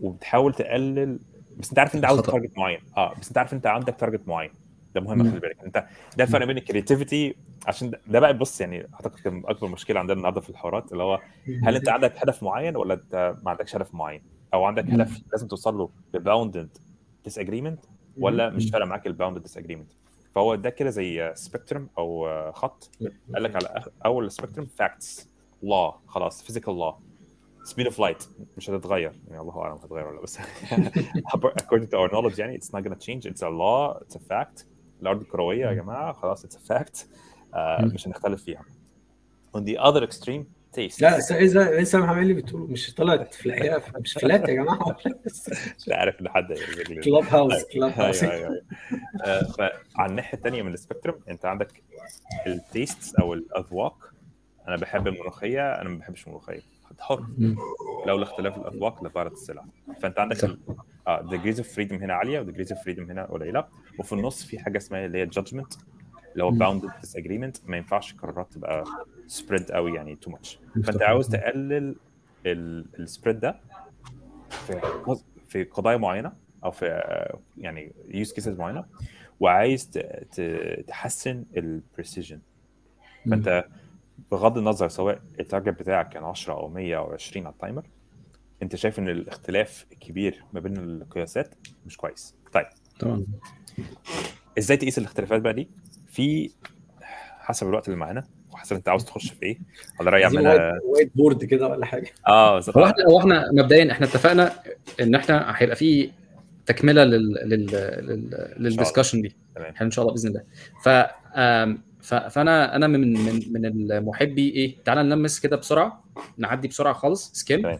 وبتحاول تقلل بس أنت عارف أنت عاوز. target معين. أه بس أنت عارف أنت عندك target معين. ده مهم. خلي بالك. أنت ده الفرق بين ال creativity عشان ده, ده بقى بص يعني أعتقد كان أكبر مشكلة عندنا النهارده في الحوارات اللي هو هل أنت عندك هدف معين ولا أنت ما عندكش هدف معين؟ أو عندك. هدف لازم توصل له ب bounded disagreement ولا مش فارق معاك ال bounded disagreement فهو ده كده زي spectrum أو خط. قال لك على أول spectrum facts لا خلاص. physical law speed of light مش هتتغير. يعني الله أعلم هتتغير ولا لأ، بس according to our knowledge يعني it's not gonna change. It's a law. It's a fact. الأرض الكروية يا جماعة. خلاص. It's a fact. مم. مش هنختلف فيها. On the other extreme taste لا اذا اذا محمد اللي بتقول مش طلعت في الحقيقة مش flat يا جماعة. مش عارف إن حد كلاب هاوس كلاب هاوس فعلى الناحية الثانية من ال spectrum أنت عندك ال taste أو الأذواق. أنا بحب الملوخية أنا ما بحبش الملوخية. حد حر مم. لولا اختلاف الأذواق لبارت السلع. فأنت عندك آه degrees of freedom هنا عالية و degrees of freedom هنا قليلة. وفي النص في حاجة اسمها اللي هي judgment اللي هو مم. bounded disagreement. ما ينفعش القرارات تبقى spread قوي يعني too much. فأنت عاوز تقلل ال spread ده في في قضايا معينة أو في آه، يعني use cases معينة وعايز تحسن ال precision فأنت بغض النظر سواء ال target بتاعك كان 10 أو 100 أو 20 على ال timer أنت شايف إن الاختلاف الكبير ما بين القياسات مش كويس. طيب. طبعا. إزاي تقيس الاختلافات بقى دي؟ في حسب الوقت اللي معانا وحسب انت عاوز تخش في إيه على راي عمنا وايت- بورد كده ولا حاجة آه بالظبط. هو إحنا هو إحنا مبدئيا إحنا اتفقنا ان إحنا هيبقى في تكملة لل لل لل لل discussion دي تمام. إحنا ان شاء الله بإذن الله ف فأنا أنا من من من المحبي إيه تعالى نلمس كده بسرعة نعدي بسرعة خالص skim تمام.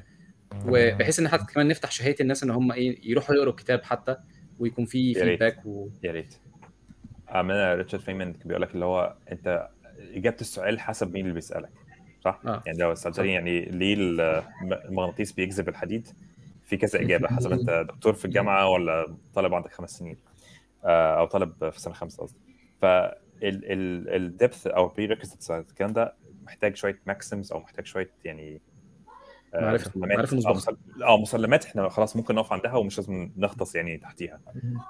وبحيث إن حتى كمان نفتح شهية الناس إن هم إيه يروحوا يقروا الكتاب حتى ويكون في يا ريت. feedback و... يا ريت عمنا ريتشارد فاينمان كان بيقول لك اللي هو أنت إجابة السؤال حسب مين اللي بيسألك صح؟ آه. يعني لو سألتني يعني ليه الم- المغناطيس بيجذب الحديد؟ في كذا إجابة حسب أنت دكتور في الجامعة ولا طالب عندك خمس سنين؟ آه، أو طالب في سنة خمسة قصدي. فال depth أو بري الكلام ده محتاج شوية maxims أو محتاج شوية يعني آه، معرفة- مسلمات. معرفة آه مسلمات إحنا خلاص ممكن نقف عندها ومش لازم نغطس يعني تحتيها.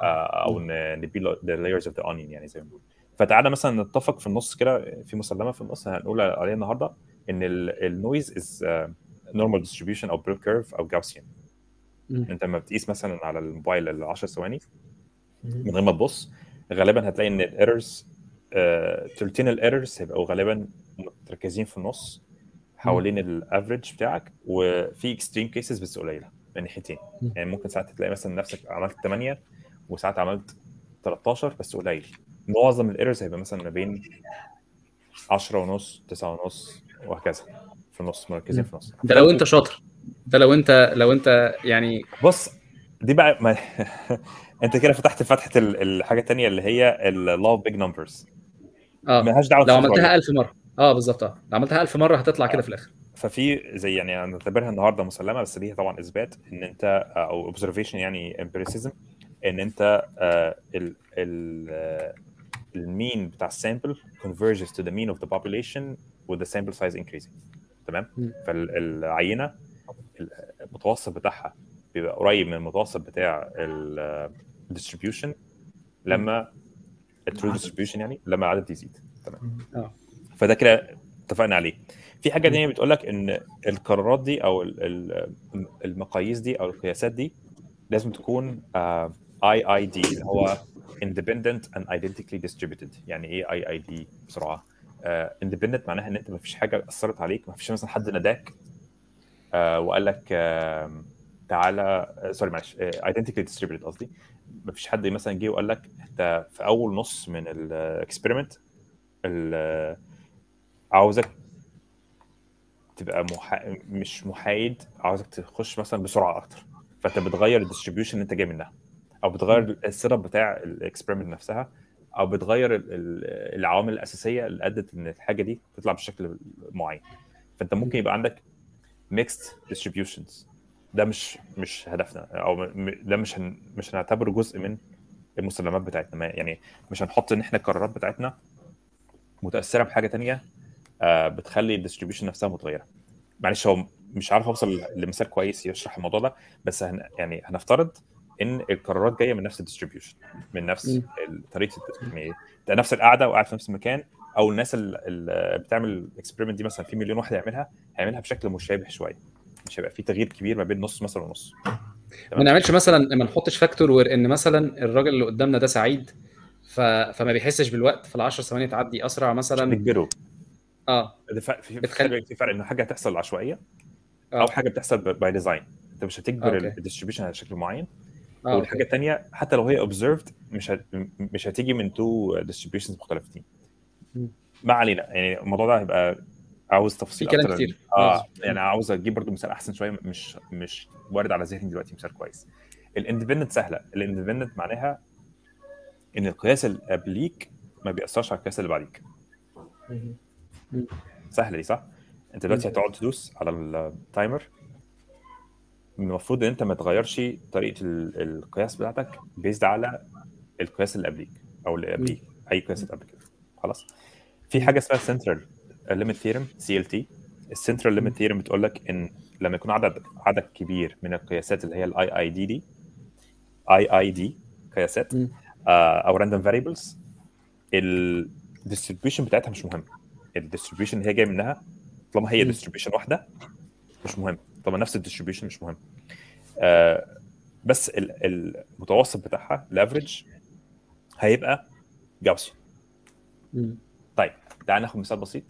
آه، أو ن peel the layers of the onion يعني زي ما بنقول فتعالى مثلا نتفق في النص كده في مسلمة في النص هنقول عليها النهارده إن ال noise is normal distribution أو bell curve أو Gaussian. أنت لما بتقيس مثلا على الموبايل ال 10 ثواني. من غير ما تبص غالبا هتلاقي إن ال errors تلتين ال errors هيبقوا غالبا متركزين في النص حوالين ال average بتاعك وفي extreme cases بس قليلة من ناحيتين. يعني ممكن ساعات تلاقي مثلا نفسك عملت 8 وساعات عملت 13 بس قليل معظم ال errors هيبقى مثلا ما بين 10 ونص 9 ونص وهكذا. في النص مركزين في النص. ده لو انت شاطر. ده لو انت لو انت يعني بص دي بقى ما... انت كده فتحت فتحة ال- الحاجة الثانية اللي هي ال law of big numbers آه. ملهاش دعوة لو عملتها ولا- 1000 مرة. آه بالظبط. آه. لو عملتها 1000 مرة هتطلع كده في الآخر. ففي زي يعني نعتبرها النهارده مسلمة بس ليها طبعا إثبات إن أنت أو observation يعني empiricism إن أنت آه، ال ال آه، ال mean بتاع ال sample converges to the mean of the population with the sample size increasing. تمام. فالعينة المتوسط بتاعها بيبقى قريب من المتوسط بتاع ال distribution لما ال true distribution يعني لما العدد يزيد. تمام؟ آه. فده كده اتفقنا عليه. في حاجة تانية بتقول لك إن القرارات دي أو ال- ال- المقاييس دي أو القياسات دي لازم تكون IID اللي هو independent and identically distributed. يعني إيه IID بسرعة. آه independent معناها إن أنت ما فيش حاجة أثرت عليك ما فيش مثلا حد ناداك آه وقال لك آه تعالى sorry معلش آه identically distributed قصدي. ما فيش حد مثلا جه وقال لك أنت في أول نص من ال experiment عاوزك تبقى محا... مش محايد عاوزك تخش مثلا بسرعة أكتر. فأنت بتغير ال distribution اللي أنت جاي منها. أو بتغير ال setup بتاع ال experiment نفسها أو بتغير ال- ال- العوامل الأساسية اللي أدت إن الحاجة دي تطلع بشكل معين. فأنت ممكن يبقى عندك mixed distributions ده مش مش هدفنا أو ده مش هن... مش هنعتبره جزء من المسلمات بتاعتنا. يعني مش هنحط إن إحنا القرارات بتاعتنا متأثرة بحاجة تانية آه، بتخلي ال distribution نفسها متغيرة. معلش هو مش عارف أوصل لمثال كويس يشرح الموضوع ده بس هن يعني هنفترض إن القرارات جاية من نفس ال distribution من نفس طريقة يعني ده نفس القعدة وقاعد في نفس المكان أو الناس اللي بتعمل ال experiment دي مثلا في مليون واحد يعملها هيعملها بشكل مشابه شوية مش هيبقى في تغيير كبير ما بين نص مثلا ونص. ما نعملش مثلا ما نحطش factor where إن مثلا الراجل اللي قدامنا ده سعيد ف... فما بيحسش بالوقت فال 10 ثواني تعدي أسرع مثلا. نجبره آه. فرق- في بتخلي- فرق في فرق إنه حاجة هتحصل عشوائية آه. أو حاجة بتحصل by design أنت مش هتجبر okay. ال distribution على شكل معين. آه والحاجة. الثانية حتى لو هي observed مش هت... مش هتيجي من two distributions مختلفتين. ما علينا يعني الموضوع ده هيبقى عاوز تفصيل في كلام. كتير. آه ماشي. يعني عاوز أجيب برضو مثال أحسن شوية مش مش وارد على ذهني دلوقتي مثال كويس ال independent سهلة ال independent معناها إن القياس اللي قبليك ما بيأثرش على القياس اللي بعديك. سهلة دي صح؟ أنت دلوقتي هتقعد تدوس على ال timer المفروض إن أنت ما تغيرش طريقة ال- القياس بتاعتك based على القياس اللي قبليك أو اللي قبليك أي قياس قبل كده. خلاص؟ في حاجة اسمها central limit theorem CLT ال central limit theorem بتقول لك إن لما يكون عدد عدد كبير من القياسات اللي هي ال IID دي IID قياسات. آه، أو random variables ال distribution بتاعتها مش مهم. ال distribution اللي هي جاية منها طالما هي. distribution واحدة مش مهم. طالما نفس ال distribution مش مهم. آه، بس ال- المتوسط بتاعها ال average هيبقى Gaussi. طيب تعال ناخد مثال بسيط.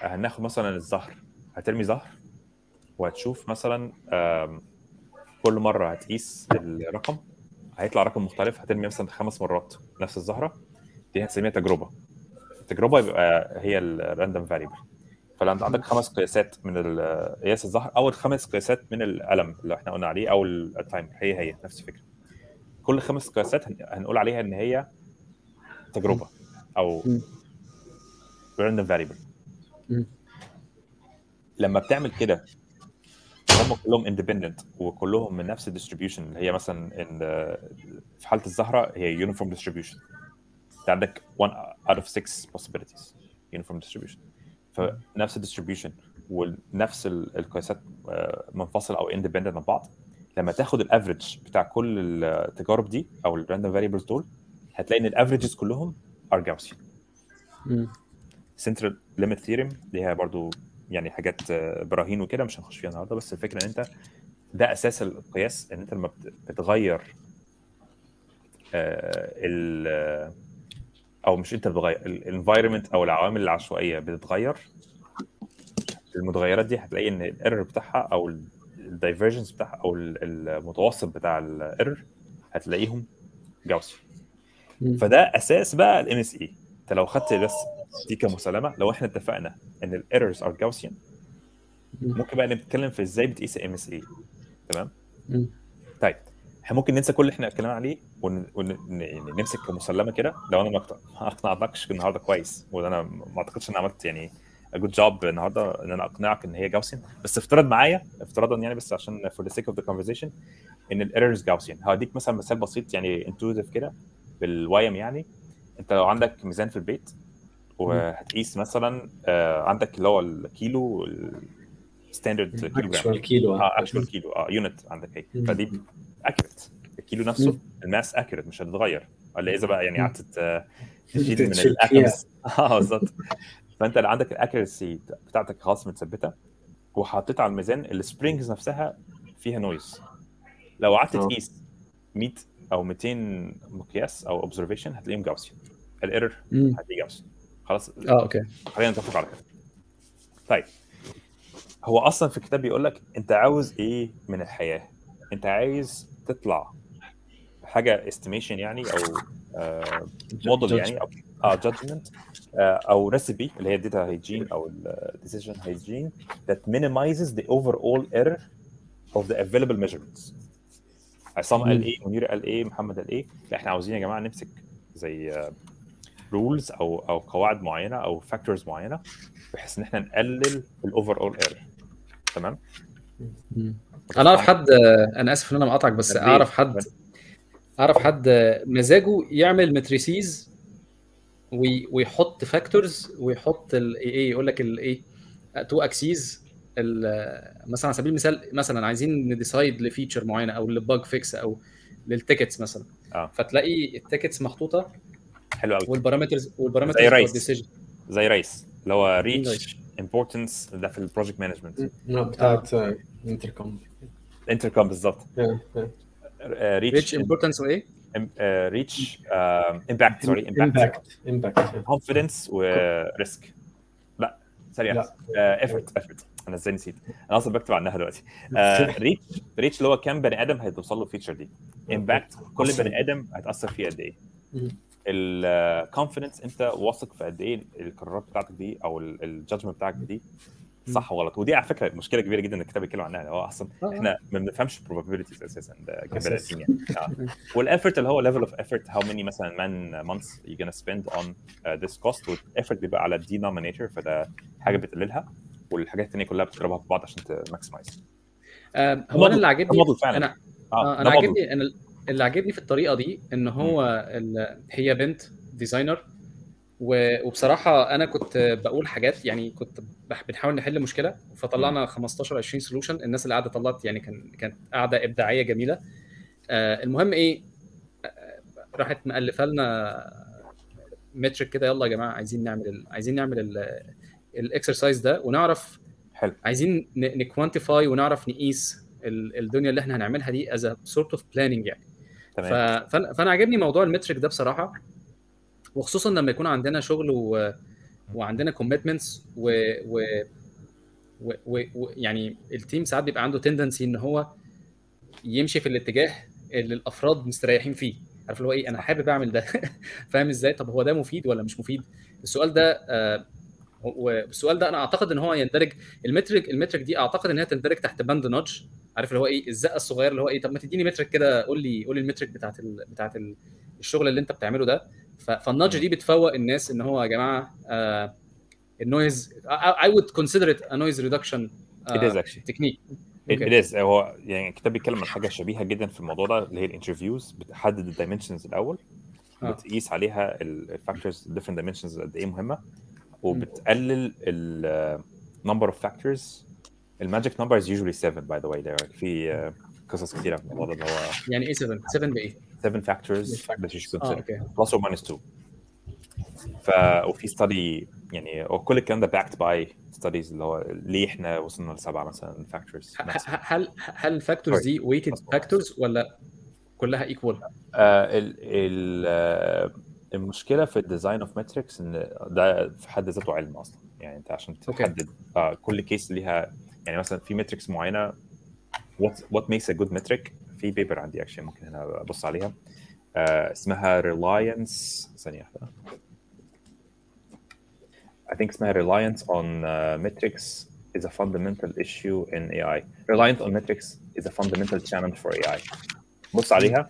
هناخد مثلا الزهر. هترمي زهر وهتشوف مثلا كل مرة هتقيس الرقم. هيطلع رقم مختلف. هترمي مثلا خمس مرات نفس الزهرة. دي هنسميها تجربة. التجربة يبقى هي ال random variable فلو انت عندك خمس قياسات من قياس الزهر أو الخمس قياسات من القلم اللي إحنا قلنا عليه أو ال timer. هي هي نفس الفكرة. كل خمس قياسات هن- هنقول عليها إن هي تجربة أو. random variable مم. لما بتعمل كده هم كلهم independent وكلهم من نفس ال distribution اللي هي مثلا إن في حالة الزهرة هي uniform distribution أنت عندك 1 out of 6 possibilities uniform distribution فنفس ال distribution ونفس ال- القياسات آه، منفصله أو independent عن بعض لما تاخد ال average بتاع كل التجارب دي أو ال random variables دول هتلاقي إن ال averages كلهم Gaussian مم. central limit theorem ليها برضو يعني حاجات آه، براهين وكده مش هنخش فيها النهارده بس الفكرة إن أنت ده أساس القياس إن أنت لما بت- بتغير ال آه، أو مش أنت بتغير ال environment أو العوامل العشوائية بتتغير المتغيرات دي هتلاقي إن ال error بتاعها أو ال divergence بتاعها أو ال- المتوسط بتاع ال error هتلاقيهم Gaussi. فده أساس بقى ال MSE أنت لو خدت بس دي كمسلمة لو إحنا اتفقنا إن ال errors are Gaussian مم. ممكن بقى نتكلم في إزاي بتقيس MSE تمام مم. طيب إحنا ممكن ننسى كل اللي إحنا اتكلمنا عليه ونمسك كمسلمه كده. لو أنا ما اقنعتكش النهارده كويس وأنا ما أعتقدش إن عملت يعني good job النهارده إن أنا أقنعك إن هي Gaussian. بس افترض معايا افتراضا يعني بس عشان for the sake of the conversation إن ال errors Gaussian. هديك مثلا مثال بسيط يعني intuitive كده بالوايم يعني. أنت لو عندك ميزان في البيت وهتقيس مثلا آه، عندك اللي هو الكيلو standard كيلو actual كيلو آه actual كيلو آه unit عندك هي. فدي accurate الكيلو نفسه. ال mass accurate مش هتتغير. الا إذا بقى يعني قعدت ت- تشيل من تشيل ال atoms آه بالظبط. فأنت اللي عندك ال accuracy بتاعتك خلاص متثبتة وحطيت على الميزان ال springs نفسها فيها noise لو قعدت آه. تقيس 100 أو 200 مقياس أو observation هتلاقيهم Gaussian ال error. هتلاقيه Gaussian خلاص؟ آه okay. خلينا نتفق على كده. طيب. هو أصلا في الكتاب بيقول لك أنت عاوز إيه من الحياة؟ أنت عايز تطلع حاجة estimation يعني أو موديل يعني أو آه judgment أو recipe اللي هي ال data hygiene أو ال decision hygiene that minimizes the overall error of the available measurements. عصام قال. إيه؟ منير قال إيه؟ محمد قال إيه؟ لا إحنا عاوزين يا جماعة نمسك زي rules أو أو قواعد معينة أو factors معينة بحيث إن إحنا نقلل ال overall error تمام. أنا اعرف حد أنا اسف ان أنا مقاطعك بس؟ اعرف حد اعرف حد مزاجه يعمل matrices وي- ويحط factors ويحط ال- إيه يقول لك الايه two axes مثلا على سبيل المثال مثلا عايزين ن decide ل feature معينة أو ل bug fix أو لل tickets مثلا آه فتلاقي ال tickets محطوطه حلو قوي وال parameters وال parameters زي. ال decision زي RICE اللي هو. reach importance ده في ال project management بتاعت انتركوم انتركوم بالظبط reach importance وايه؟ reach impact sorry impact impact impact confidence و risk لا سريع. لا. effort effort أنا إزاي نسيت؟ أنا أصلا بكتب عنها دلوقتي. reach reach اللي هو كام بني آدم هيتوصل له ال feature دي. impact كل بني آدم هيتأثر فيه قد إيه. ال confidence انت واثق في قد إيه القرارات بتاعتك دي أو ال judgment بتاعك دي صح وغلط. ودي على فكرة مشكلة كبيرة جدا الكتاب بيتكلم عنها. هو أصلا آه. إحنا ما بنفهمش probabilities أساسا. ده كبني أساساً. ادمين يعني آه. وال effort اللي هو level of effort how many مثلا months you gonna spend on uh, this cost. وال effort بيبقى على denominator فده حاجة بتقللها. والحاجات الثانية كلها بتضربها في بعض عشان ت maximize آم، هو أنا اللي عاجبني أنا آه، أنا. عاجبني أنا اللي عاجبني في الطريقة دي إن هو ال- هي بنت designer و- وبصراحة أنا كنت بقول حاجات يعني كنت بنحاول نحل مشكلة فطلعنا 15 20 solution الناس اللي قاعدة طلعت يعني كان كانت قاعدة إبداعية جميلة. آه، المهم إيه؟ آه، راحت مألفة لنا metric كده يلا يا جماعة عايزين نعمل ال... عايزين نعمل ال exercise ده ونعرف حلو. عايزين ن quantify ونعرف نقيس ال- الدنيا اللي إحنا هنعملها دي as sort of planning يعني. تمام. فانا فأنا عاجبني موضوع ال metric ده بصراحة وخصوصا لما يكون عندنا شغل و... وعندنا commitments و... و... و... و... يعني ال team ساعات بيبقى عنده tendency إن هو يمشي في الاتجاه اللي الأفراد مستريحين فيه. عارف اللي هو إيه؟ أنا حابب أعمل ده. فاهم إزاي؟ طب هو ده مفيد ولا مش مفيد؟ السؤال ده آه والسؤال ده أنا أعتقد إن هو يندرج ال metric ال metric دي أعتقد إن هي تندرج تحت بند nudge عارف اللي هو إيه الزقة الصغيرة اللي هو إيه طب ما تديني metric كده قول لي قول لي المترك بتاعت ال... بتاعت ال... الشغل اللي أنت بتعمله ده. ف... دي بتفوق الناس إن هو يا جماعة آه ال noise I would consider it a noise reduction it is actually. technique it, it is. هو يعني الكتاب بيتكلم عن حاجة شبيهة جدا في الموضوع ده اللي هي ال interviews بتحدد ال dimensions الأول آه. بتقيس عليها ال factors different dimensions قد إيه مهمة وبتقلل ال number of factors ال magic number is usually 7 by the way there في آه، قصص كتيرة في الموضوع ده اللي هو يعني إيه 7 7 بإيه؟ 7 factors factors. that you should آه consider أوكي plus or minus 2 ف وفي study يعني وكل الكلام ده backed by studies اللي هو ليه إحنا وصلنا لسبعة مثلا factors هل هل ال factors دي weighted factors ولا كلها equal؟ آه ال ال آه المشكلة في ال design of metrics إن ده في حد ذاته علم أصلا. يعني أنت عشان. تحدد آه كل case ليها يعني مثلا في ماتريكس معينه what what makes a good metric في بيبر عندي اكشن ممكن هنا ابص عليها آه اسمها reliance ثانيه واحده I think اسمها reliance on uh, metrics is a fundamental issue in AI. Reliance on metrics is a fundamental challenge for AI. بص عليها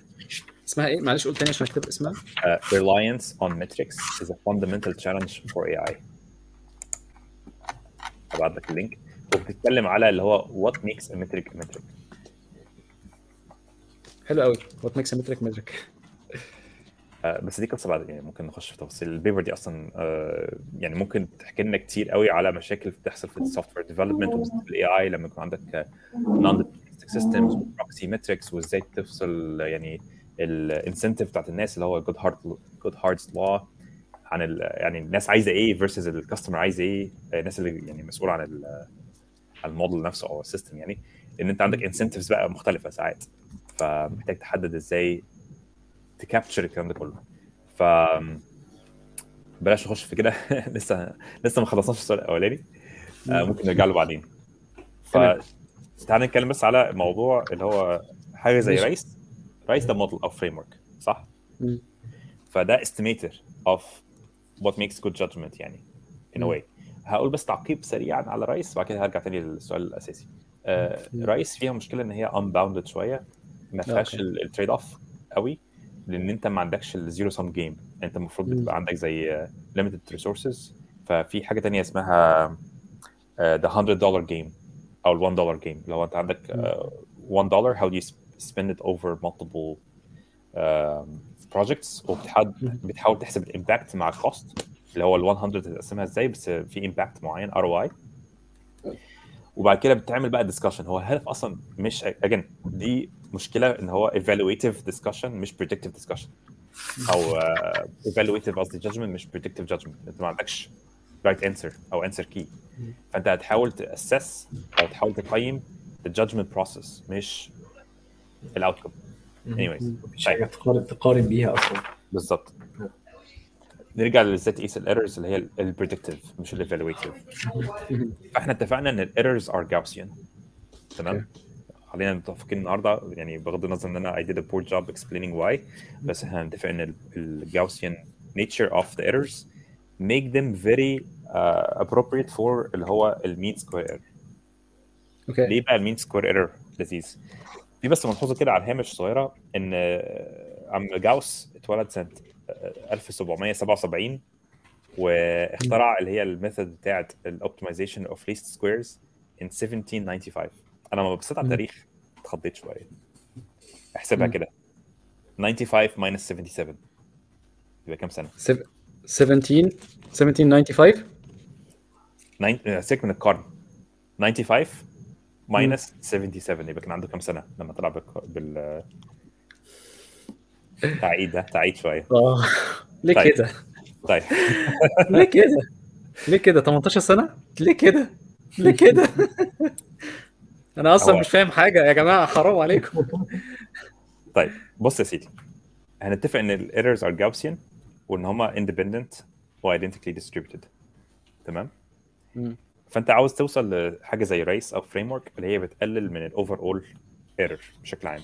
اسمها ايه؟ معلش قول تاني عشان اكتب اسمها uh, reliance on metrics is a fundamental challenge for AI. هبعت لك اللينك وبتتكلم على اللي هو what makes a metric a metric. حلو قوي. وات makes metric آه، بس دي قصة بعد يعني ممكن نخش في تفاصيل. ال paper دي أصلا آه، يعني ممكن تحكي لنا كتير قوي على مشاكل بتحصل في ال software development وبالذات في ال AI لما يكون عندك known systems و proxy metrics وإزاي تفصل يعني ال incentive بتاعت الناس اللي هو Goodhart Goodhart's law عن ال يعني الناس عايزة إيه versus ال customer عايز إيه الناس اللي يعني مسؤول عن عن الموديل نفسه أو ال system يعني ان أنت عندك incentives بقى مختلفة ساعات. فمحتاج تحدد إزاي ت capture الكلام ده كله. ف بلاش نخش في كده. لسه لسه ما خلصناش السؤال الأولاني. آه ممكن نرجع له بعدين. ف تمام. تعال نتكلم بس على موضوع اللي هو حاجة زي. RICE RICE ده موديل أو framework صح؟ فده estimator of what makes good judgment يعني ان. واي هقول بس تعقيب سريعا على RICE وبعد كده هرجع تاني للسؤال الأساسي. آه. RICE فيها مشكلة إن هي unbounded شوية ما فيهاش. ال trade-off قوي لأن أنت ما عندكش ال zero-sum game أنت المفروض. بتبقى عندك زي limited resources ففي حاجة تانية اسمها the 100 دولار game أو ال 1 دولار game لو أنت عندك uh, 1 دولار do you spend it over multiple projects وبتحاول بتحاول تحسب ال impact مع ال cost اللي هو ال 100 تقسمها إزاي بس في impact معين ROI وبعد كده بتعمل بقى discussion هو الهدف أصلا مش again دي مشكلة إن هو evaluative discussion مش predictive discussion. أو uh, evaluative قصدي judgment مش predictive judgment. أنت ما عندكش right answer أو answer key. فأنت هتحاول تأسس أو تحاول تقيم judgment process مش ال outcome anyways. مفيش حاجة تقارن تقارن بيها أصلا. بالظبط. نرجع لازاي تقيس ال errors اللي هي ال predictive مش ال evaluative فاحنا اتفقنا إن ال errors are Gaussian تمام؟ خلينا متفقين النهارده يعني بغض النظر إن أنا I did a poor job explaining why بس إحنا هنتفق إن ال Gaussian nature of the errors make them very uh, appropriate for اللي هو ال mean square error أوكي ليه بقى ال mean square error لذيذ؟ في بس ملحوظة كده على الهامش صغيره إن عم جاوس اتولد سنة 1777 واخترع اللي هي ال method بتاعت ال optimization of least squares in 1795 أنا لما بصيت على. التاريخ اتخضيت شوية. احسبها. كده. 95 minus 77 يبقى كام سنة؟ سب- 17 1795 ناين- آه، سيبك من القرن. 95 minus 77 يبقى كان عنده كام سنة لما طلع بال... تعيد تعيد شوية آه ليه طيب. كده؟ طيب ليه كده؟ ليه كده 18 سنة؟ ليه كده؟ ليه كده؟ أنا أصلا مش فاهم حاجة يا جماعة حرام عليكم طيب بص يا سيدي هنتفق إن ال errors are Gaussian وإن هما independent و identically distributed تمام. فأنت عاوز توصل لحاجة زي RICE أو framework اللي هي بتقلل من ال overall error بشكل عام.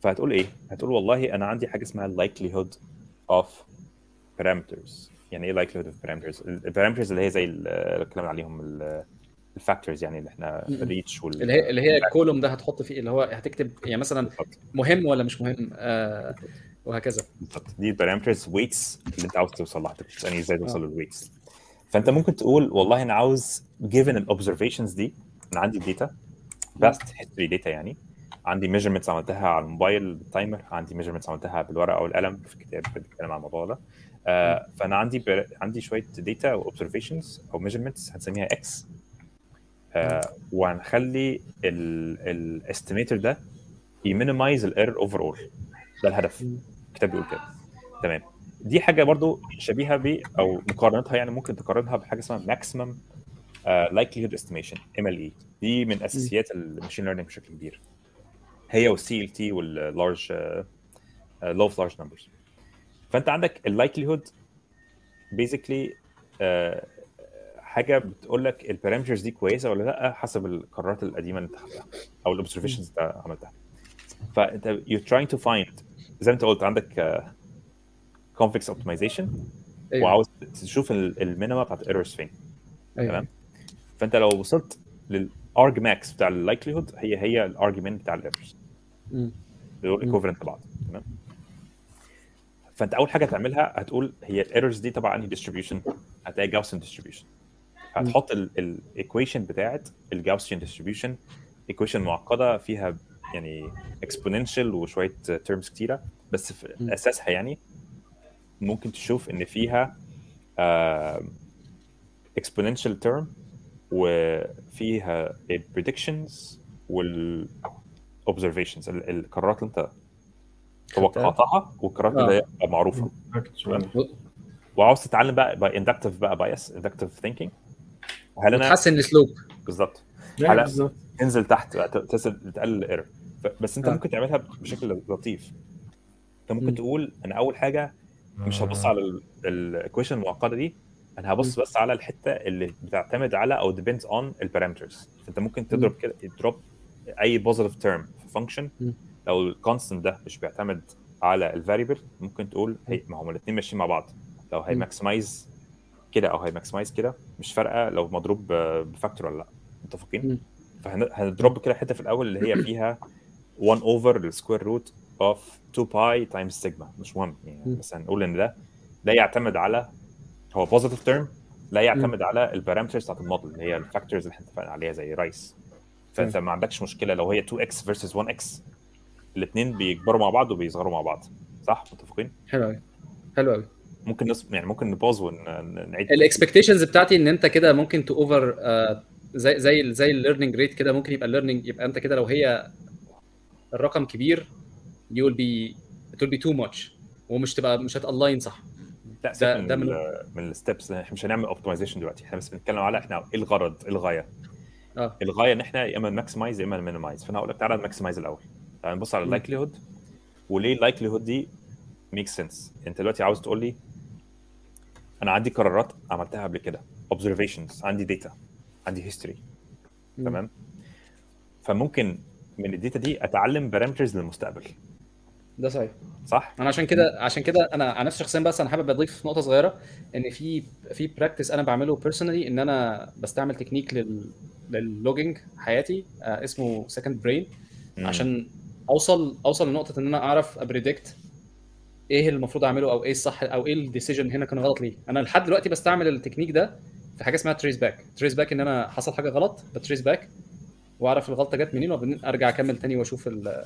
فهتقول إيه؟ هتقول والله أنا عندي حاجة اسمها likelihood of parameters يعني إيه likelihood of parameters؟ ال parameters اللي هي زي ال- اللي اتكلمنا عليهم ال factors يعني اللي إحنا. الريتش وال اللي هي اللي هي ال column ده هتحط فيه اللي هو هتكتب يعني مثلا. مهم ولا مش مهم آه وهكذا بالظبط دي ال parameters weights اللي أنت عاوز توصل لها تسالني إزاي توصل آه. لل weights فأنت ممكن تقول والله أنا عاوز given ال observations دي أنا عندي data past history data يعني عندي measurements عملتها على الموبايل بال timer عندي measurements عملتها بالورقة والقلم في الكتاب بنتكلم عن الموضوع ده. آه فأنا عندي بر... عندي شوية data و observations أو measurements هنسميها x آه وهنخلي ال estimator ده ي minimize ال error over all ده الهدف. الكتاب بيقول كده. تمام. دي حاجة برضو شبيهة ب أو مقارنتها يعني ممكن تقارنها بحاجة اسمها maximum likelihood estimation MLE دي من أساسيات ال machine learning بشكل كبير. هي وال CLT وال large law of large numbers فأنت عندك ال likelihood basically حاجة بتقول لك ال parameters دي كويسة ولا لأ حسب القرارات القديمة اللي أنت خدتها أو ال observations اللي أنت عملتها فأنت you're trying to find زي ما أنت قلت عندك convex optimization أيوة. وعاوز تشوف ال minima بتاعت ال errors فين أيوة. تمام فأنت لو وصلت لل arg max بتاع ال likelihood هي هي ال argument بتاع ال errors. دول equivalent لبعض تمام؟ فأنت أول حاجة هتعملها هتقول هي ال errors دي تبع أنهي distribution هتلاقي Gaussian distribution هتحط ال equation بتاعت ال Gaussian distribution equation معقدة فيها يعني exponential وشوية terms كتيرة بس في. أساسها يعني ممكن تشوف إن فيها exponential term وفيها ال predictions وال observations. ال- القرارات اللي أنت توقعتها والقرارات آه. اللي هي معروفة. Actually. وعاوز تتعلم بقى by inductive بقى bias inductive thinking هل أنا وتحسن ال slope بالظبط. بالظبط. تنزل تحت تنزل تقلل ال error بس أنت آه. ممكن تعملها بشكل لطيف. أنت ممكن مم. تقول أنا أول حاجة مش هبص على ال equation المعقدة دي أنا هبص بس على الحتة اللي بتعتمد على أو depends on ال parameters فأنت ممكن تضرب كده تضرب أي positive term function. لو ال constant ده مش بيعتمد على ال variable ممكن تقول هي ما هم الاثنين ماشيين مع بعض. لو هي. maximize كده أو هي maximize كده مش فارقة لو مضروب ب factor ولا لأ. متفقين؟ فهنضرب كده حتة في الأول اللي هي فيها 1 over ال square root of 2 pi times sigma مش مهم. يعني. بس هنقول إن ده لا يعتمد على هو positive term لا يعتمد على ال parameters بتاعت الموديل اللي هي ال factors اللي إحنا اتفقنا عليها زي race فانت ما عندكش مشكلة لو هي 2 x versus 1 x الاثنين بيكبروا مع بعض وبيصغروا مع بعض. صح؟ متفقين؟ حلو قوي حلو قوي ممكن نص... يعني ممكن نبوظ ونعيد ال expectations بتاعتي إن أنت كده ممكن to over زي زي زي ال learning rate كده ممكن يبقى ال learning يبقى أنت كده لو هي الرقم كبير you will be it will be too much. ومش تبقى مش هت align صح. لا من ده من- من ال steps إحنا مش هنعمل optimization دلوقتي. إحنا بس بنتكلم على إحنا إيه الغرض؟ إيه الغاية؟ آه. الغاية إن إحنا يا إما ن maximize يا إما ن minimize. فأنا هقول لك تعالى ن maximize الأول. تعالى نبص على. ال likelihood. وليه ال likelihood دي make sense أنت دلوقتي عاوز تقول لي أنا عندي قرارات عملتها قبل كده. observations. عندي data عندي history. تمام؟ فممكن من ال data دي أتعلم parameters للمستقبل. ده صحيح. صح؟ أنا عشان كده عشان كده أنا عن نفسي شخصيا بس أنا حابب أضيف نقطة صغيرة. إن في في practice أنا بعمله personally إن أنا بستعمل تكنيك لل لل logging حياتي آه اسمه second brain. عشان أوصل أوصل لنقطة إن أنا أعرف أ predict إيه اللي المفروض أعمله أو إيه الصح أو إيه ال decision هنا كان غلط ليه. أنا لحد دلوقتي بستعمل التكنيك ده في حاجة اسمها trace back trace back إن أنا حصل حاجة غلط ب trace back وأعرف الغلطة جت منين وبعدين أرجع أكمل تاني وأشوف ال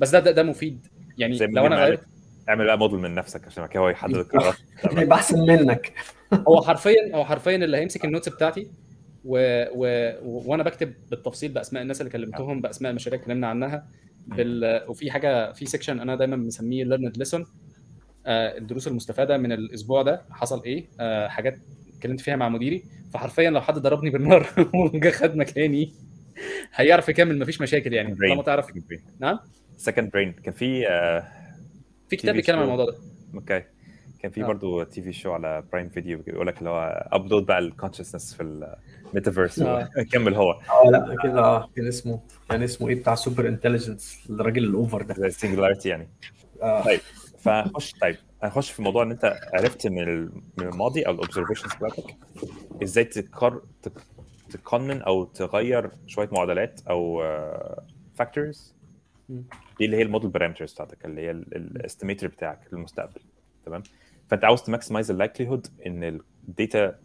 بس ده ده, ده مفيد. يعني لو أنا غيرت اعمل بقى موديل من نفسك عشان كده هو يحدد القرارات هيبقى أحسن منك. هو حرفيا هو حرفيا اللي هيمسك ال notes بتاعتي و... و... وأنا بكتب بالتفصيل بأسماء الناس اللي كلمتهم بأسماء المشاريع اللي اتكلمنا عنها. بال... وفي حاجة في section أنا دايما مسميه learned lesson الدروس المستفادة من الأسبوع ده حصل إيه؟ آه حاجات اتكلمت فيها مع مديري. فحرفيا لو حد ضربني بالنار وجا خد مكاني هيعرف يكمل مفيش مشاكل يعني. طالما تعرف نعم؟ second brain كان في آه، في كتاب بيتكلم عن. الموضوع ده. okay كان في آه. برضه TV show على Prime Video بيقول لك اللي هو upload بقى ال consciousness في الميتافيرس آه. كمل هو. آه لا كده آه كان اسمه كان اسمه إيه؟ بتاع Superintelligence الراجل ال author ده. زي ال singularity يعني. آه. طيب فخش طيب هنخش في موضوع إن أنت عرفت من ال- من الماضي أو ال observations بتاعتك. إزاي تكر تك- تقنن أو تغير شوية معادلات أو factors مم. دي اللي هي ال model parameters بتاعتك اللي هي ال estimator بتاعك للمستقبل تمام؟ فأنت عاوز ت maximize ال likelihood إن ال data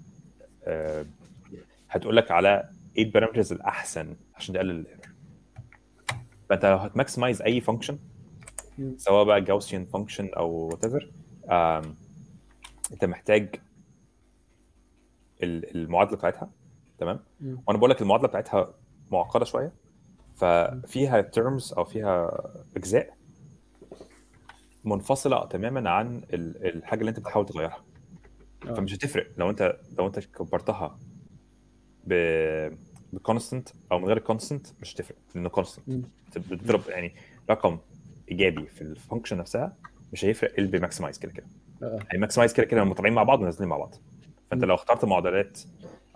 هتقول لك على إيه ال parameters الأحسن عشان تقلل ال error فأنت لو هت maximize أي function. سواء بقى Gaussian function أو whatever أنت محتاج ال- المعادلة بتاعتها تمام. وأنا بقول لك المعادلة بتاعتها معقدة شوية ففيها terms أو فيها أجزاء منفصلة تماما عن ال- الحاجة اللي أنت بتحاول تغيرها آه. فمش هتفرق لو انت لو أنت كبرتها ب ب constant أو من غير constant مش هتفرق لأنه constant. بتضرب يعني رقم إيجابي في ال function نفسها مش هيفرق إيه ب maximize كده كده. آه. يعني maximize كده كده هم طالعين مع بعض ونازلين مع بعض. فأنت. لو اخترت معادلات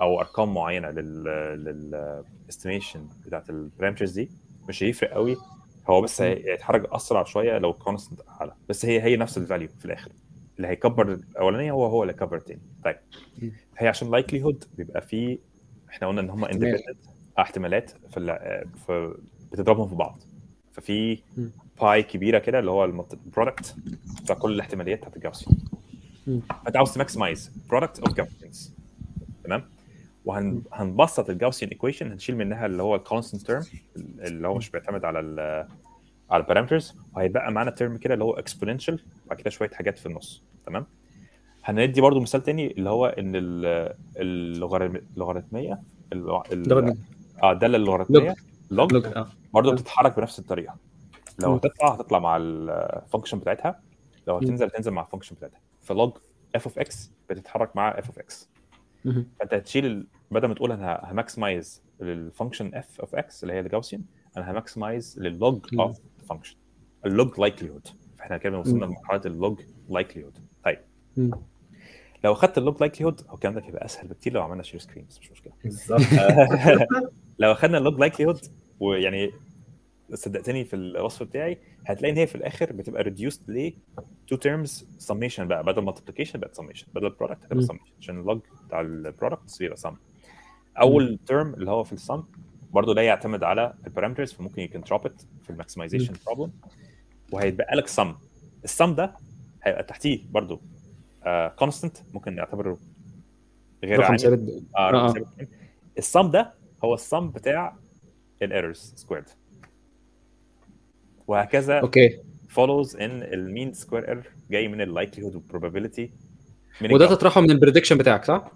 أو أرقام معينة لل لل estimation بتاعت ال parameters دي مش هيفرق قوي هو بس هي- هيتحرك أسرع شوية لو constant أعلى. بس هي هي نفس ال value في الآخر. اللي هيكبر الأولانية هو هو اللي هيكبر الثاني طيب. هي عشان likely بيبقى في إحنا قلنا إن هم. independent احتمالات في, ال- في بتضربهم في بعض. ففي. pi كبيرة كده اللي هو ال product بتاع كل الاحتماليات بتاعت ال Gaussian مم. فانت عاوز ت maximize product of Gaussians تمام؟ وهنبسط ال Gaussian equation هنشيل منها اللي هو ال constant term اللي هو مش بيعتمد على ال على ال parameters وهيبقى معانا term كده اللي هو exponential وبعد كده شوية حاجات في النص. تمام؟ هندي برضو مثال تاني اللي هو إن ال- اللوغاريتم- اللوغاريتميه آه الداله اللوغاريتميه log log آه برضه آه. بتتحرك بنفس الطريقة لو. هتطلع هتطلع مع ال function بتاعتها لو. هتنزل هتنزل مع ال function بتاعتها ف log f of x بتتحرك مع f of x. فأنت هتشيل. بدل ما تقول أنا ه maximize لل function f of x اللي هي ال Gaussian أنا ه maximize لل log. of function ال log likelihood فإحنا كده وصلنا. لمرحلة ال log likelihood طيب. لو اخدت ال log likelihood هو الكلام ده هيبقى أسهل بكتير لو عملنا share screen بس مش مشكلة. بالظبط. لو اخدنا ال log likelihood ويعني صدقتني في الوصف بتاعي هتلاقي إن هي في الآخر بتبقى reduced ل two terms summation بقى. بدل multiplication بقت سميشن بدل product هتبقى. سميشن عشان ال log بتاع ال product بيبقى sum أول term اللي هو في السم برضه ده يعتمد على ال parameters فممكن يمكن drop في ال maximization problem وهيتبقى لك sum ال sum ده هيبقى تحتيه برضه. constant ممكن نعتبره غير رقم ثابت آه آه. رقم ثابت. السم ده هو السم بتاع ال errors squared وهكذا okay follows ان ال mean square error جاي من ال likelihood وال probability من وده تطرحه من ال prediction بتاعك صح؟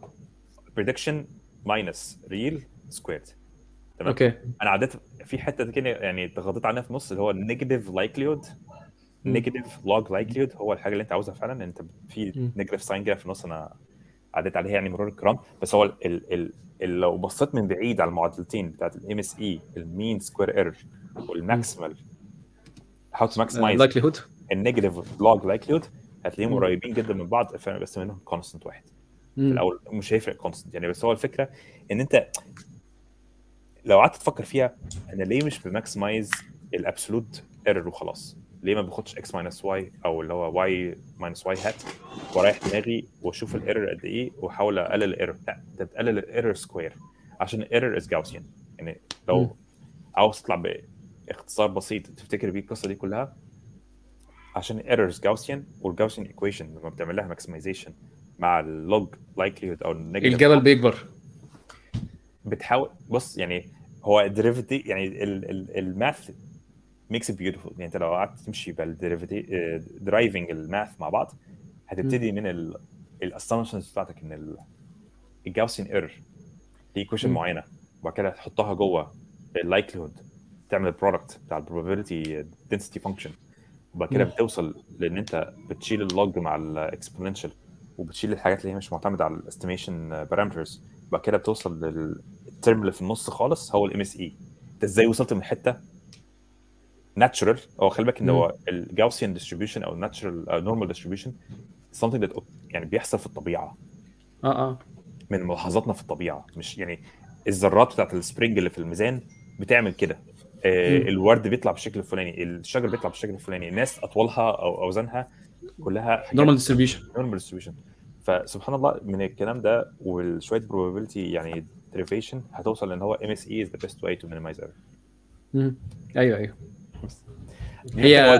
prediction minus real squared تمام okay أنا عديت في حتة كده يعني اتغاضيت عنها في النص اللي هو ال negative likelihood. negative log likelihood هو الحاجة اللي انت عاوزها فعلا. انت في. negative sign كده في النص أنا عديت عليها يعني مرور الكرام. بس هو ال ال ال ال لو بصيت من بعيد على المعادلتين بتاعت ال MSE ال mean square error وال maximal how to maximize likelihood ال negative log likelihood هتلاقيهم. قريبين جدا من بعض بس منهم constant واحد. في الأول مش هيفرق constant يعني. بس هو الفكرة إن أنت لو قعدت تفكر فيها أنا ليه مش ب maximize ال absolute error وخلاص؟ ليه ما باخدش x minus y أو اللي هو y minus y hat ورايح دماغي وأشوف ال error قد إيه وأحاول أقلل ال error لا أنت بتقلل ال error square عشان ال error is Gaussian يعني. لو عاوز تطلع باختصار بسيط تفتكر بيه القصة دي كلها عشان ال errors Gaussian وال Gaussian equation لما بتعمل لها maximization مع ال log likelihood أو ال negative الجبل بيكبر. بتحاول بص يعني هو derivative يعني ال- ال- ال math makes it beautiful يعني انت لو قعدت تمشي بال derivative deriving ال math مع بعض هتبتدي من ال assumptions بتاعتك إن ال- ال Gaussian error دي مم. معينة. وبعد كده تحطها جوه ال likelihood تعمل ال product بتاع ال probability density function وبعد كده. بتوصل لإن أنت بتشيل ال log مع ال exponential وبتشيل الحاجات اللي هي مش معتمدة على ال estimation parameters وبعد كده بتوصل لل term اللي في النص خالص هو ال MSE أنت إزاي وصلت من حتة natural هو خلي بالك إن هو ال Gaussian distribution أو ال natural normal distribution something that يعني بيحصل في الطبيعة. آه آه. من ملاحظاتنا في الطبيعة. مش يعني الذرات بتاعت ال spring اللي في الميزان بتعمل كده. آه. الورد بيطلع بالشكل الفلاني الشجر بيطلع بالشكل الفلاني الناس اطولها أو أوزانها كلها normal distribution normal distribution فسبحان الله من الكلام ده وشويه probability يعني derivation هتوصل لأن هو MSE is the best way to minimize error. أيوه أيوه. هي-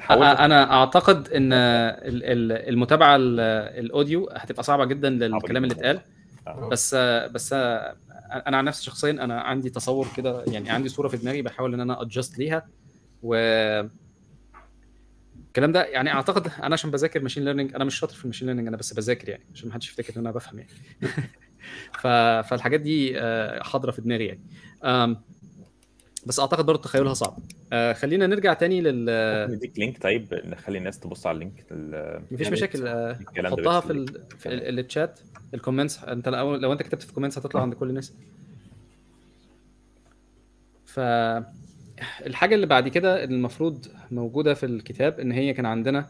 حاولت أنا أعتقد إن ال- ال- المتابعة ال- ال audio هتبقى صعبة جدا للكلام اللي. اتقال آه. بس بس أنا عن نفسي شخصيا أنا عندي تصور كده يعني عندي صورة في دماغي بحاول إن أنا adjust ليها و الكلام ده يعني أعتقد أنا عشان بذاكر machine learning أنا مش شاطر في ال machine learning أنا بس بذاكر يعني عشان ما حدش يفتكر إن أنا بفهم يعني. فالحاجات دي آه، حاضرة في دماغي يعني بس أعتقد برضه تخيلها صعب. آه خلينا نرجع تاني لل نديك لينك طيب نخلي الناس تبص على اللينك ال- مفيش ريت. مشاكل آه، حطها في ال... في ال- الشات الكومنتس انت لو, لو أنت كتبت في الكومنتس هتطلع عند كل الناس. ف الحاجة اللي بعد كده المفروض موجودة في الكتاب إن هي كان عندنا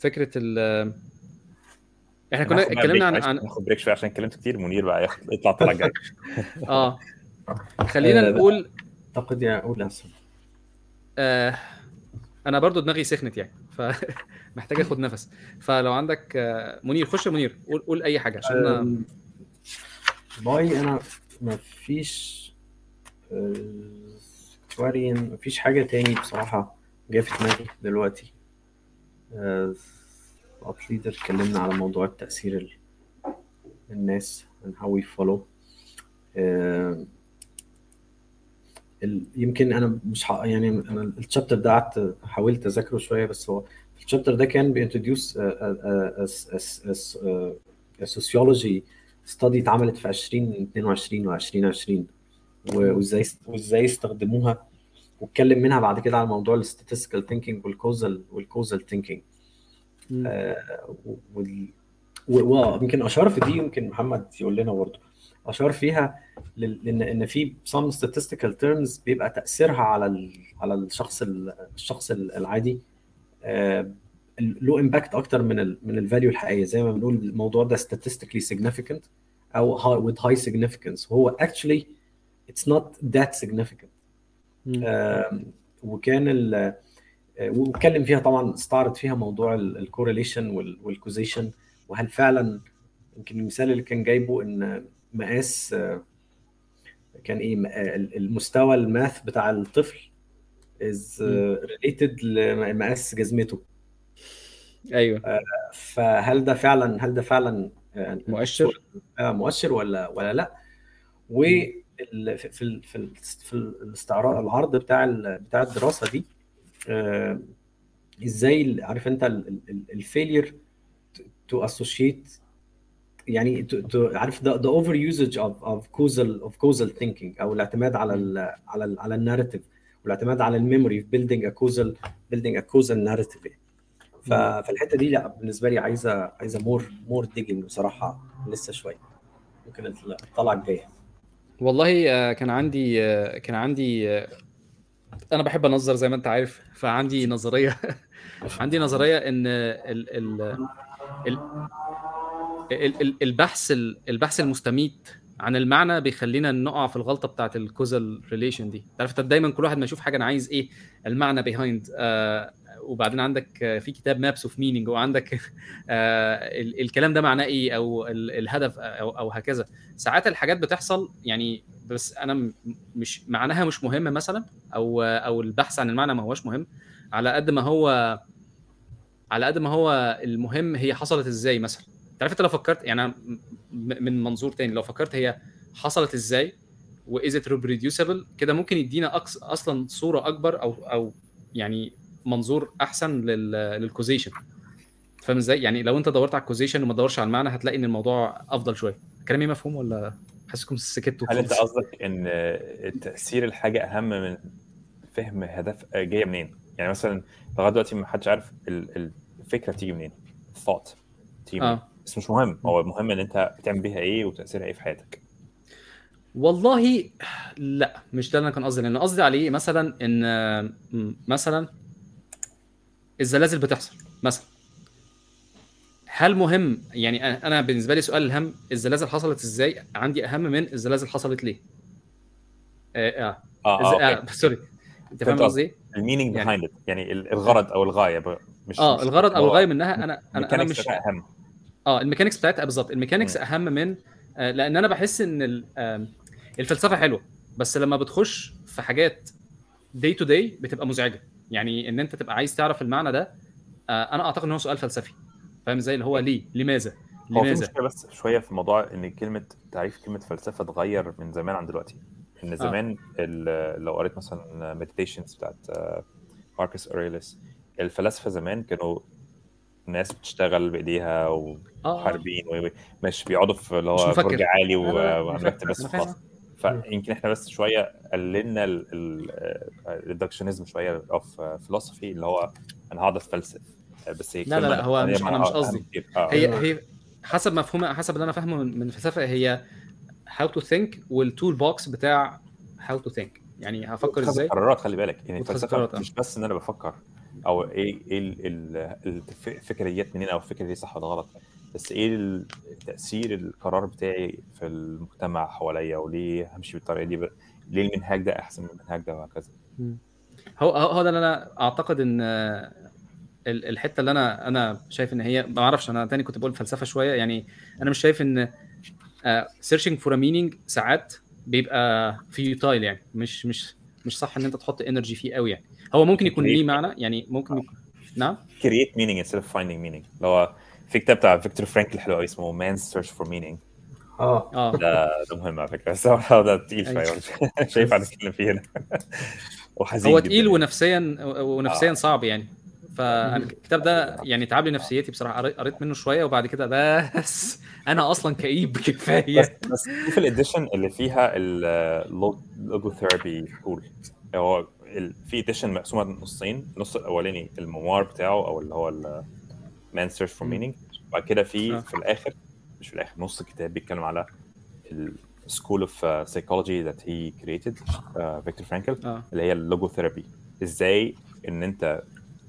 فكرة ال إحنا كنا اتكلمنا عن, عن... ناخد بريك شوية عشان اتكلمت كتير منير بقى ياخد يطلع طلع جاي. آه. خلينا آه، نقول أعتقد يا أقول احسن آه أنا برضو دماغي سخنت يعني فمحتاج آخد نفس. فلو عندك آه منير خش يا منير قول, قول أي حاجة عشان أنا... باي أنا ما فيش اكتواريان ما فيش حاجة تاني بصراحة جاية في دماغي دلوقتي. اب ليدر اتكلمنا على موضوع التأثير ال- الناس and how we follow. آه، ال- يمكن أنا مش ح... يعني أنا ال chapter ده قعدت حاولت أذاكره شوية بس هو ال chapter ده كان bي introduce sociology study اتعملت في 2022 و 2020 و- وإزاي وإزاي استخدموها. واتكلم منها بعد كده على موضوع ال statistical thinking وال causal وال causal thinking ويمكن أشار في دي يمكن محمد يقول لنا برضه. أشار فيها لأن إن في some statistical terms بيبقى تأثيرها على. على الشخص ال... الشخص العادي. آه، له impact أكتر من ال... من ال value الحقيقية. زي ما بنقول الموضوع ده statistically significant أو high, with high significance. هو actually it's not that significant. وكان ال آه، واتكلم فيها طبعا استعرض فيها موضوع ال correlation وال causation وهل فعلا يمكن المثال اللي كان جايبه إن مقاس آه، كان إيه آه، المستوى ال math بتاع الطفل is related لمقاس جزمته. أيوه. فهل ده فعلا هل ده فعلا آه، مؤشر؟ آه، مؤشر ولا ولا لأ؟ وفي في في في ال- في الاستعراض العرض بتاع بتاع الدراسة دي آه، إزاي عارف أنت ال failure to associate يعني عارف the over usage of of causal of causal thinking أو الاعتماد على ال على ال على ال narrative والاعتماد على ال memory في building a causal building a causal narrative. يعني. ف- فالحته دي لا بالنسبة لي عايزة عايزة more more digging بصراحة لسه شوية. ممكن الطلعة الجاية. والله آه، كان عندي آه، كان عندي آه، أنا بحب أنظر زي ما أنت عارف فعندي نظرية. عندي نظرية إن ال ال- ال- البحث ال- البحث المستميت عن المعنى بيخلينا نقع في الغلطة بتاعت ال causal relation دي. عارف انت دايما كل واحد ما يشوف حاجة أنا عايز إيه؟ المعنى behind آه وبعدين عندك في كتاب Maps of Meaning وعندك آه ال- الكلام ده معناه إيه؟ أو ال- الهدف أو أو هكذا. ساعات الحاجات بتحصل يعني بس أنا مش معناها مش مهم مثلا أو أو البحث عن المعنى ما هوش مهم. على قد ما هو على قد ما هو المهم هي حصلت إزاي مثلا. انت عارف انت لو فكرت يعني من منظور تاني لو فكرت هي حصلت إزاي وإذا reproducible كده ممكن يدينا أقص أصلا صورة أكبر أو أو يعني منظور أحسن لل لل causation فاهم إزاي يعني لو انت دورت على ال causation وما تدورش على المعنى هتلاقي إن الموضوع أفضل شوية كلامي مفهوم ولا حاسسكم سكتوا هل أنت؟ قصدك إن تاثير الحاجة أهم من فهم هدف جاية منين؟ يعني مثلا لغاية دلوقتي ما حدش عارف ال- الفكرة بتيجي منين؟ الثوت بتيجي منين؟ آه بس مش مهم. هو المهم إن أنت بتعمل بيها إيه وتأثيرها إيه في حياتك. والله لا مش ده اللي أنا كان قصدي. لأن قصدي عليه مثلا إن مثلا الزلازل بتحصل مثلا. هل مهم؟ يعني أنا بالنسبة لي سؤال الهم الزلازل حصلت إزاي؟ عندي أهم من الزلازل حصلت ليه؟ آه, آه. آه. آه آه. okay. sorry. أنت فاهم فهمت قصدي؟ ال meaning يعني- behind يعني ال- الغرض أو الغاية مش آه مش- الغرض أو الغاية منها أنا أنا أنا مش أهم. آه ال mechanics بتاعتها بالظبط. ال mechanics مم. أهم من آه، لأن أنا بحس إن ال- الفلسفة حلوة بس لما بتخش في حاجات day to day بتبقى مزعجة. يعني إن أنت تبقى عايز تعرف المعنى ده آه، أنا أعتقد إن هو سؤال فلسفي. فاهم إزاي؟ اللي هو ليه؟ لماذا؟ هو في لماذا؟ مشكلة بس شوية في موضوع إن كلمة تعريف كلمة فلسفة اتغير من زمان عن دلوقتي. إن زمان ال- لو قريت مثلا Meditations بتاعت آه، ماركوس أوريليوس الفلاسفة زمان كانوا ناس بتشتغل بإيديها وحاربين و- و- مش بيقعدوا في اللي هو. برج عالي ومكتب بس. وخلاص فيمكن إحنا بس شوية قللنا ال reductionism شوية of philosophy اللي هو أنا هقعد أتفلسف. بس هي لا لا لا هو مش أنا مش قصدي. آه. هي هي حسب مفهومها حسب اللي أنا فاهمه من الفلسفة هي how to think وال toolbox بتاع how to think يعني هفكر إزاي؟ قرارات خلي بالك. يعني الفلسفة آه. مش بس إن أنا بفكر. أو إيه إيه ال- ال- الف- الفكرة منين أو الفكرة دي صح ولا غلط؟ بس إيه تأثير القرار بتاعي في المجتمع حواليا؟ وليه همشي بالطريقة دي. ليه المنهاج ده أحسن من المنهاج ده؟ وهكذا. هو هو ده اللي أنا أعتقد إن ال- الحتة اللي أنا أنا شايف إن هي ما أعرفش أنا تاني كنت بقول فلسفة شوية. يعني أنا مش شايف إن searching for meaning ساعات بيبقى futile يعني. مش مش مش صح إن أنت تحط energy فيه قوي يعني. هو ممكن يكون ليه معنى؟ يعني ممكن يكون نعم؟ Create meaning instead of finding meaning. اللي هو في كتاب بتاع فيكتور فرانكل حلو قوي اسمه Man's Search for Meaning. آه. آه. ده ده مهم على فكرة. بس هو ده تقيل شوية أيوة. برضه. شايف هنتكلم فيه هنا. وحزين هو. تقيل ونفسيا ونفسيا آه. صعب يعني. فالكتاب ده يعني تعب لي نفسيتي بصراحة. قريت- منه شوية وبعد كده بس أنا أصلا كئيب كفاية. بس بس شوف ال edition اللي فيها ال logotherapy تول هو في edition مقسومة نصين النص الأولاني الميموار بتاعه أو اللي هو Man's Search for. Meaning بعد كده في آه. في الآخر مش في الآخر نص الكتاب بيتكلم على ال school of psychology that he created فيكتور فرانكل آه. اللي هي ال logotherapy إزاي إن أنت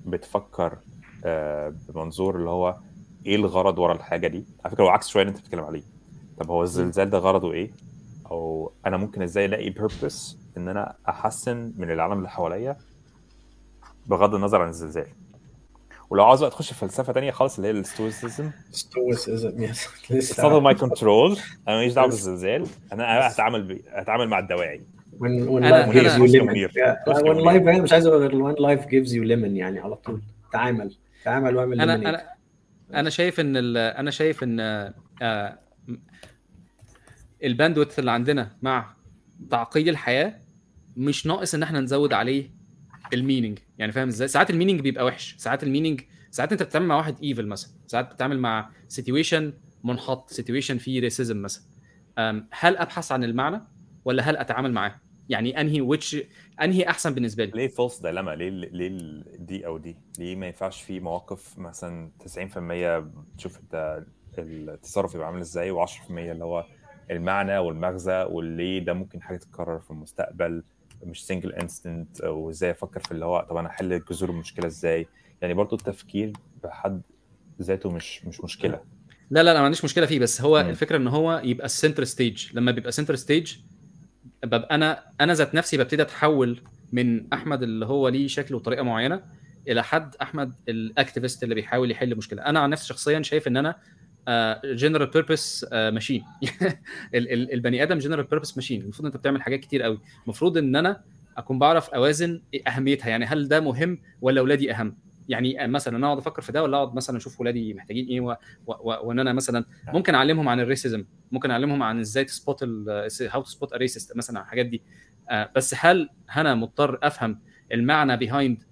بتفكر آه، بمنظور اللي هو إيه الغرض ورا الحاجة دي؟ على فكرة هو عكس شوية اللي أنت بتتكلم عليه. طب هو الزلزال ده غرضه إيه؟ أو أنا ممكن إزاي ألاقي purpose إن أنا أحسن من العالم اللي حواليا بغض النظر عن الزلزال. ولو عاوز بقى تخش في فلسفة تانية خالص اللي هي ال stoicism stoicism yes لسه. My control. أنا ماليش دعوة بالزلزال. أنا هتعامل ب... هتعامل مع الدواعي. When when أنا- life gives you lemon. When life مش عايز أقول غير when life gives you lemon يعني على طول. تعامل. تعامل واعمل أنا. أنا أنا شايف إن ال- أنا شايف إن آه، ال bandwidth اللي عندنا مع تعقيد الحياة مش ناقص إن إحنا نزود عليه ال meaning يعني فاهم إزاي؟ ساعات ال meaning بيبقى وحش. ساعات ال meaning ساعات أنت بتتعامل مع واحد evil مثلا. ساعات بتتعامل مع situation منحط situation فيه racism مثلا. هل أبحث عن المعنى ولا هل أتعامل معاه؟ يعني أنهي which أنهي أحسن بالنسبة لي؟ ليه false dilemma ليه ليه دي أو دي؟ ليه ما ينفعش في مواقف مثلا 90% تشوف أنت التصرف يبقى عامل إزاي؟ و10% اللي هو المعنى والمغزى والليه ده ممكن حاجة تتكرر في المستقبل مش single instance وازاي أفكر في اللي هو طب أنا احل جذور المشكلة إزاي؟ يعني برضو التفكير بحد ذاته مش مش مشكلة. لا لا لا ما عنديش مشكلة فيه بس هو مم. الفكرة إن هو يبقى ال center stage لما بيبقى center stage ببقى أنا أنا ذات نفسي ببتدي أتحول من أحمد اللي هو ليه شكل وطريقة معينة إلى حد أحمد ال activist اللي بيحاول يحل مشكلة. أنا عن نفسي شخصيا شايف إن أنا general purpose machine البني آدم general purpose machine المفروض أنت بتعمل حاجات كتير قوي. المفروض إن أنا أكون بعرف أوازن أهميتها. يعني هل ده مهم ولا اولادي أهم؟ يعني مثلا أنا أقعد أفكر في ده ولا أقعد مثلا أشوف ولادي محتاجين إيه وإن أنا مثلا ممكن أعلمهم عن ال racism ممكن أعلمهم عن إزاي ت spot how to spot مثلا الحاجات دي. آه، بس هل أنا مضطر أفهم المعنى behind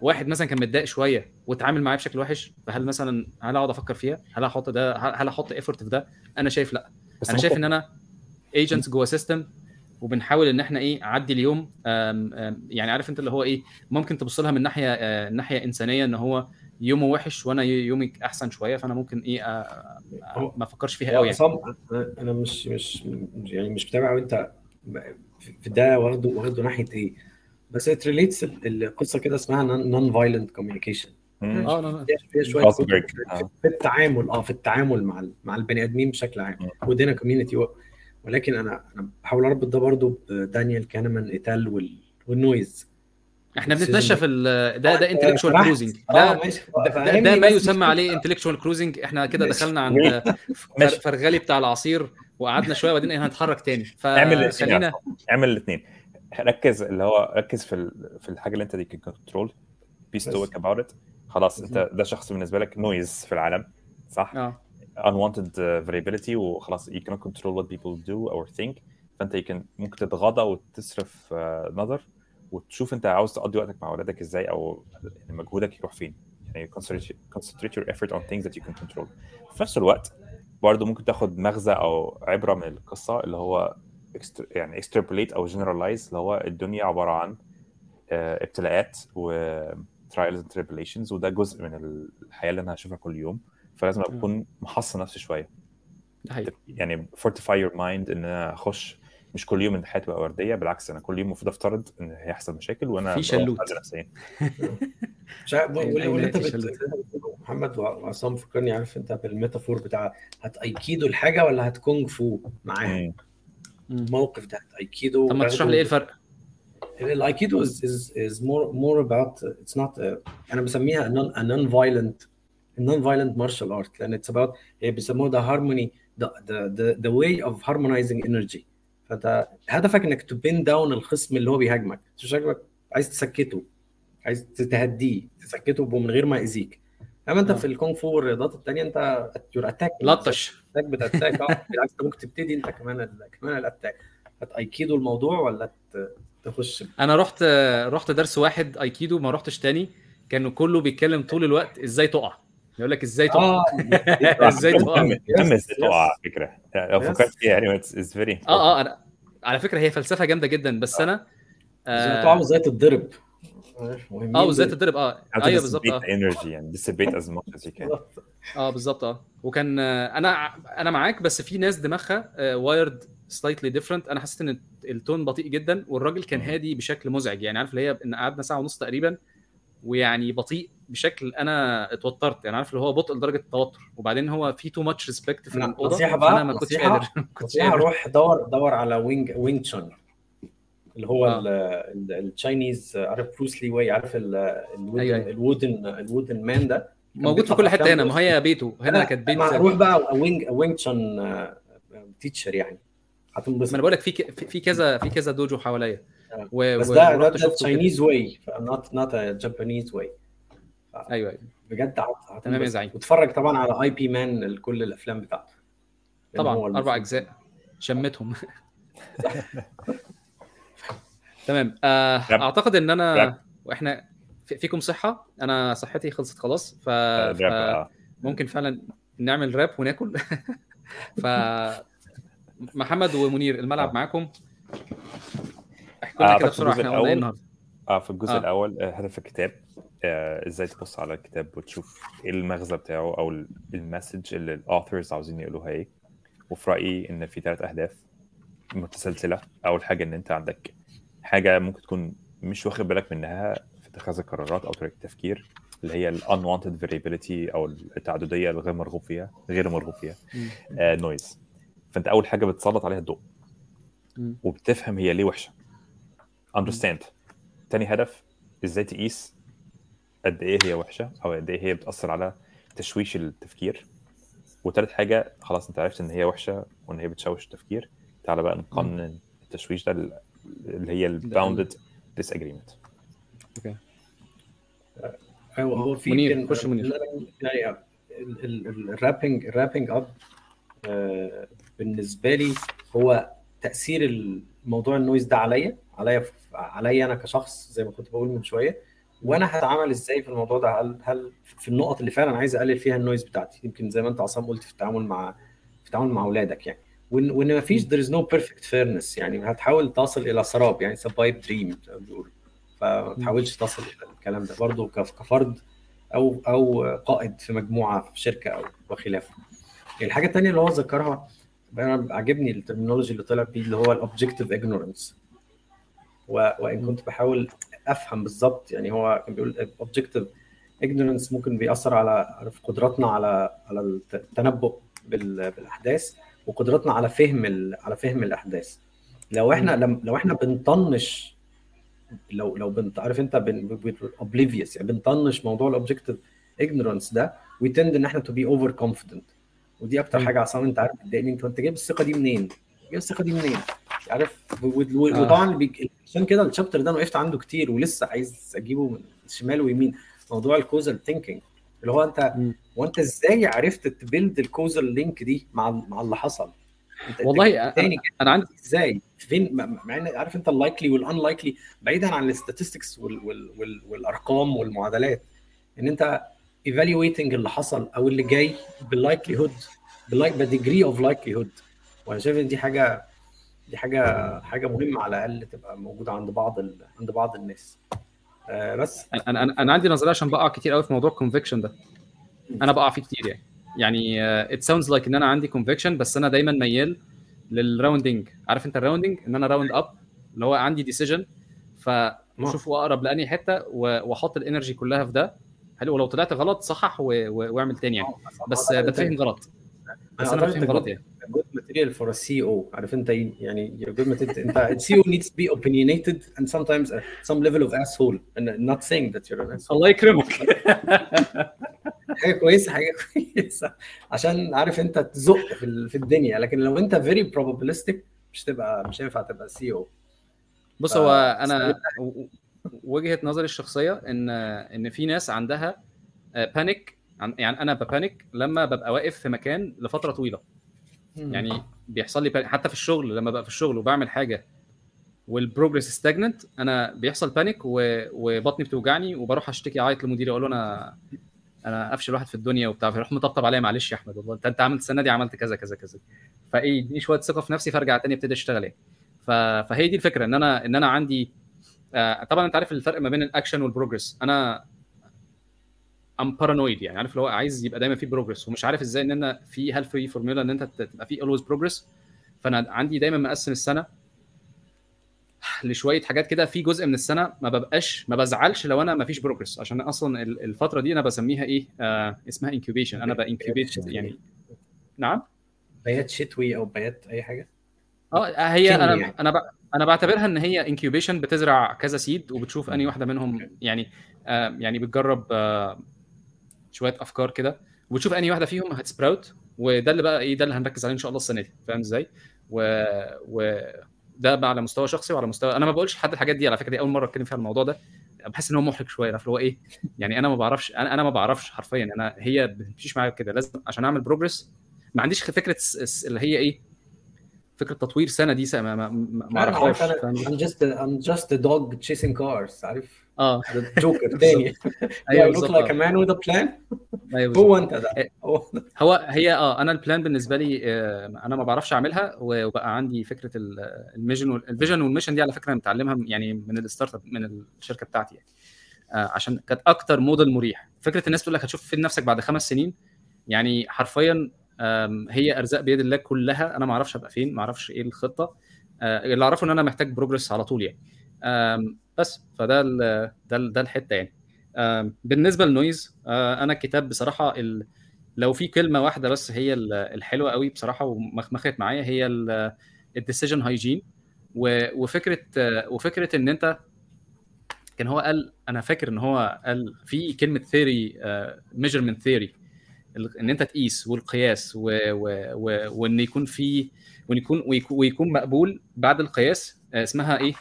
واحد مثلا كان متضايق شوية واتعامل معاه بشكل وحش فهل مثلا هل أقعد أفكر فيها؟ هل أحط ده؟ هل أحط effort في ده؟ أنا شايف لأ. أنا شايف إن أنا agents جوه system وبنحاول إن إحنا إيه عدي اليوم آم، آم، يعني عارف أنت اللي هو إيه ممكن تبص لها من ناحية آه، ناحية إنسانية إن هو يومه وحش وأنا يومي أحسن شوية فأنا ممكن إيه آه، آه، ما أفكرش فيها قوي يعني. أنا مش مش يعني مش متابع وانت في ده واخده واخده ناحية إيه؟ بس it relates القصة كده اسمها nonviolent communication. آه لا فيها شوية. في- آه. في التعامل آه في التعامل مع ال- مع البني آدمين بشكل عام. ودينا community ولكن أنا أنا بحاول أربط ده برضو بدانيال كانمان et al وال- وال noise إحنا بنتمشى في ال- ده ده intellectual سمحت. cruising آه ده ده, ده, ما. يسمى عليه intellectual cruising إحنا كده. دخلنا عند. فرغلي بتاع العصير وقعدنا شوية وبعدين هنتحرك تاني اعمل الاثنين فخلينا اعمل الاثنين ركز اللي هو ركز في ال- في الحاجة اللي انت دي control be stoic about it خلاص انت ده شخص بالنسبة لك noise في العالم صح؟ آه. Unwanted uh, variability وخلاص you cannot control what people do or think. فانت you can ممكن تتغاضى وتصرف uh, نظر وتشوف انت عاوز تقضي وقتك مع اولادك إزاي أو يعني مجهودك يروح فين. يعني concentrate, your effort on things that you can control. في نفس الوقت برضه ممكن تاخد مغزى أو عبرة من القصة اللي هو يعني extrapolate أو generalize اللي هو الدنيا عبارة عن آه، ابتلاءات و trials and tribulations وده جزء من الحياة اللي أنا هشوفها كل يوم. فلازم. أكون محصن نفسي شوية. ده حقيقي. يعني fortify your mind إن أنا أخش مش كل يوم ان حياتي تبقى وردية بالعكس أنا كل يوم المفروض أفترض إن هيحصل مشاكل وأنا في شلوت. نفسيا. مش واللي أنت محمد وعصام فكرني عارف أنت بال metaphor بتاع هتايكيدو الحاجة ولا هت kung fu معاها الموقف ده هتايكيدو طب ما تشرح لي إيه الفرق؟ ال aikido is is more more about it's not uh, أنا بسميها violent a non violent martial art. لأن about هي بيسموها the the, the way of harmonizing energy. فأنت هدفك إنك ت pin down الخصم اللي هو بيهاجمك. مش عايز تسكته. عايز تهديه. تسكته من غير ما يأذيك. أما أنت آه. في الكونغ فو والرياضات التانية أنت your attack لطش. attack بت attack آه بالعكس أنت ممكن تبتدي أنت كمان ال- كمان ال attack هت aikido الموضوع ولا تخش؟ أنا رحت رحت درس واحد أيكيدو ما رحتش تاني. كانوا كله بيتكلم طول الوقت إزاي تقع؟ يقول لك إزاي تقع؟ آه. إزاي تقع؟ مهم إزاي تقع. على فكرة. يعني لو. فكرت فيها يعني it's very آه آه أنا على فكرة هي فلسفة جامدة جدا بس أنا إزاي تقع وازاي تتضرب مهمين آه وإزاي. تضرب؟ آه أيوه بالظبط آه. energy يعني dissipate as much as you can. آه بالظبط آه. وكان آه، أنا أنا معاك بس في ناس دماغها wired slightly different أنا حسيت إن ال tone بطيء جدا والراجل كان. هادي بشكل مزعج. يعني عارف اللي هي إن قعدنا ساعة ونص تقريبا ويعني بطيء بشكل أنا اتوترت. يعني عارف اللي هو بطء لدرجة التوتر. وبعدين هو في too much respect في لا، الأوضة نصيحة بقى، فانا ما كنتش. قادر. نصيحة قادر. روح دور دور على Wing Wing Chun اللي هو آه. ال- ال- ال Chinese عارف بروس لي و يعني عارف ال- ال wooden أيوة، أيوة. ال wooden ال wooden man ده؟ موجود في كل حتة هنا ما هي بيته. هنا كانت بيت ما ما روح بقى Wing Wing Chun teacher يعني. هتنبسط. أنا بقول لك في في كذا في كذا dojo حواليا. آه. و- بس ده ده. Chinese واي not not Japanese واي أيوه أيوه. بجد. تمام يا زعيم. واتفرج طبعا على Ip Man كل الأفلام بتاعته. طبعا أربع أجزاء. شمتهم. تمام آه. أعتقد إن أنا. وإحنا في- فيكم صحة أنا صحتي خلصت خلاص ف... آه، آه. ممكن فعلا نعمل راب وناكل ف محمد ومنير الملعب آه. معاكم احكوا لنا آه، كده بسرعة إحنا قلنا الأول- النهارده آه في الجزء آه. الأول هدف الكتاب آه إزاي تبص على الكتاب وتشوف إيه المغزى بتاعه أو ال- ال message اللي ال authors عاوزين يقولوها إيه وفي رأيي إن في ثلاث أهداف متسلسلة أول حاجة إن أنت عندك حاجة ممكن تكون مش واخد بالك منها في اتخاذ القرارات أو طريقة التفكير اللي هي ال unwanted variability أو التعددية الغير مرغوب فيها غير مرغوب فيها آه noise فأنت أول حاجة بتسلط عليها الضوء. وبتفهم هي ليه وحشة. understand. تاني هدف إزاي تقيس قد إيه هي وحشة أو قد إيه هي بتأثر على تشويش التفكير. وتالت حاجة خلاص أنت عرفت إن هي وحشة وإن هي بتشوش التفكير. تعالى بقى نقنن التشويش ده اللي هي ال bounded disagreement. okay. أيوه هو في منير، خش منير. يعني ال- ال- ال- ال wrapping ال wrapping up بالنسبة لي هو تأثير الموضوع ال noise ده عليا عليا عليا أنا كشخص زي ما كنت بقول من شوية. وأنا هتعامل إزاي في الموضوع ده؟ هل هل في النقط اللي فعلا عايز أقلل فيها ال noise بتاعتي؟ يمكن زي ما أنت عصام قلت في التعامل مع في التعامل مع أولادك يعني. وان وان ما فيش there is no perfect fairness. يعني هتحاول تصل إلى سراب. يعني its pipe dream بيقولوا. فما تحاولش تصل إلى الكلام ده. برضه كف- كفرد أو أو قائد في مجموعة في شركة أو وخلافه الحاجة الثانية اللي هو ذكرها أنا عاجبني ال terminology اللي طلع بيه اللي هو ال objective ignorance وإن كنت بحاول أفهم بالظبط يعني هو كان بيقول objective ignorance ممكن بيأثر على قدراتنا على على التنبؤ بال- بالأحداث. وقدراتنا على فهم ال- على فهم الأحداث لو إحنا لم لو إحنا بنطنش لو لو بنت عارف أنت بن oblivious يعني بنطنش موضوع ال objective ignorance ده we tend إن إحنا to be over confident ودي أكتر. حاجة عصام أنت عارف بتضايقني أنت انت جايب الثقة دي منين؟ جايب الثقة دي منين؟ عارف آه. وطبعا بيج- عشان كده ال chapter ده أنا وقفت عنده كتير ولسه عايز أجيبه من شمال ويمين موضوع ال causal thinking اللي هو انت. وانت إزاي عرفت ت build ال causal link دي مع مع اللي حصل؟ انت والله انت تاني أنا عندي إزاي فين مع ان عارف انت ال likely وال unlikely بعيدا عن ال statistics وال وال وال والأرقام والمعادلات إن انت evaluating اللي حصل أو اللي جاي بال likelihood بال degree of likelihood وأنا شايف إن دي حاجة دي حاجة حاجة مهمة على الأقل تبقى موجودة عند بعض ال... عند بعض الناس آه بس. أنا أنا أنا عندي نظرية عشان بقع كتير قوي في موضوع ال conviction ده. أنا بقع فيه كتير يعني. يعني it sounds like إن أنا عندي conviction بس أنا دايما ميال لل rounding عارف أنت ال rounding إن أنا round up اللي هو عندي decision فشوفوا اقرب لاني حتة وأحط ال energy كلها في ده. حلو ولو طلعت غلط صحح واعمل تاني يعني. بس بتفهم غلط. بس أنا بتفهم غلط يعني. good material for CEO عارف أنت يعني you're good material ال CEO needs to be opinionated and sometimes uh, some level of asshole and not saying that you're an asshole. الله يكرمك. حاجة كويسة حاجة كويسة. عشان عارف أنت تزق في ال- في الدنيا. لكن لو أنت very probabilistic مش تبقى مش هينفع تبقى CEO بص ف- هو أنا وجهة نظري الشخصية ان إن في ناس عندها panic يعني أنا ب panic لما ببقى واقف في مكان لفترة طويلة. يعني بيحصل لي. حتى في الشغل لما ببقى في الشغل وبعمل حاجة وال progress stagnant أنا بيحصل panic و... وبطني بتوجعني وبروح أشتكي أعيط لمديري أقول له أنا أنا افشل واحد في الدنيا وبتاع فيروح مطبطب عليا معلش يا أحمد والله انت أنت عملت السنة دي عملت كذا كذا كذا. فإيه يديني شوية ثقة في نفسي فأرجع تاني أبتدي أشتغل ف... فهي دي الفكرة إن أنا إن أنا عندي آه طبعا أنت عارف الفرق ما بين ال action وال progress أنا am paranoid يعني. عارف اللي هو عايز يبقى دايما في progress ومش عارف إزاي إن أنا في هل في فورمولا إن أنت تبقى في always progress فأنا عندي دايما مقسم السنة لشوية حاجات كده. في جزء من السنة ما ببقاش ما بزعلش لو أنا ما فيش progress عشان أصلا ال- الفترة دي أنا بسميها إيه؟ آه اسمها incubation أنا ب incubate يعني. نعم؟ بيات شتوي أو بيات أي حاجة؟ آه هي أنا يعني. أنا أنا بعتبرها إن هي incubation بتزرع كذا seed وبتشوف أنهي واحدة منهم يعني آه يعني بتجرب آه شوية أفكار كده. وبتشوف أنهي واحدة فيهم هت sprout وده اللي بقى إيه ده اللي هنركز عليه إن شاء الله السنة دي. فاهم إزاي؟ و, و ده بقى على مستوى شخصي وعلى مستوى أنا ما بقولش لحد الحاجات دي على فكرة دي أول مرة أتكلم فيها الموضوع ده. بحس إن هو محرج شوية عارف هو إيه؟ يعني أنا ما بعرفش أنا أنا ما بعرفش حرفيا أنا هي بتمشيش معايا كده. لازم عشان أعمل progress ما عنديش فكرة س- س- اللي هي إيه؟ فكرة تطوير سنة دي سنة ما ما, ما ما أنا I'm just a, I'm just a dog chasing cars عارف؟ آه. جوكر تاني أيوه with a plan أيوه بالظبط. هو أنت ده. إيه. هو هي آه أنا ال plan بالنسبة لي آه، أنا ما بعرفش أعملها وبقى عندي فكرة ال- ال mission ال vision وال mission دي على فكرة متعلمها يعني من ال startup من الشركة بتاعتي يعني. آه، عشان كانت أكتر موديل مريح فكرة الناس تقول لك هتشوف فين نفسك بعد خمس سنين يعني حرفيا هي أرزاق بيد الله كلها. أنا ما أعرفش أبقى فين ما أعرفش إيه الخطة. آه، اللي أعرفه إن أنا محتاج progress على طول يعني. بس. فده ال- ده ال- ده الحتة يعني. بالنسبة لل noise آه، أنا الكتاب بصراحة. لو في كلمة واحدة بس هي ال- الحلوة قوي بصراحة ومخمخت معايا هي ال decision hygiene. وفكرة وفكرة إن أنت كان هو قال أنا فاكر إن هو قال في كلمة theory measurement theory إن أنت تقيس والقياس و... و... و... وإن يكون في وإن يكون ويكون, ويكون مقبول بعد القياس آه، اسمها إيه؟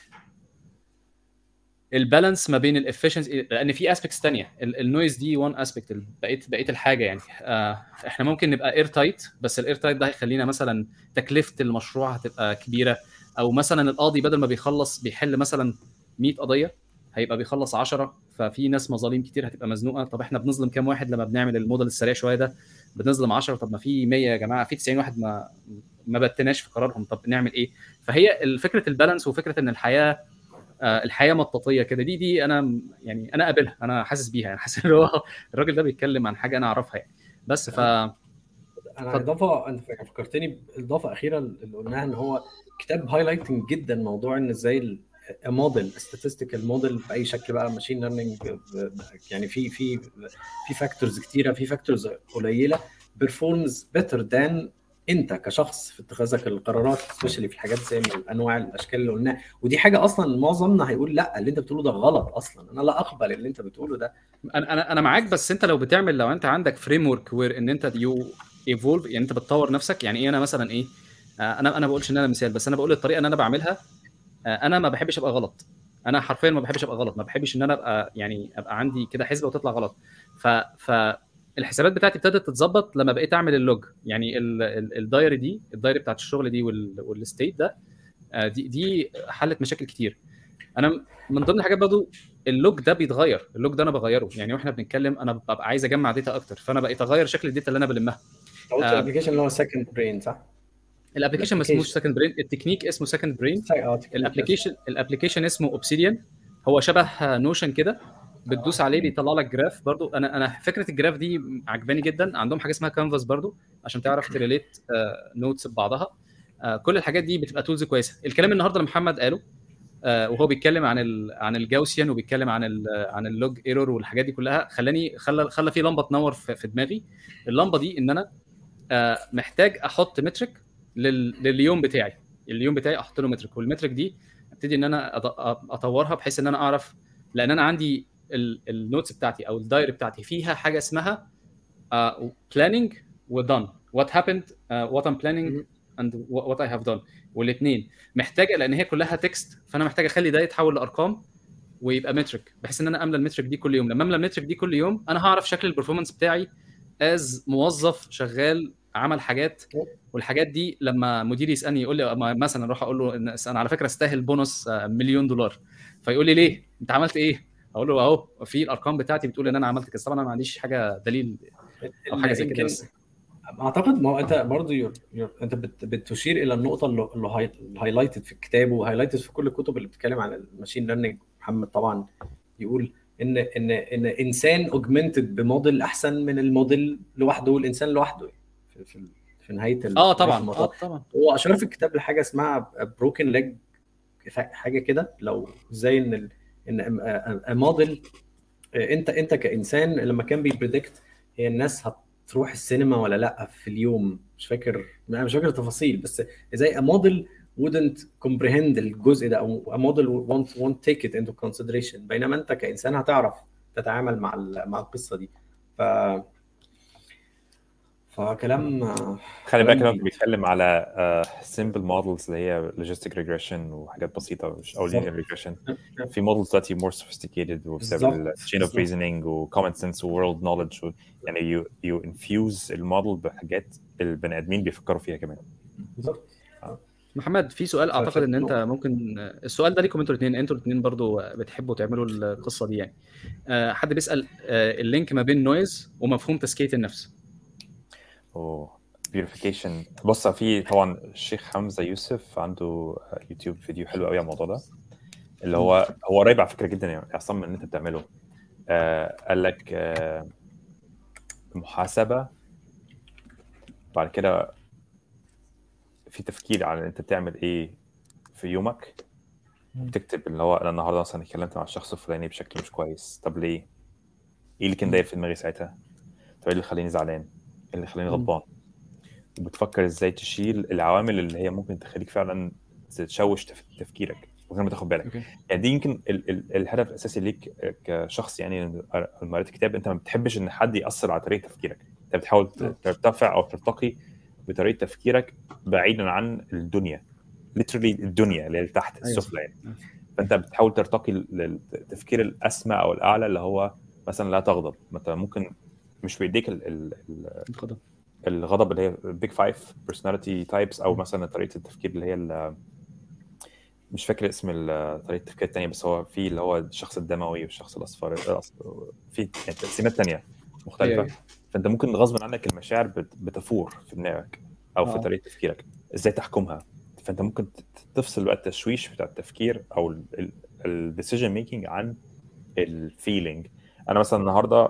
ال balance ما بين ال efficiency لأن في aspects تانية ال noise دي one aspect بقيت بقيت الحاجة يعني. آه، إحنا ممكن نبقى airtight بس ال airtight ده هيخلينا مثلا تكلفة المشروع هتبقى كبيرة. أو مثلا القاضي بدل ما بيخلص بيحل مثلا 100 قضية هيبقى بيخلص 10 ففي ناس مظالم كتير هتبقى مزنوقة. طب إحنا بنظلم كام واحد لما بنعمل الموديل السريع شوية ده؟ بنظلم 10 طب ما في 100 يا جماعة في 90 واحد ما ما بتناش في قرارهم. طب نعمل إيه؟ فهي فكرة البالانس وفكرة إن الحياة الحياة مطاطية كده. دي دي أنا يعني أنا قابلها أنا حاسس بيها. يعني حاسس إن هو الراجل ده بيتكلم عن حاجة أنا أعرفها يعني. بس ف أنا. إضافة أنت فكرتني بإضافة أخيرة اللي قلناها إن هو كتاب highlighting جدا موضوع إن إزاي model statistical model بأي شكل بقى machine learning يعني في في في factors كتيرة في factors قليلة performs better than انت كشخص في اتخاذك القرارات specially في الحاجات زي ما الانواع الاشكال اللي قلناها ودي حاجة أصلا معظمنا هيقول لأ اللي أنت بتقوله ده غلط أصلا. أنا لا أقبل اللي أنت بتقوله ده. أنا أنا أنا معاك بس أنت لو بتعمل لو أنت عندك framework where إن أنت you evolve يعني أنت بتطور نفسك يعني إيه أنا مثلا إيه آه، أنا أنا ما بقولش إن أنا مثال بس أنا بقول الطريقة اللي أنا بعملها آه، أنا ما بحبش أبقى غلط. أنا حرفيا ما بحبش أبقى غلط ما بحبش إن أنا أبقى يعني أبقى عندي كده حسبة وتطلع غلط. ف ف الحسابات بتاعتي ابتدت تتظبط لما بقيت اعمل ال log. يعني ال- ال- ال diary دي ال diary بتاعت الشغل دي وال- وال state ده آه، دي دي حلت مشاكل كتير. أنا من ضمن الحاجات برضو ال log ده بيتغير ال log ده أنا بغيره. يعني وإحنا بنتكلم أنا ببقى عايز أجمع data أكتر فأنا بقيت أغير شكل ال data اللي أنا بلمها. قلت آه. ال application اللي هو second brain صح؟ ال application ما اسموش second brain ال technique اسمه second brain ال application ال application اسمه Obsidian هو شبه Notion كده. بتدوس عليه بيطلع لك graph برضو. أنا أنا فكرة ال graph دي عجباني جدا. عندهم حاجة اسمها كانفاس برضو عشان تعرف ت relate notes ببعضها. آه، كل الحاجات دي بتبقى tools كويسة. الكلام النهارده اللي محمد قاله آه، وهو بيتكلم عن ال عن ال Gaussian وبيتكلم عن ال عن ال log error والحاجات دي كلها خلاني خلى خلى في لمبة تنور في, دماغي. اللمبة دي إن أنا آه، محتاج أحط metric لل- لليوم بتاعي. اليوم بتاعي أحط له metric وال metric دي أبتدي إن أنا أطورها بحيث إن أنا أعرف لأن أنا عندي ال notes بتاعتي أو ال diary بتاعتي فيها حاجة اسمها planning و done what happened what I'm planning and what I have done والاثنين محتاجة لأن هي كلها text فأنا محتاج أخلي ده يتحول لأرقام ويبقى metric بحيث إن أنا أملى ال metric دي كل يوم. لما أملى ال metric دي كل يوم أنا هعرف شكل ال performance بتاعي as موظف شغال عمل حاجات. والحاجات دي لما مديري يسألني يقول لي مثلا أروح أقول له أنا على فكرة أستاهل بونص آه، مليون دولار. فيقول لي ليه؟ أنت عملت إيه؟ أقول له اهو في الارقام بتاعتي بتقول ان أنا عملت كذا طبعا أنا ما عنديش حاجة دليل أو حاجة زي كده بس. اعتقد ما هو انت برضه your your انت بت بتشير إلى النقطة اللي اللي high- highlighted في الكتاب و highlighted في كل الكتب اللي بتتكلم عن ال machine learning محمد طبعا يقول ان ان إن إنسان augmented ب model أحسن من الموديل لوحده والإنسان لوحده. في في, في نهاية آه طبعا. الموضوع. آه طبعا. هو اشار في الكتاب لحاجة اسمها broken leg حاجة كده. لو إزاي إن إن موديل انت أنت كإنسان لما كان بي predict هي الناس هتروح السينما ولا لأ في اليوم؟ مش فاكر أنا مش فاكر التفاصيل بس إزاي model wouldn't comprehend الجزء ده أو model won't won't take it into consideration. بينما أنت كإنسان هتعرف تتعامل مع مع القصة دي. ف فكلام خلي بالك كلام إنه بيتكلم على simple models اللي هي logistic regression وحاجات بسيطة مش أو. linear regression في models دلوقتي more sophisticated وبسبب. ال chain of. reasoning و common sense و world knowledge يعني you you infuse ال model بحاجات البني آدمين بيفكروا فيها كمان بالظبط محمد في سؤال أعتقد إن أنت. ممكن السؤال ده ليكم أنتوا الاثنين أنتوا الاثنين برضو بتحبوا تعملوا القصة دي يعني آه، حد بيسأل آه، ال link ما بين noise ومفهوم تزكية النفس اوه purification بص في طبعا الشيخ حمزة يوسف عنده YouTube video حلو قوي على الموضوع ده اللي هو هو قريب على فكرة جدا يعني عصام من اللي أنت بتعمله آه قال لك آه محاسبة بعد كده في تفكير على أنت بتعمل إيه في يومك بتكتب اللي هو أنا النهارده مثلا اتكلمت مع الشخص الفلاني بشكل مش كويس طب ليه؟ إيه اللي كان داير في دماغي ساعتها؟ طب إيه اللي خلاني زعلان؟ اللي خلاني. غضبان؟ وبتفكر إزاي تشيل العوامل اللي هي ممكن تخليك فعلا تشوش تف- تفكيرك من غير ما تاخد بالك. أوكي. يعني دي يمكن ال ال الهدف الأساسي ليك كشخص يعني لما قريت الكتاب أنت ما بتحبش إن حد يأثر على طريقة تفكيرك. أنت بتحاول ترتفع أو ترتقي بطريقة تفكيرك بعيدا عن الدنيا. Literally الدنيا اللي هي تحت أيوة. السفلى يعني. فأنت بتحاول ترتقي للتفكير الأسمى أو الأعلى اللي هو مثلا لا تغضب. مثلا ممكن مش بايديك ال- ال- ال- اتفضل. الغضب اللي هي big five personality types أو مثلا طريقة التفكير اللي هي مش فاكر اسم طريقة التفكير الثانية بس هو في اللي هو الشخص الدموي والشخص الأصفر في يعني تقسيمات ثانية مختلفة أيوة. فأنت ممكن غصب عنك المشاعر بت- بتفور في دماغك أو في آه. طريقة تفكيرك إزاي تحكمها فأنت ممكن تفصل بقى التشويش بتاع التفكير أو ال decision making عن ال feeling أنا مثلا النهارده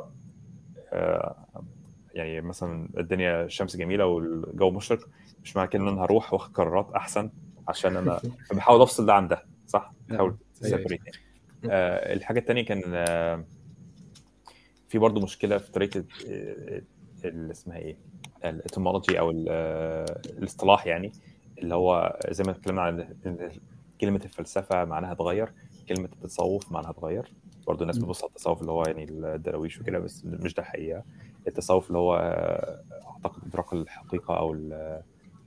يعني مثلا الدنيا الشمس جميلة والجو مشرق مش معنى كده إن أنا هروح واخد قرارات أحسن عشان أنا بحاول أفصل ده عن ده صح؟ بحاول أيوة. تسيبريت آه الحاجة الثانية كان آه في برضو مشكلة في طريقة آه، اللي اسمها إيه؟ الإتمولوجي أو آه، الاصطلاح يعني اللي هو زي ما اتكلمنا عن كلمة الفلسفة معناها اتغير كلمة التصوف معناها اتغير برضه الناس. بتبص على التصوف اللي هو يعني الدراويش وكده بس مش ده الحقيقة التصوف اللي هو أعتقد إدراك الحقيقة أو ال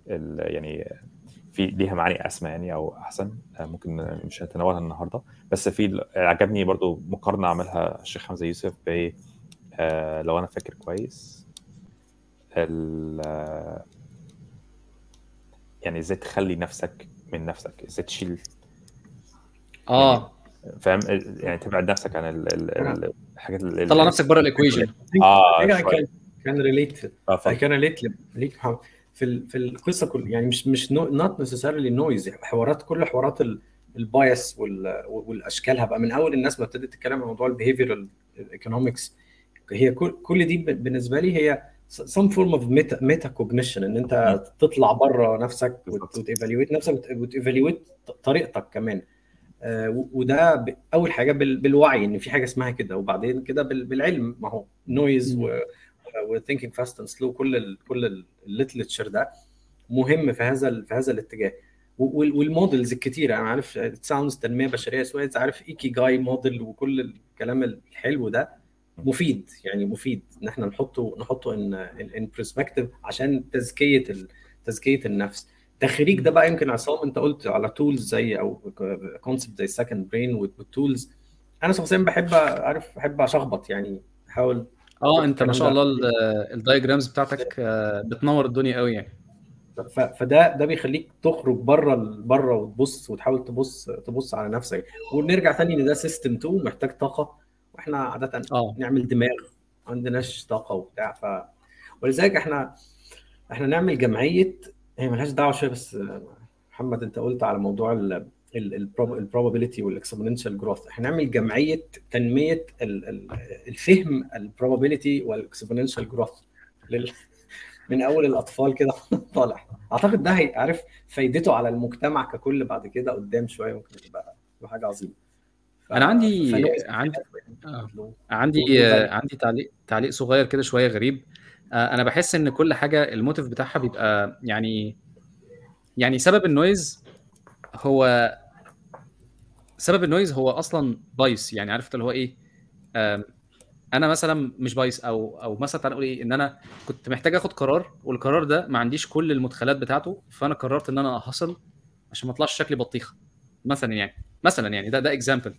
ال يعني في ليها معاني أسمى يعني أو أحسن ممكن مش هنتناولها النهارده. بس في عجبني برضو مقارنة عملها الشيخ حمزة يوسف ب آه، لو أنا فاكر كويس يعني إزاي تخلي نفسك من نفسك إزاي تشيل آه. فاهم؟ يعني تبعد نفسك عن ال- ال- ال- الحاجات ال- طلع نفسك بره ال equation آه كان شوية. كان related ليك في ال- في القصة كل يعني مش مش not necessarily noise حوارات كل حوارات ال bias والاشكالها بقى من أول الناس ما ابتدت تتكلم عن موضوع ال behavioral economics هي كل كل دي بالنسبة لي هي some form of meta meta cognition إن أنت تطلع بره نفسك. وت evaluate نفسك وت evaluate طريقتك كمان. وده ب- أول حاجة بال- بالوعي إن في حاجة اسمها كده وبعدين كده بال- بالعلم. ما هو Noise. و Thinking, Fast and Slow كل ال كل ال literature ده مهم في هذا في هذا الاتجاه. وال models الكتيره أنا عارف sounds تنمية بشرية sweet عارف ikigai model وكل الكلام الحلو ده مفيد يعني مفيد. إن إحنا نحطه نحطه in in perspective عشان تزكية تزكية النفس. تخريج ده بقى يمكن عصام انت قلت على tools زي أو concept زي second brain وال tools أنا شخصيا بحب عارف بحب اشخبط يعني احاول آه انت ما شاء. الله ال- ال diagrams بتاعتك آه، بتنور الدنيا قوي يعني. فده ده بيخليك تخرج بره بره وتبص وتحاول تبص تبص على نفسك. ونرجع تاني ان ده system 2 محتاج طاقة وإحنا عادة آه. نعمل دماغ ما عندناش طاقة وبتاع. ف ولذلك إحنا إحنا نعمل جمعية هي ملهاش دعوة شوية بس محمد أنت قلت على موضوع ال probability وال exponential growth إحنا نعمل جمعية تنمية ال- ال- الفهم ال probability وال exponential growth من أول الأطفال كده طالع. أعتقد ده هيعرف فايدته على المجتمع ككل بعد كده قدام شوية ممكن تبقى حاجة عظيمة. أنا عندي عندي آه. عندي آه، عندي تعليق تعليق صغير كده شوية غريب. أنا بحس إن كل حاجة ال motive بتاعها بيبقى يعني يعني سبب ال noise هو سبب النويز هو أصلا bias يعني عارف اللي هو إيه أنا مثلا مش bias أو أو مثلا تعالى نقول إيه إن أنا كنت محتاج آخد قرار والقرار ده ما عنديش كل المدخلات بتاعته فأنا قررت إن أنا احصل عشان ما اطلعش شكلي بطيخه مثلا يعني مثلا يعني ده ده example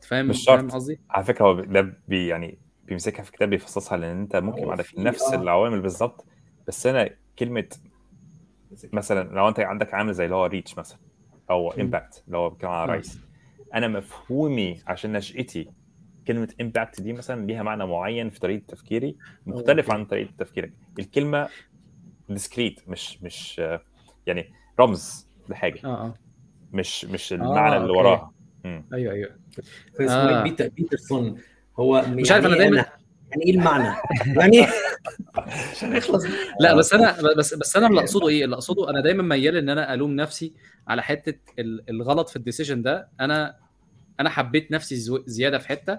فاهم مش شرط. فاهم قصدي؟ على فكرة هو ده بي يعني بيمسكها في كتاب بيفصصها لأن أنت ممكن ما عندك نفس آه. العوامل بالظبط بس أنا كلمة مثلا لو أنت عندك عامل زي اللي هو reach مثلا أو. impact اللي هو بيتكلم على آه. رايس أنا مفهومي عشان نشأتي كلمة impact دي مثلا ليها معنى معين في طريقة تفكيري مختلف أوكي. عن طريقة تفكيرك الكلمة discrete مش مش آه، يعني رمز لحاجة آه آه مش مش المعنى اللي أوكي. وراها. أيوه أيوه اسمه آه. آه. بيتر بيترسون هو مش عارف، يعني أنا إيه دايماً- يعني إيه المعنى؟ يعني إيه؟ عشان نخلص لا بس أنا بس بس أنا اللي أقصده إيه اللي أقصده أنا دايما ميال إن أنا ألوم نفسي على حتة ال- الغلط في ال decision ده أنا أنا حبيت نفسي زيادة في حتة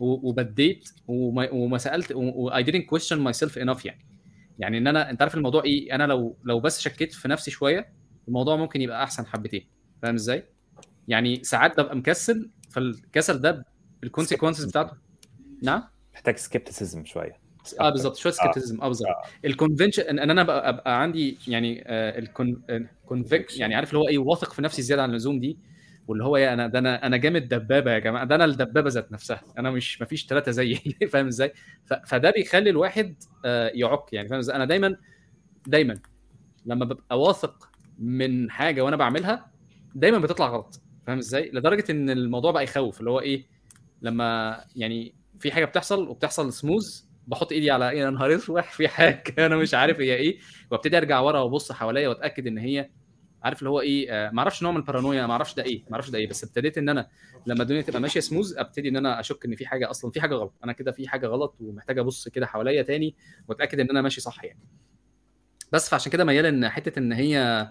وبديت وما, وما سألت و I didn't question myself enough يعني يعني إن أنا أنت عارف الموضوع إيه أنا لو لو بس شكيت في نفسي شوية الموضوع ممكن يبقى أحسن حبتين فاهم إزاي؟ يعني ساعات ببقى مكسل فالكسل ده ال consequences بتاعته نعم؟ محتاج skepticism شوية. آه بالظبط شوية skepticism آه بالظبط ال conviction ان أنا ابقى, أبقى عندي يعني ال convic يعني عارف اللي هو إيه واثق في نفسي زيادة عن اللزوم دي؟ واللي هو إيه أنا ده أنا أنا جامد دبابة يا جماعة. ده أنا الدبابة ذات نفسها. أنا مش مفيش ثلاثة زيي. فاهم إزاي؟ فده بيخلي الواحد آه، يعك. يعني فاهم إزاي؟ أنا دايما دايما لما ببقى واثق من حاجة وأنا بعملها دايما بتطلع غلط. فاهم إزاي؟ لدرجة إن الموضوع بقى يخوف. اللي هو إيه لما يعني في حاجة بتحصل وبتحصل سموز بحط إيدي على إيه نهار اسود في حاجة أنا مش عارف هي إيه وأبتدي أرجع ورا وأبص حواليا وأتأكد إن هي عارف اللي هو إيه آه ما أعرفش نوع من البارانويا ما أعرفش ده إيه ما أعرفش ده إيه بس ابتديت إن أنا لما الدنيا تبقى ماشية سموز أبتدي إن أنا أشك إن في حاجة أصلا في حاجة غلط أنا كده في حاجة غلط ومحتاج أبص كده حواليا تاني وأتأكد إن أنا ماشي صح يعني. بس فعشان كده ميال إن حتة إن هي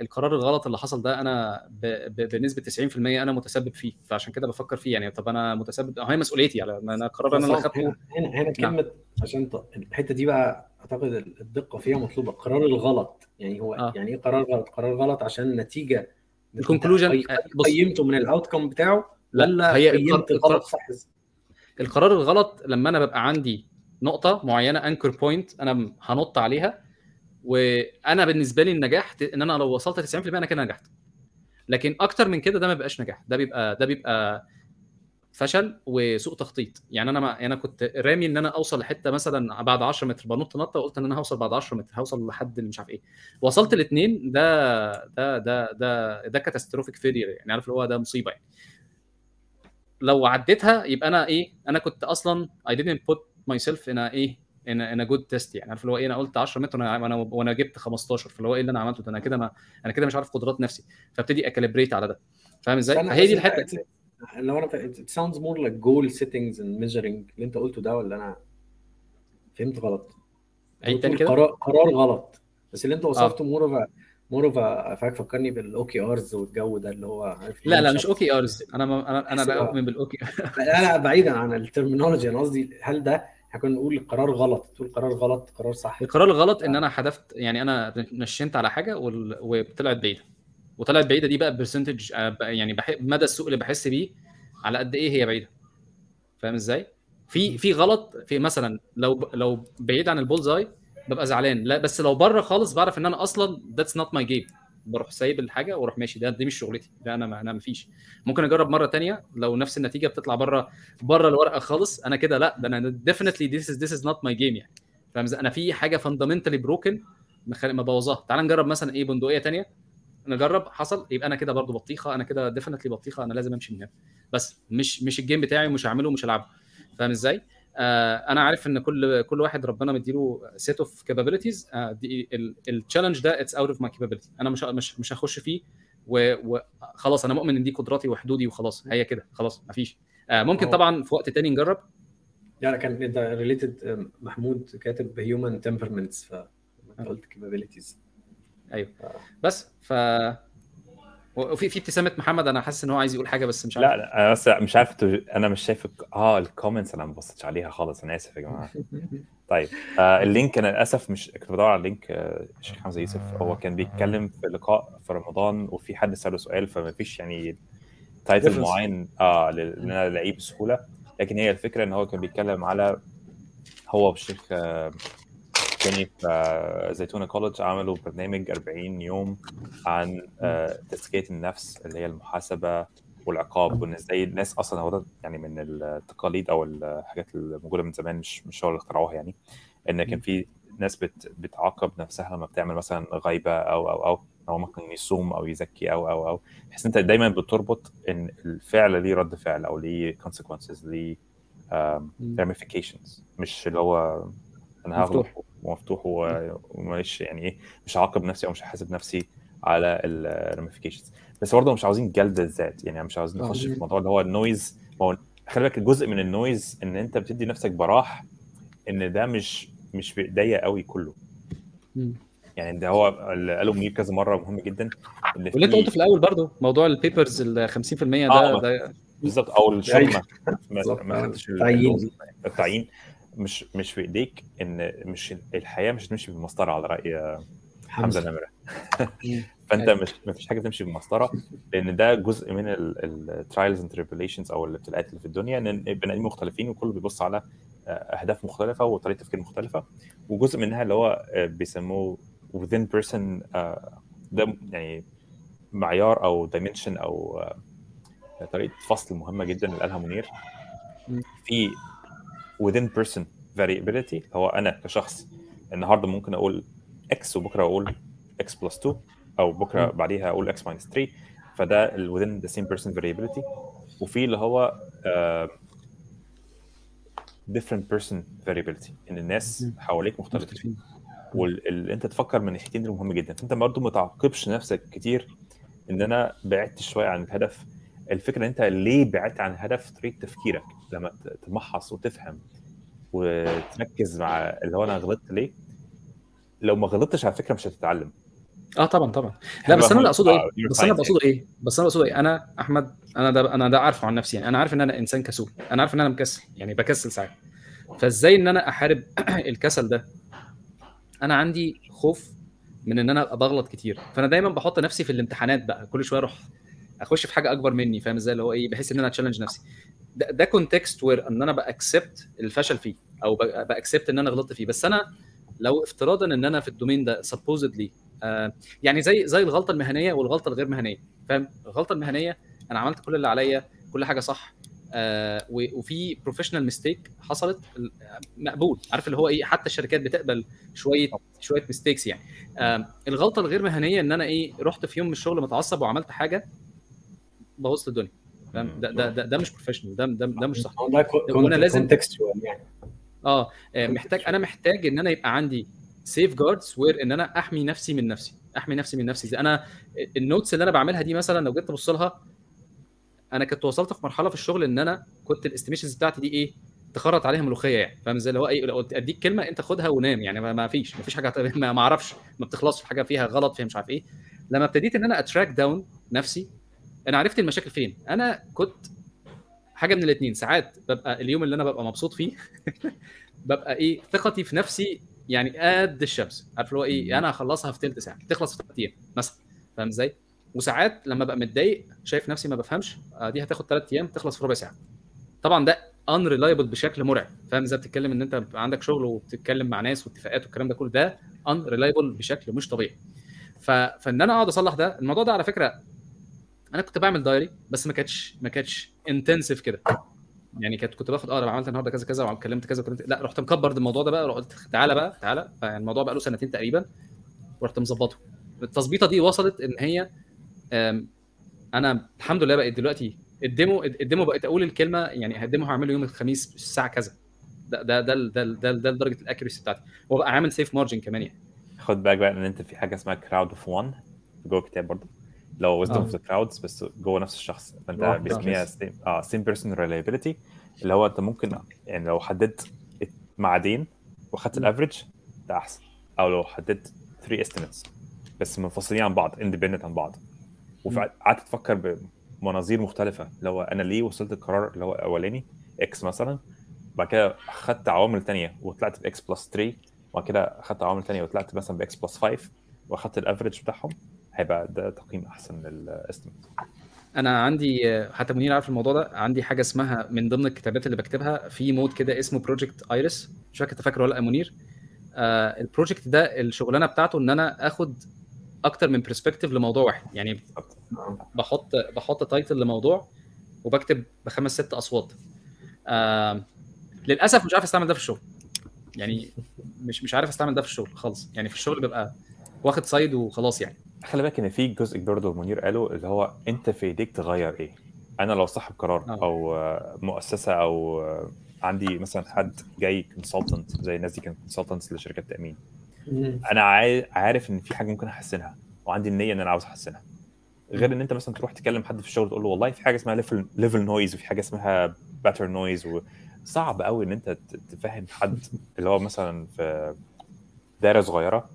القرار الغلط اللي حصل ده أنا ب... ب... بنسبة 90% أنا متسبب فيه فعشان كده بفكر فيه يعني. طب أنا متسبب هي مسؤوليتي على ما أنا القرار أنا اللي هنا خدته. هنا, هنا كلمة عشان الحتة دي بقى أعتقد الدقة فيها مطلوبة. قرار الغلط يعني هو آه. يعني إيه قرار غلط؟ قرار غلط عشان نتيجة ال conclusion آه، قيمته من ال outcome بتاعه لا، ولا هي قيمت الغلط صح القرار الغلط لما أنا ببقى عندي نقطة معينة anchor point أنا هنط عليها وأنا بالنسبة لي النجاح ان أنا لو وصلت 90% أنا كده نجحت. لكن أكتر من كده ده ما بيبقاش نجاح. ده بيبقى ده بيبقى فشل وسوء تخطيط. يعني أنا ما أنا كنت رامي ان أنا اوصل لحته مثلا بعد 10 متر بنط نطة وقلت إن أنا هوصل بعد 10 متر هوصل لحد مش عارف إيه. وصلت الاثنين ده ده ده ده ده catastrophic failure يعني. عارف اللي هو ده مصيبة يعني. لو عديتها يبقى أنا إيه أنا كنت أصلا I didn't put myself in a إيه in in good test يعني. عارف اللي هو إيه أنا قلت 10 متر وأنا وأنا وأنا جبت 15 فاللي هو إيه اللي أنا عملته ده؟ أنا كده ما أنا كده مش عارف قدرات نفسي. فابتدي أ calibrate على ده. فاهم إزاي؟ فهي دي الحتة. لو أنا it sounds more like goal settings and measuring اللي أنت قلته ده ولا أنا فهمت غلط؟ عيد تاني كده؟ قرار قرار غلط. بس اللي أنت وصفته more of more of فكرني بال OKRs والجو ده اللي هو عارف لا لا مش OKRs أنا ما أنا أنا بؤمن بال OK لا لا بعيدا عن ال terminology. أنا قصدي هل ده إحنا كنا نقول قرار غلط تقول قرار غلط قرار صح. القرار الغلط إن أنا حذفت يعني أنا نشنت على حاجة وال- وطلعت بعيدة. وطلعت بعيدة دي بقى percentage يعني بح... مدى السوق اللي بحس بيه على قد إيه هي بعيدة. فاهم إزاي؟ في في غلط في مثلا لو لو بعيد عن ال bull's eye ببقى زعلان. لا بس لو بره خالص بعرف إن أنا أصلا that's not my game بروح سايب الحاجة وأروح ماشي. ده دي مش شغلتي. ده أنا ما أنا ما فيش ممكن أجرب مرة تانية. لو نفس النتيجة بتطلع بره بره الورقة خالص أنا كده لا. ده أنا definitely this is this is not my game يعني. فاهم؟ أنا في حاجة fundamentally broken مبوظاها تعال نجرب مثلا إيه بندقية تانية. نجرب. حصل. يبقى أنا كده برضو بطيخة. أنا كده definitely بطيخة. أنا لازم أمشي من هنا. بس مش مش ال game بتاعي ومش هعمله ومش هلعبه. فاهم إزاي؟ آه أنا عارف إن كل كل واحد ربنا مديله set of capabilities ال challenge ده it's out of my capability أنا مش مش مش هخش فيه وخلاص أنا مؤمن إن دي قدراتي وحدودي وخلاص. هي كده. خلاص مفيش. آه ممكن. طبعا في وقت تاني نجرب. يعني كان إنت related محمود كاتب human temperaments ف قلت capabilities أيوه. بس ف وفي في ابتسامه محمد أنا حاسس إن هو عايز يقول حاجة بس مش عارف. لا لا أنا بس مش عارف أنا مش شايف آه ال comments أنا ما بصيتش عليها خالص أنا آسف يا جماعة. طيب آه ال link أنا للأسف مش كنت بدور على ال link آه الشيخ حمزة يوسف. هو كان بيتكلم في لقاء في رمضان وفي حد سأله سؤال فما فيش يعني title. معين آه ان أنا الاقيه بسهولة. لكن هي الفكرة إن هو كان بيتكلم على هو والشيخ آه، تاني في آه، زيتونه كولج عملوا برنامج 40 يوم عن آه، تزكية النفس اللي هي المحاسبة والعقاب وإن إزاي الناس أصلا هو ده يعني من التقاليد أو الحاجات اللي موجودة من زمان مش مش هو اللي اخترعوها يعني. إن كان في ناس بت بتعاقب نفسها لما بتعمل مثلا غيبة أو أو أو أو ممكن يصوم أو يزكي أو أو أو. بحيث أنت دايما بتربط إن الفعل ليه رد فعل أو ليه consequences ليه ramifications مش اللي هو أنا مفتوح. ومفتوح ومش يعني إيه مش هعاقب نفسي أو مش هحاسب نفسي على ال ramifications بس برضه مش عاوزين جلد الذات يعني مش عاوزين نخش في موضوع اللي هو ال noise هو خلي بالك جزء من ال noise إن أنت بتدي نفسك براح إن ده مش مش بايديا قوي كله. يعني ده هو اللي قاله منير كذا مرة مهم جدا إن واللي أنت في- قلته في الأول برضو موضوع ال papers ال 50% ده آه، ده بالظبط أو الشغل ما خدتش ال- التعيين. مش مش في إيديك إن مش الحياة مش هتمشي بالمسطره على رأي حمزة نمرة. فأنت أيوة. مش ما فيش حاجة تمشي بالمسطره لأن ده جزء من ال trials and tribulations أو الابتلاءات اللي في الدنيا إن البني آدمين مختلفين وكل بيبص على آه، أهداف مختلفة وطريقة تفكير مختلفة. وجزء منها اللي هو آه، بيسموه within person آه، ده يعني معيار أو دايمنشن أو طريقة فصل مهمة جدا اللي قالها منير. في within person variability. هو أنا كشخص النهارده ممكن أقول x وبكرة أقول x plus 2 أو بكرة. بعديها أقول x minus 3 فده ال within the same person variability. وفي اللي هو آه، different person variability إن الناس. حواليك مختلفين. مختلفين واللي أنت تفكر من الناحيتين دول مهم جدا. فأنت برضه ما تعاقبش نفسك كتير إن أنا بعدت شوية عن الهدف. الفكرة إن أنت ليه بعدت عن الهدف؟ طريقة تفكيرك. لما تمحص وتفهم وتركز مع اللي هو أنا غلطت ليه. لو ما غلطتش على فكرة مش هتتعلم. آه طبعا طبعا. لا بس أنا اللي أقصده آه، إيه بس أنا بقصده إيه؟ بس أنا بقصده إيه؟ أنا أحمد أنا ده أنا ده عارفه عن نفسي. يعني أنا عارف إن أنا إنسان كسول. أنا عارف إن أنا مكسل. يعني بكسل ساعات. فإزاي إن أنا أحارب الكسل ده؟ أنا عندي خوف من إن أنا أبقى بغلط كتير. فأنا دايما بحط نفسي في الامتحانات بقى. كل شوية أروح أخش في حاجة أكبر مني فاهم إزاي؟ اللي هو إيه؟ بحيث إن أنا أ challenge نفسي. ده, ده context where ان أنا ب expect الفشل فيه أو ب expect إن أنا غلطت فيه. بس أنا لو افتراضا إن أنا في ال domain ده supposedly آه يعني زي زي الغلطة المهنية والغلطة الغير مهنية فاهم؟ الغلطة المهنية أنا عملت كل اللي عليا كل حاجة صح آه وفي professional mistake حصلت مقبول. عارف اللي هو إيه؟ حتى الشركات بتقبل شوية شوية mistakes يعني. آه الغلطة الغير مهنية إن أنا إيه؟ رحت في يوم من الشغل متعصب وعملت حاجة بوظت الدنيا. ده ده ده, ده مش professional ده, ده ده مش صح. هو ده وأنا لازم- يعني. آه آه، محتاج أنا محتاج إن أنا يبقى عندي safeguards where إن أنا أحمي نفسي من نفسي أحمي نفسي من نفسي. زي أنا ال notes اللي أنا بعملها دي مثلا لو جيت تبص لها أنا كنت وصلت في مرحلة في الشغل إن أنا كنت ال estimations بتاعتي دي إيه؟ تخرط عليها ملوخية يعني فاهم؟ إزاي اللي هو إيه لو قلت أديك كلمة أنت خدها ونام يعني ما ما فيش ما فيش حاجة ما ما أعرفش ما بتخلصش حاجة فيها غلط فيها مش عارف إيه. لما ابتديت إن أنا ا track down نفسي أنا عرفت المشاكل فين. أنا كنت حاجة من الاثنين ساعات ببقى اليوم اللي أنا ببقى مبسوط فيه ببقى إيه ثقتي في نفسي يعني قد الشمس. عارف اللي هو إيه؟ أنا هخلصها في ثلث ساعة. تخلص في ثلاث أيام مثلا. فاهم إزاي؟ وساعات لما ببقى متضايق شايف نفسي ما بفهمش آه، دي هتاخد ثلاث أيام تخلص في ربع ساعة. طبعا ده unreliable بشكل مرعب. فاهم إزاي؟ بتتكلم إن أنت عندك شغل وبتتكلم مع ناس واتفاقات والكلام ده كله. ده unreliable بشكل مش طبيعي. ف... فإن أنا أقعد أصلح ده الموضوع ده على فكرة أنا كنت بعمل diary بس ما كانتش ما كانتش intensive كده. يعني كنت كنت باخد آه عملت النهارده كذا كذا وكلمت كذا وكلمت لا رحت مكبر الموضوع ده بقى قلت تعالى بقى تعالى. فالموضوع بقى له سنتين تقريبا ورحت مظبطه. التظبيطة دي وصلت إن هي أنا الحمد لله بقيت دلوقتي ال demo ال demo بقيت أقول الكلمة يعني ال demo هعمله يوم الخميس الساعة كذا. ده ده ده ده ده, ده درجة ال accuracy بتاعتي. وبقى عامل safe margin كمان يعني. خد بالك بقى إن أنت في حاجة اسمها crowd of one جوه الكتاب برضه. لو wisdom. of the crowds بس جوه نفس الشخص. فأنت بيسميها. same آه same person reliability اللي هو أنت ممكن يعني لو حددت معادين وخدت ال average ده أحسن. أو لو حددت 3 estimates بس منفصلين عن بعض independent عن بعض. وقعدت تفكر بمناظير مختلفة. اللي هو أنا ليه وصلت القرار اللي هو الاولاني X مثلا بعد كده خدت عوامل تانية وطلعت ب X plus 3 وبعد كده خدت عوامل تانية وطلعت مثلا ب X plus 5 وأخدت ال average بتاعهم. هيبقى ده تقييم أحسن لل estimate أنا عندي حتى منير عارف الموضوع ده عندي حاجة اسمها من ضمن الكتابات اللي بكتبها في mode كده اسمه project ايرس مش فاكر أنت فاكره ولا لأ منير. آه ال project ده الشغلانة بتاعته إن أنا آخد أكتر من perspective لموضوع واحد. يعني بحط بحط title لموضوع وبكتب بخمس ست أصوات. آه للأسف مش عارف أستعمل ده في الشغل. يعني مش مش عارف أستعمل ده في الشغل خالص. يعني في الشغل ببقى واخد side وخلاص يعني. خلي بالك إن في جزء برضه منير قاله اللي هو أنت في إيديك تغير إيه؟ أنا لو صاحب قرار آه. أو مؤسسة أو عندي مثلا حد جاي consultant زي الناس دي كانت consultants لشركات تأمين. أنا عارف إن في حاجة ممكن أحسنها وعندي النية إن أنا عاوز أحسنها. غير إن أنت مثلا تروح تكلم حد في الشغل تقول له والله في حاجة اسمها level level noise وفي حاجة اسمها pattern noise صعب قوي إن أنت تفهم حد اللي هو مثلا في دايرة صغيرة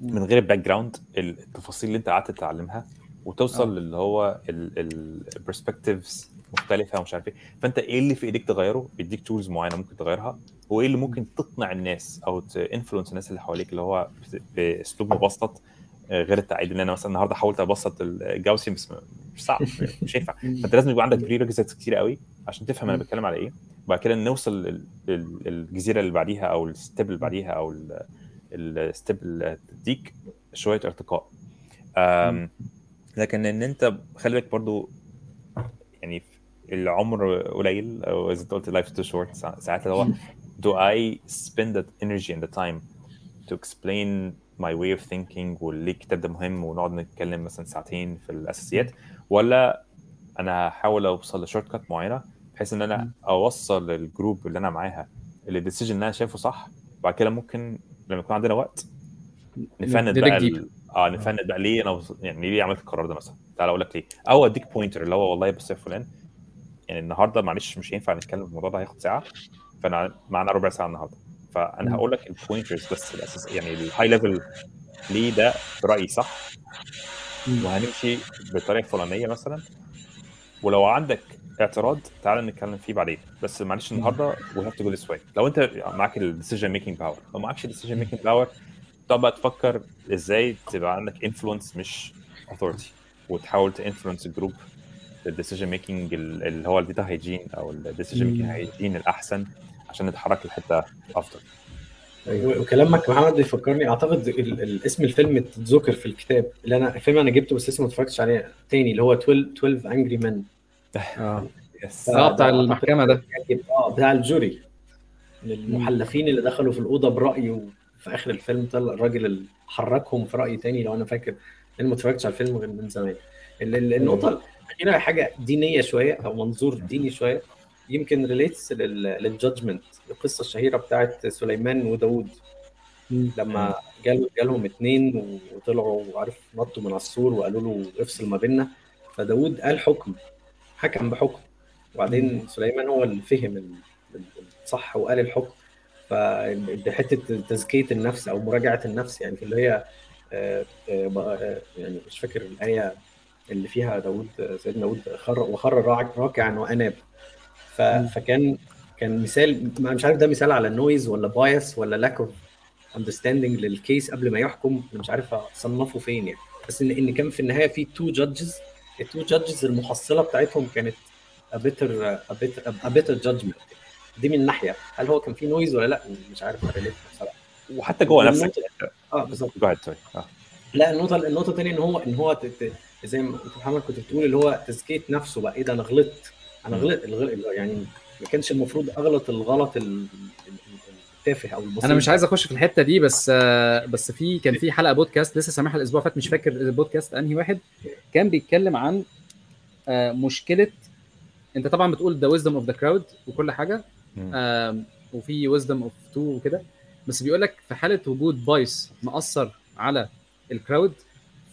من غير ال background التفاصيل اللي انت قعدت تتعلمها وتوصل آه. للي هو ال perspectives مختلفة ومش عارف إيه. فانت إيه اللي في ايديك تغيره؟ بيديك tools معينة ممكن تغيرها. وايه اللي ممكن تقنع الناس أو ت influence الناس اللي حواليك اللي هو بأسلوب مبسط آه، غير التعقيد؟ اللي أنا مثلا النهارده حاولت أبسط الجاوسي بس مش صعب مش هينفع. فانت لازم يبقى عندك prerequisites كتير قوي عشان تفهم أنا بتكلم على إيه. وبعد كده نوصل لل- لل- للجزيرة اللي بعديها أو ال step اللي بعديها أو ال step اللي تديك شوية ارتقاء. لكن إن أنت خلي بالك برضو يعني العمر قليل أو زي ما قلت too short سا- ساعات اللي هو do I spend that energy and the time to explain my way of thinking وليه الكتاب ده مهم ونقعد نتكلم مثلا ساعتين في الأساسيات ولا أنا هحاول أوصل ل shortcut معينة بحيث إن أنا أوصل لل group اللي أنا معاها اللي ال decision اللي أنا شايفه صح بعد كده ممكن لما يكون عندنا وقت نفند بقى. ال... آه نفند بقى ليه أنا يعني ليه عملت القرار ده مثلا تعال أقول لك ليه أو أديك pointer اللي هو والله بص يا فلان يعني النهارده معلش مش هينفع نتكلم في الموضوع ده هياخد ساعة فأنا معانا ربع ساعة النهارده فأنا. هقول لك ال pointers بس الاساس يعني ال high level ليه ده برأيي صح. وهنمشي بالطريقة الفلانيه مثلا ولو عندك اعتراض تعال نتكلم فيه بعدين. بس معلش النهارده we have to go this way لو انت معاك ال decision making power لو معكش ال decision making power تقعد بقى تفكر إزاي تبقى عندك influence مش authority. وتحاول ت influence ال group ال decision making اللي هو ال data hygiene أو ال decision making مم. hygiene الأحسن عشان نتحرك لحتة افضل و- وكلامك محمد بيفكرني أعتقد اسم الفيلم اتذكر في الكتاب اللي أنا الفيلم أنا جبته بس لسه ما اتفرجتش عليه تاني اللي هو 12 12 انجري مان آه. آه بتاع المحكمة ده. آه بتاع الجوري. المحلفين اللي دخلوا في الأوضة برأي وفي آخر الفيلم طلع الراجل اللي حركهم في رأي تاني لو أنا فاكر. لأن ما اتفرجتش على الفيلم غير من زمان. ال- ال- النقطة الأخيرة حاجة دينية شوية أو منظور ديني شوية. يمكن relates لل judgment القصة الشهيرة بتاعت سليمان وداوود لما جال جالهم اتنين وطلعوا وعارف نطوا من على السور وقالوا له افصل ما بيننا. فداوود قال حكم. حكم بحكم. وبعدين سليمان هو اللي فهم ال- ال- الصح وقال الحكم. فحته تزكية النفس أو مراجعة النفس يعني اللي هي آه، آه، آه، يعني مش فاكر الآية اللي فيها داوود سيدنا داوود خر وخر راكعا وأناب. فكان كان مثال ما- مش عارف ده مثال على ال noise ولا bias ولا lack of understanding لل case قبل ما يحكم. أنا مش عارف اصنفه فين يعني. بس ان إن كان في النهاية في two judges ال two judges المحصلة بتاعتهم كانت a better judgment. دي من ناحية. هل هو كان في noise ولا لأ؟ مش عارف بصراحة. وحتى جوه نفسك. آه بالظبط. آه. لا النقطة النقطة الثانية إن هو إن هو ت- ت- زي ما أنت محمد كنت بتقول اللي هو تزكية نفسه بقى. إيه ده؟ أنا غلطت. أنا مم. غلط الغلط يعني ما كانش المفروض أغلط الغلط ال- ال- ال- التافه أو البسيط أنا مش عايز أخش في الحتة دي بس آه، بس في كان في حلقة بودكاست لسه سامعها الأسبوع اللي فات مش فاكر البودكاست أنهي واحد كان بيتكلم عن آه، مشكلة أنت طبعا بتقول the wisdom of the crowd وكل حاجة وفي wisdom of two وكده بس بيقول لك في حالة وجود bias مأثر على ال crowd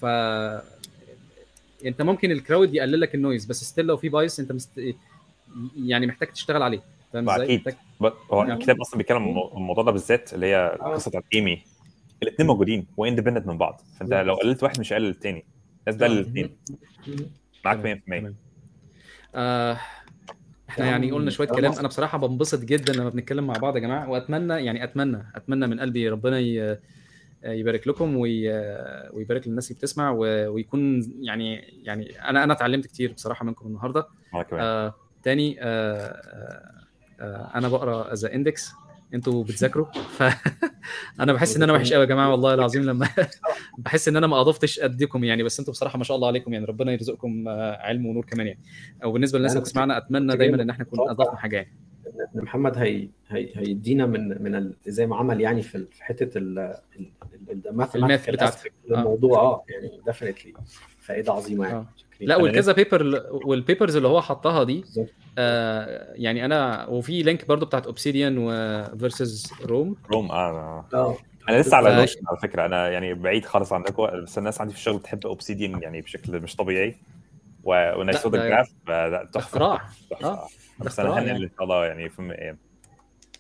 ف أنت ممكن ال crowd يقلل لك ال noise بس still لو في bias أنت مست... يعني محتاج تشتغل عليه. فاهم إزاي؟ هو يعني- الكتاب أصلا بيتكلم عن المو- الموضوع ده بالذات اللي هي القصة بتاعت ايمي الاثنين موجودين و independent من بعض. فأنت لو قللت واحد مش هقلل الثاني لازم تقلل الاثنين معاك 100% تمام. آه إحنا يعني قلنا شوية كلام. أنا بصراحة بنبسط جدا لما بنتكلم مع بعض يا جماعة. وأتمنى يعني أتمنى أتمنى من قلبي ربنا ي- يبارك لكم وي... ويبارك للناس اللي بتسمع و... ويكون يعني يعني أنا أنا اتعلمت كتير بصراحة منكم النهارده. آه تاني آه آه آه أنا بقرأ as index أنتوا بتذاكروا؟ فانا بحس إن أنا وحش قوي يا جماعة والله العظيم لما بحس إن أنا ما اضفتش قدكم يعني بس أنتوا بصراحة ما شاء الله عليكم يعني ربنا يرزقكم آه، علم ونور كمان يعني. أو بالنسبة للناس اللي بتسمعنا أتمنى دايما إن إحنا نكون. اضفنا حاجة يعني. إن محمد هي هي هيدينا من من ال- زي ما عمل يعني في حتة ال ال math ال math بتاعته. الموضوع آه. يعني definitely فائده عظيمة يعني. آه. لا والكذا paper وال papers اللي هو حطها دي. آه يعني أنا وفي link برضو بتاعت Obsidian و versus روم روم آه. آه. أنا لسه على ف- Notion على فكرة. أنا يعني بعيد خالص عنكم بس الناس عندي في الشغل بتحب Obsidian يعني بشكل مش طبيعي. و- وأنا ده- ال graph لا، تحفة. اختراع. آه، آه. ده بس أنا هنقل يعني. إن شاء الله يعني في الأيام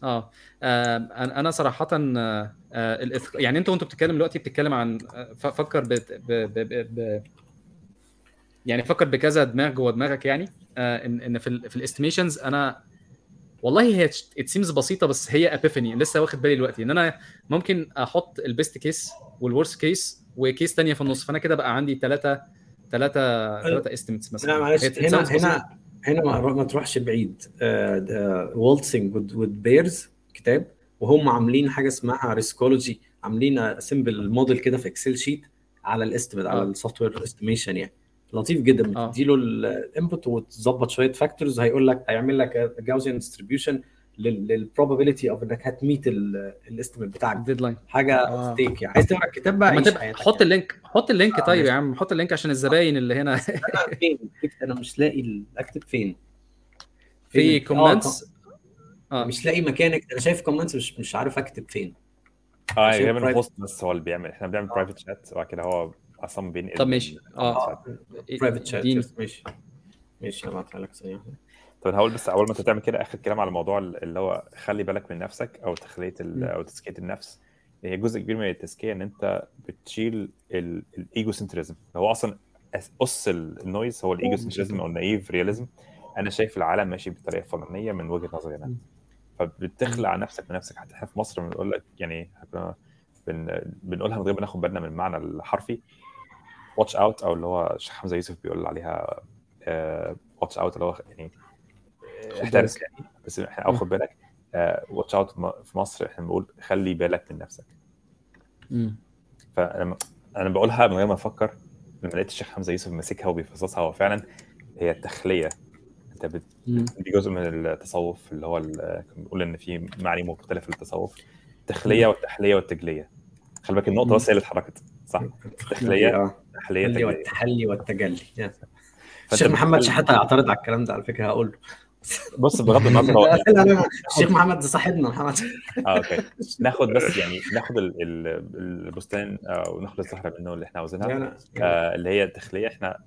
آه. آه، أنا أنا صراحة آه، آه، الإث- يعني أنتوا وأنتوا بتتكلم دلوقتي بتتكلم عن آه، فكر ب... ب... ب... ب... يعني فكر بكذا دماغ جوه دماغك يعني آه، ان إن في ال في ال estimations أنا والله هي it seems بسيطة بس هي epiphany لسه واخد بالي دلوقتي إن أنا ممكن أحط ال best case وال worst case و case تانية في النص فأنا كده بقى عندي ثلاثة ثلاثة ثلاثة estimates مثلا لا معلش هنا. هنا هنا ما, تروحش بعيد Waltzing with Bears كتاب وهم عاملين حاجة اسمها Riskology عاملين simple model كده في Excel sheet على ال estimate على. ال software estimation يعني لطيف جدا آه. بتديله ال input وتظبط شوية factors هيقول لك هيعمل لك Gaussian distribution لل probability of إنك هت meet ال estimate بتاعك ال deadline حاجة آه. ستيك يعني عايز تقرا الكتاب بقى عيش حياتك حط يعني. ال link حط ال link آه، طيب. يا عم حط ال link عشان الزباين اللي هنا أنا فين أنا مش لاقي ال- أكتب فين في؟ آه، comments آه. مش لاقي مكانك أنا شايف comments مش مش عارف أكتب فين آه غالبا. ال host بس هو اللي بيعمل إحنا بنعمل private chat وبعد كده هو أصلا بينقل طب ماشي. آه. private chat. ماشي. ماشي هبعتها لك ثانية طب أنا هقول بس أول ما أنت تعمل كده آخر كلام على موضوع اللي هو خلي بالك من نفسك أو تخليه. أو تزكيه النفس. هي جزء كبير من التزكيه إن أنت بتشيل ال egocentrism هو أصلا اس ال noise هو ال egocentrism أو ال naive realism أنا شايف العالم ماشي بطريقة فلانية من وجهة نظري أنا. فبتخلع نفسك بنفسك حتى إحنا في مصر بنقول لك يعني بنقولها من غير ما ناخد بالنا من المعنى الحرفي. watch out أو اللي هو الشيخ حمزة يوسف بيقول عليها watch out اللي هو يعني آه، احترس يعني بس إحنا أو خد بالك watch out في مصر إحنا بنقول خلي بالك من نفسك. مم. فأنا أنا بقولها من غير ما أفكر لما لقيت الشيخ حمزة يوسف ماسكها وبيفصصها هو فعلا هي التخلية. أنت بت... دي جزء من التصوف اللي هو ال- كنا بنقول إن في معاني مختلفة للتصوف. التخليه والتحلية والتجلية. خلي بالك النقطة. بس هي اللي اتحركت. صح. التخليه آه التحلية. التحلي التجليه والتحلي والتجلي. الشيخ محمد شحاتة هيعترض على الكلام ده على فكرة هقول له. بص بغض النظر الشيخ محمد ده صاحبنا محمد. آه okay. ناخد بس يعني ناخد ال- ال- البستان آه، وناخد الزهره منه اللي إحنا عاوزينها. آه، اللي هي الداخليه إحنا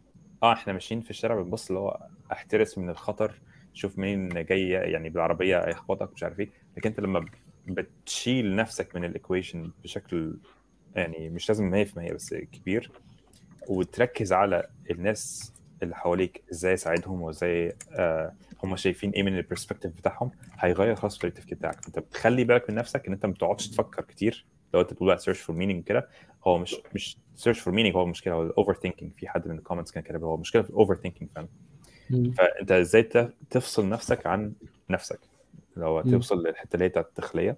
آه إحنا ماشيين في الشارع بنبص اللي هو أحترس من الخطر شوف مين جاي يعني بالعربية هيخبطك مش عارف إيه. لكن أنت لما بتشيل نفسك من ال equation بشكل يعني مش لازم 100% بس كبير. وتركز على الناس اللي حواليك إزاي اساعدهم وإزاي آه هم شايفين إيه من ال perspective بتاعهم هيغير خلاص التفكير بتاعك. أنت بتخلي بالك من نفسك إن أنت ما تقعدش تفكر كتير. لو أنت بتقول search for meaning كده هو مش مش search for meaning هو المشكلة هو ال overthinking في حد من ال comments كان كاتب هو المشكلة في ال overthinking فاهم فأنت إزاي تفصل نفسك عن نفسك. لو. توصل للحتة اللي هي بتاعت التخليه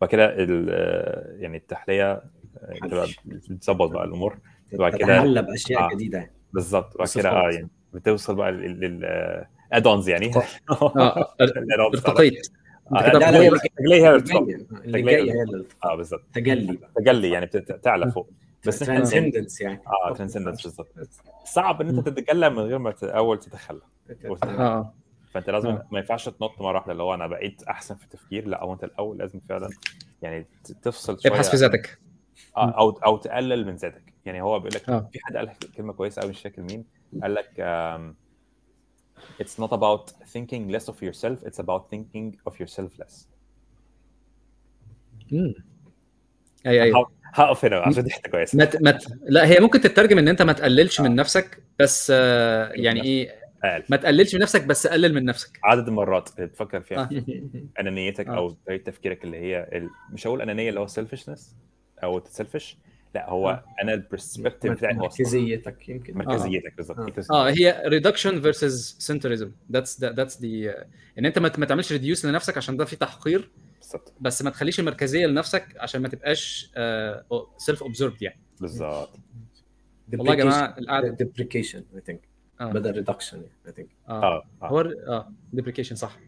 وبعد كده ال- آه، يعني التحلية آه، تبقى بتظبط بقى الأمور. وبعد كده تتحلى بأشياء آه. جديدة. بالظبط. وبعد كده. آه يعني بتوصل بقى لل add-ons يعني. آه ارتقيت. آه، رجلي هي آه بالظبط. تجلي تجلي يعني بتعلى فوق. بس إحنا يعني transcendence يعني. آه transcendence بالظبط. صعب إن أنت تتجلى من غير ما أول تتخلى. آه. فانت لازم آه. ما ينفعش تنط مرة واحدة اللي هو أنا بقيت أحسن في التفكير. لا هو أنت الأول لازم فعلا يعني تفصل شوية ابحث في ذاتك. آه، أو أو تقلل من ذاتك. يعني هو بيقول لك آه. في حد قال كلمة كويسة قوي مش فاكر مين قال لك um, it's not about thinking less of yourself it's about thinking of yourself less. مم. أي أي. هقف- هنا عشان دي حتة كويسة. ما ت... ما ت... لا هي ممكن تترجم إن أنت ما تقللش من نفسك بس يعني إيه قال ما تقللش من نفسك بس قلل من نفسك. عدد المرات اللي تفكر فيها. آه. أنانيتك آه. أو طريقة تفكيرك اللي هي ال... مش هقول أنانية اللي هو selfishness أو selfish لا هو آه. أنا ال perspective بتاعي هو. مركزيتك يمكن. مركزيتك بالظبط. آه. آه هي reduction versus centrism that's that's دي إن أنت ما ما تعملش reduce لنفسك عشان ده في تحقير بالظبط. بس ما تخليش المركزية لنفسك عشان ما تبقاش self absorbed يعني. بالظبط. والله يا جماعة القعده deprecation I think آه. بدل reduction I think آه. آه هو آه deprecation صح.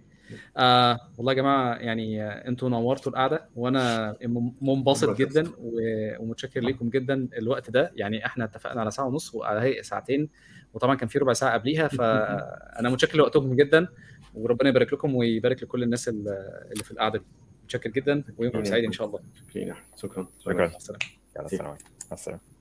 آه والله يا جماعة يعني آه، أنتوا نورتوا القعدة وأنا منبسط. جدا ومتشكر لكم جدا الوقت ده. يعني إحنا اتفقنا على ساعة ونص وعلى هيئة ساعتين وطبعا كان في ربع ساعة قبليها فانا متشكر لوقتكم جدا وربنا يبارك لكم ويبارك لكل الناس اللي في القعدة دي. متشكر جدا ويومكم سعيد إن شاء الله. شكرا. شكرا. مع السلامه يلا السلام عليكم مع السلامة.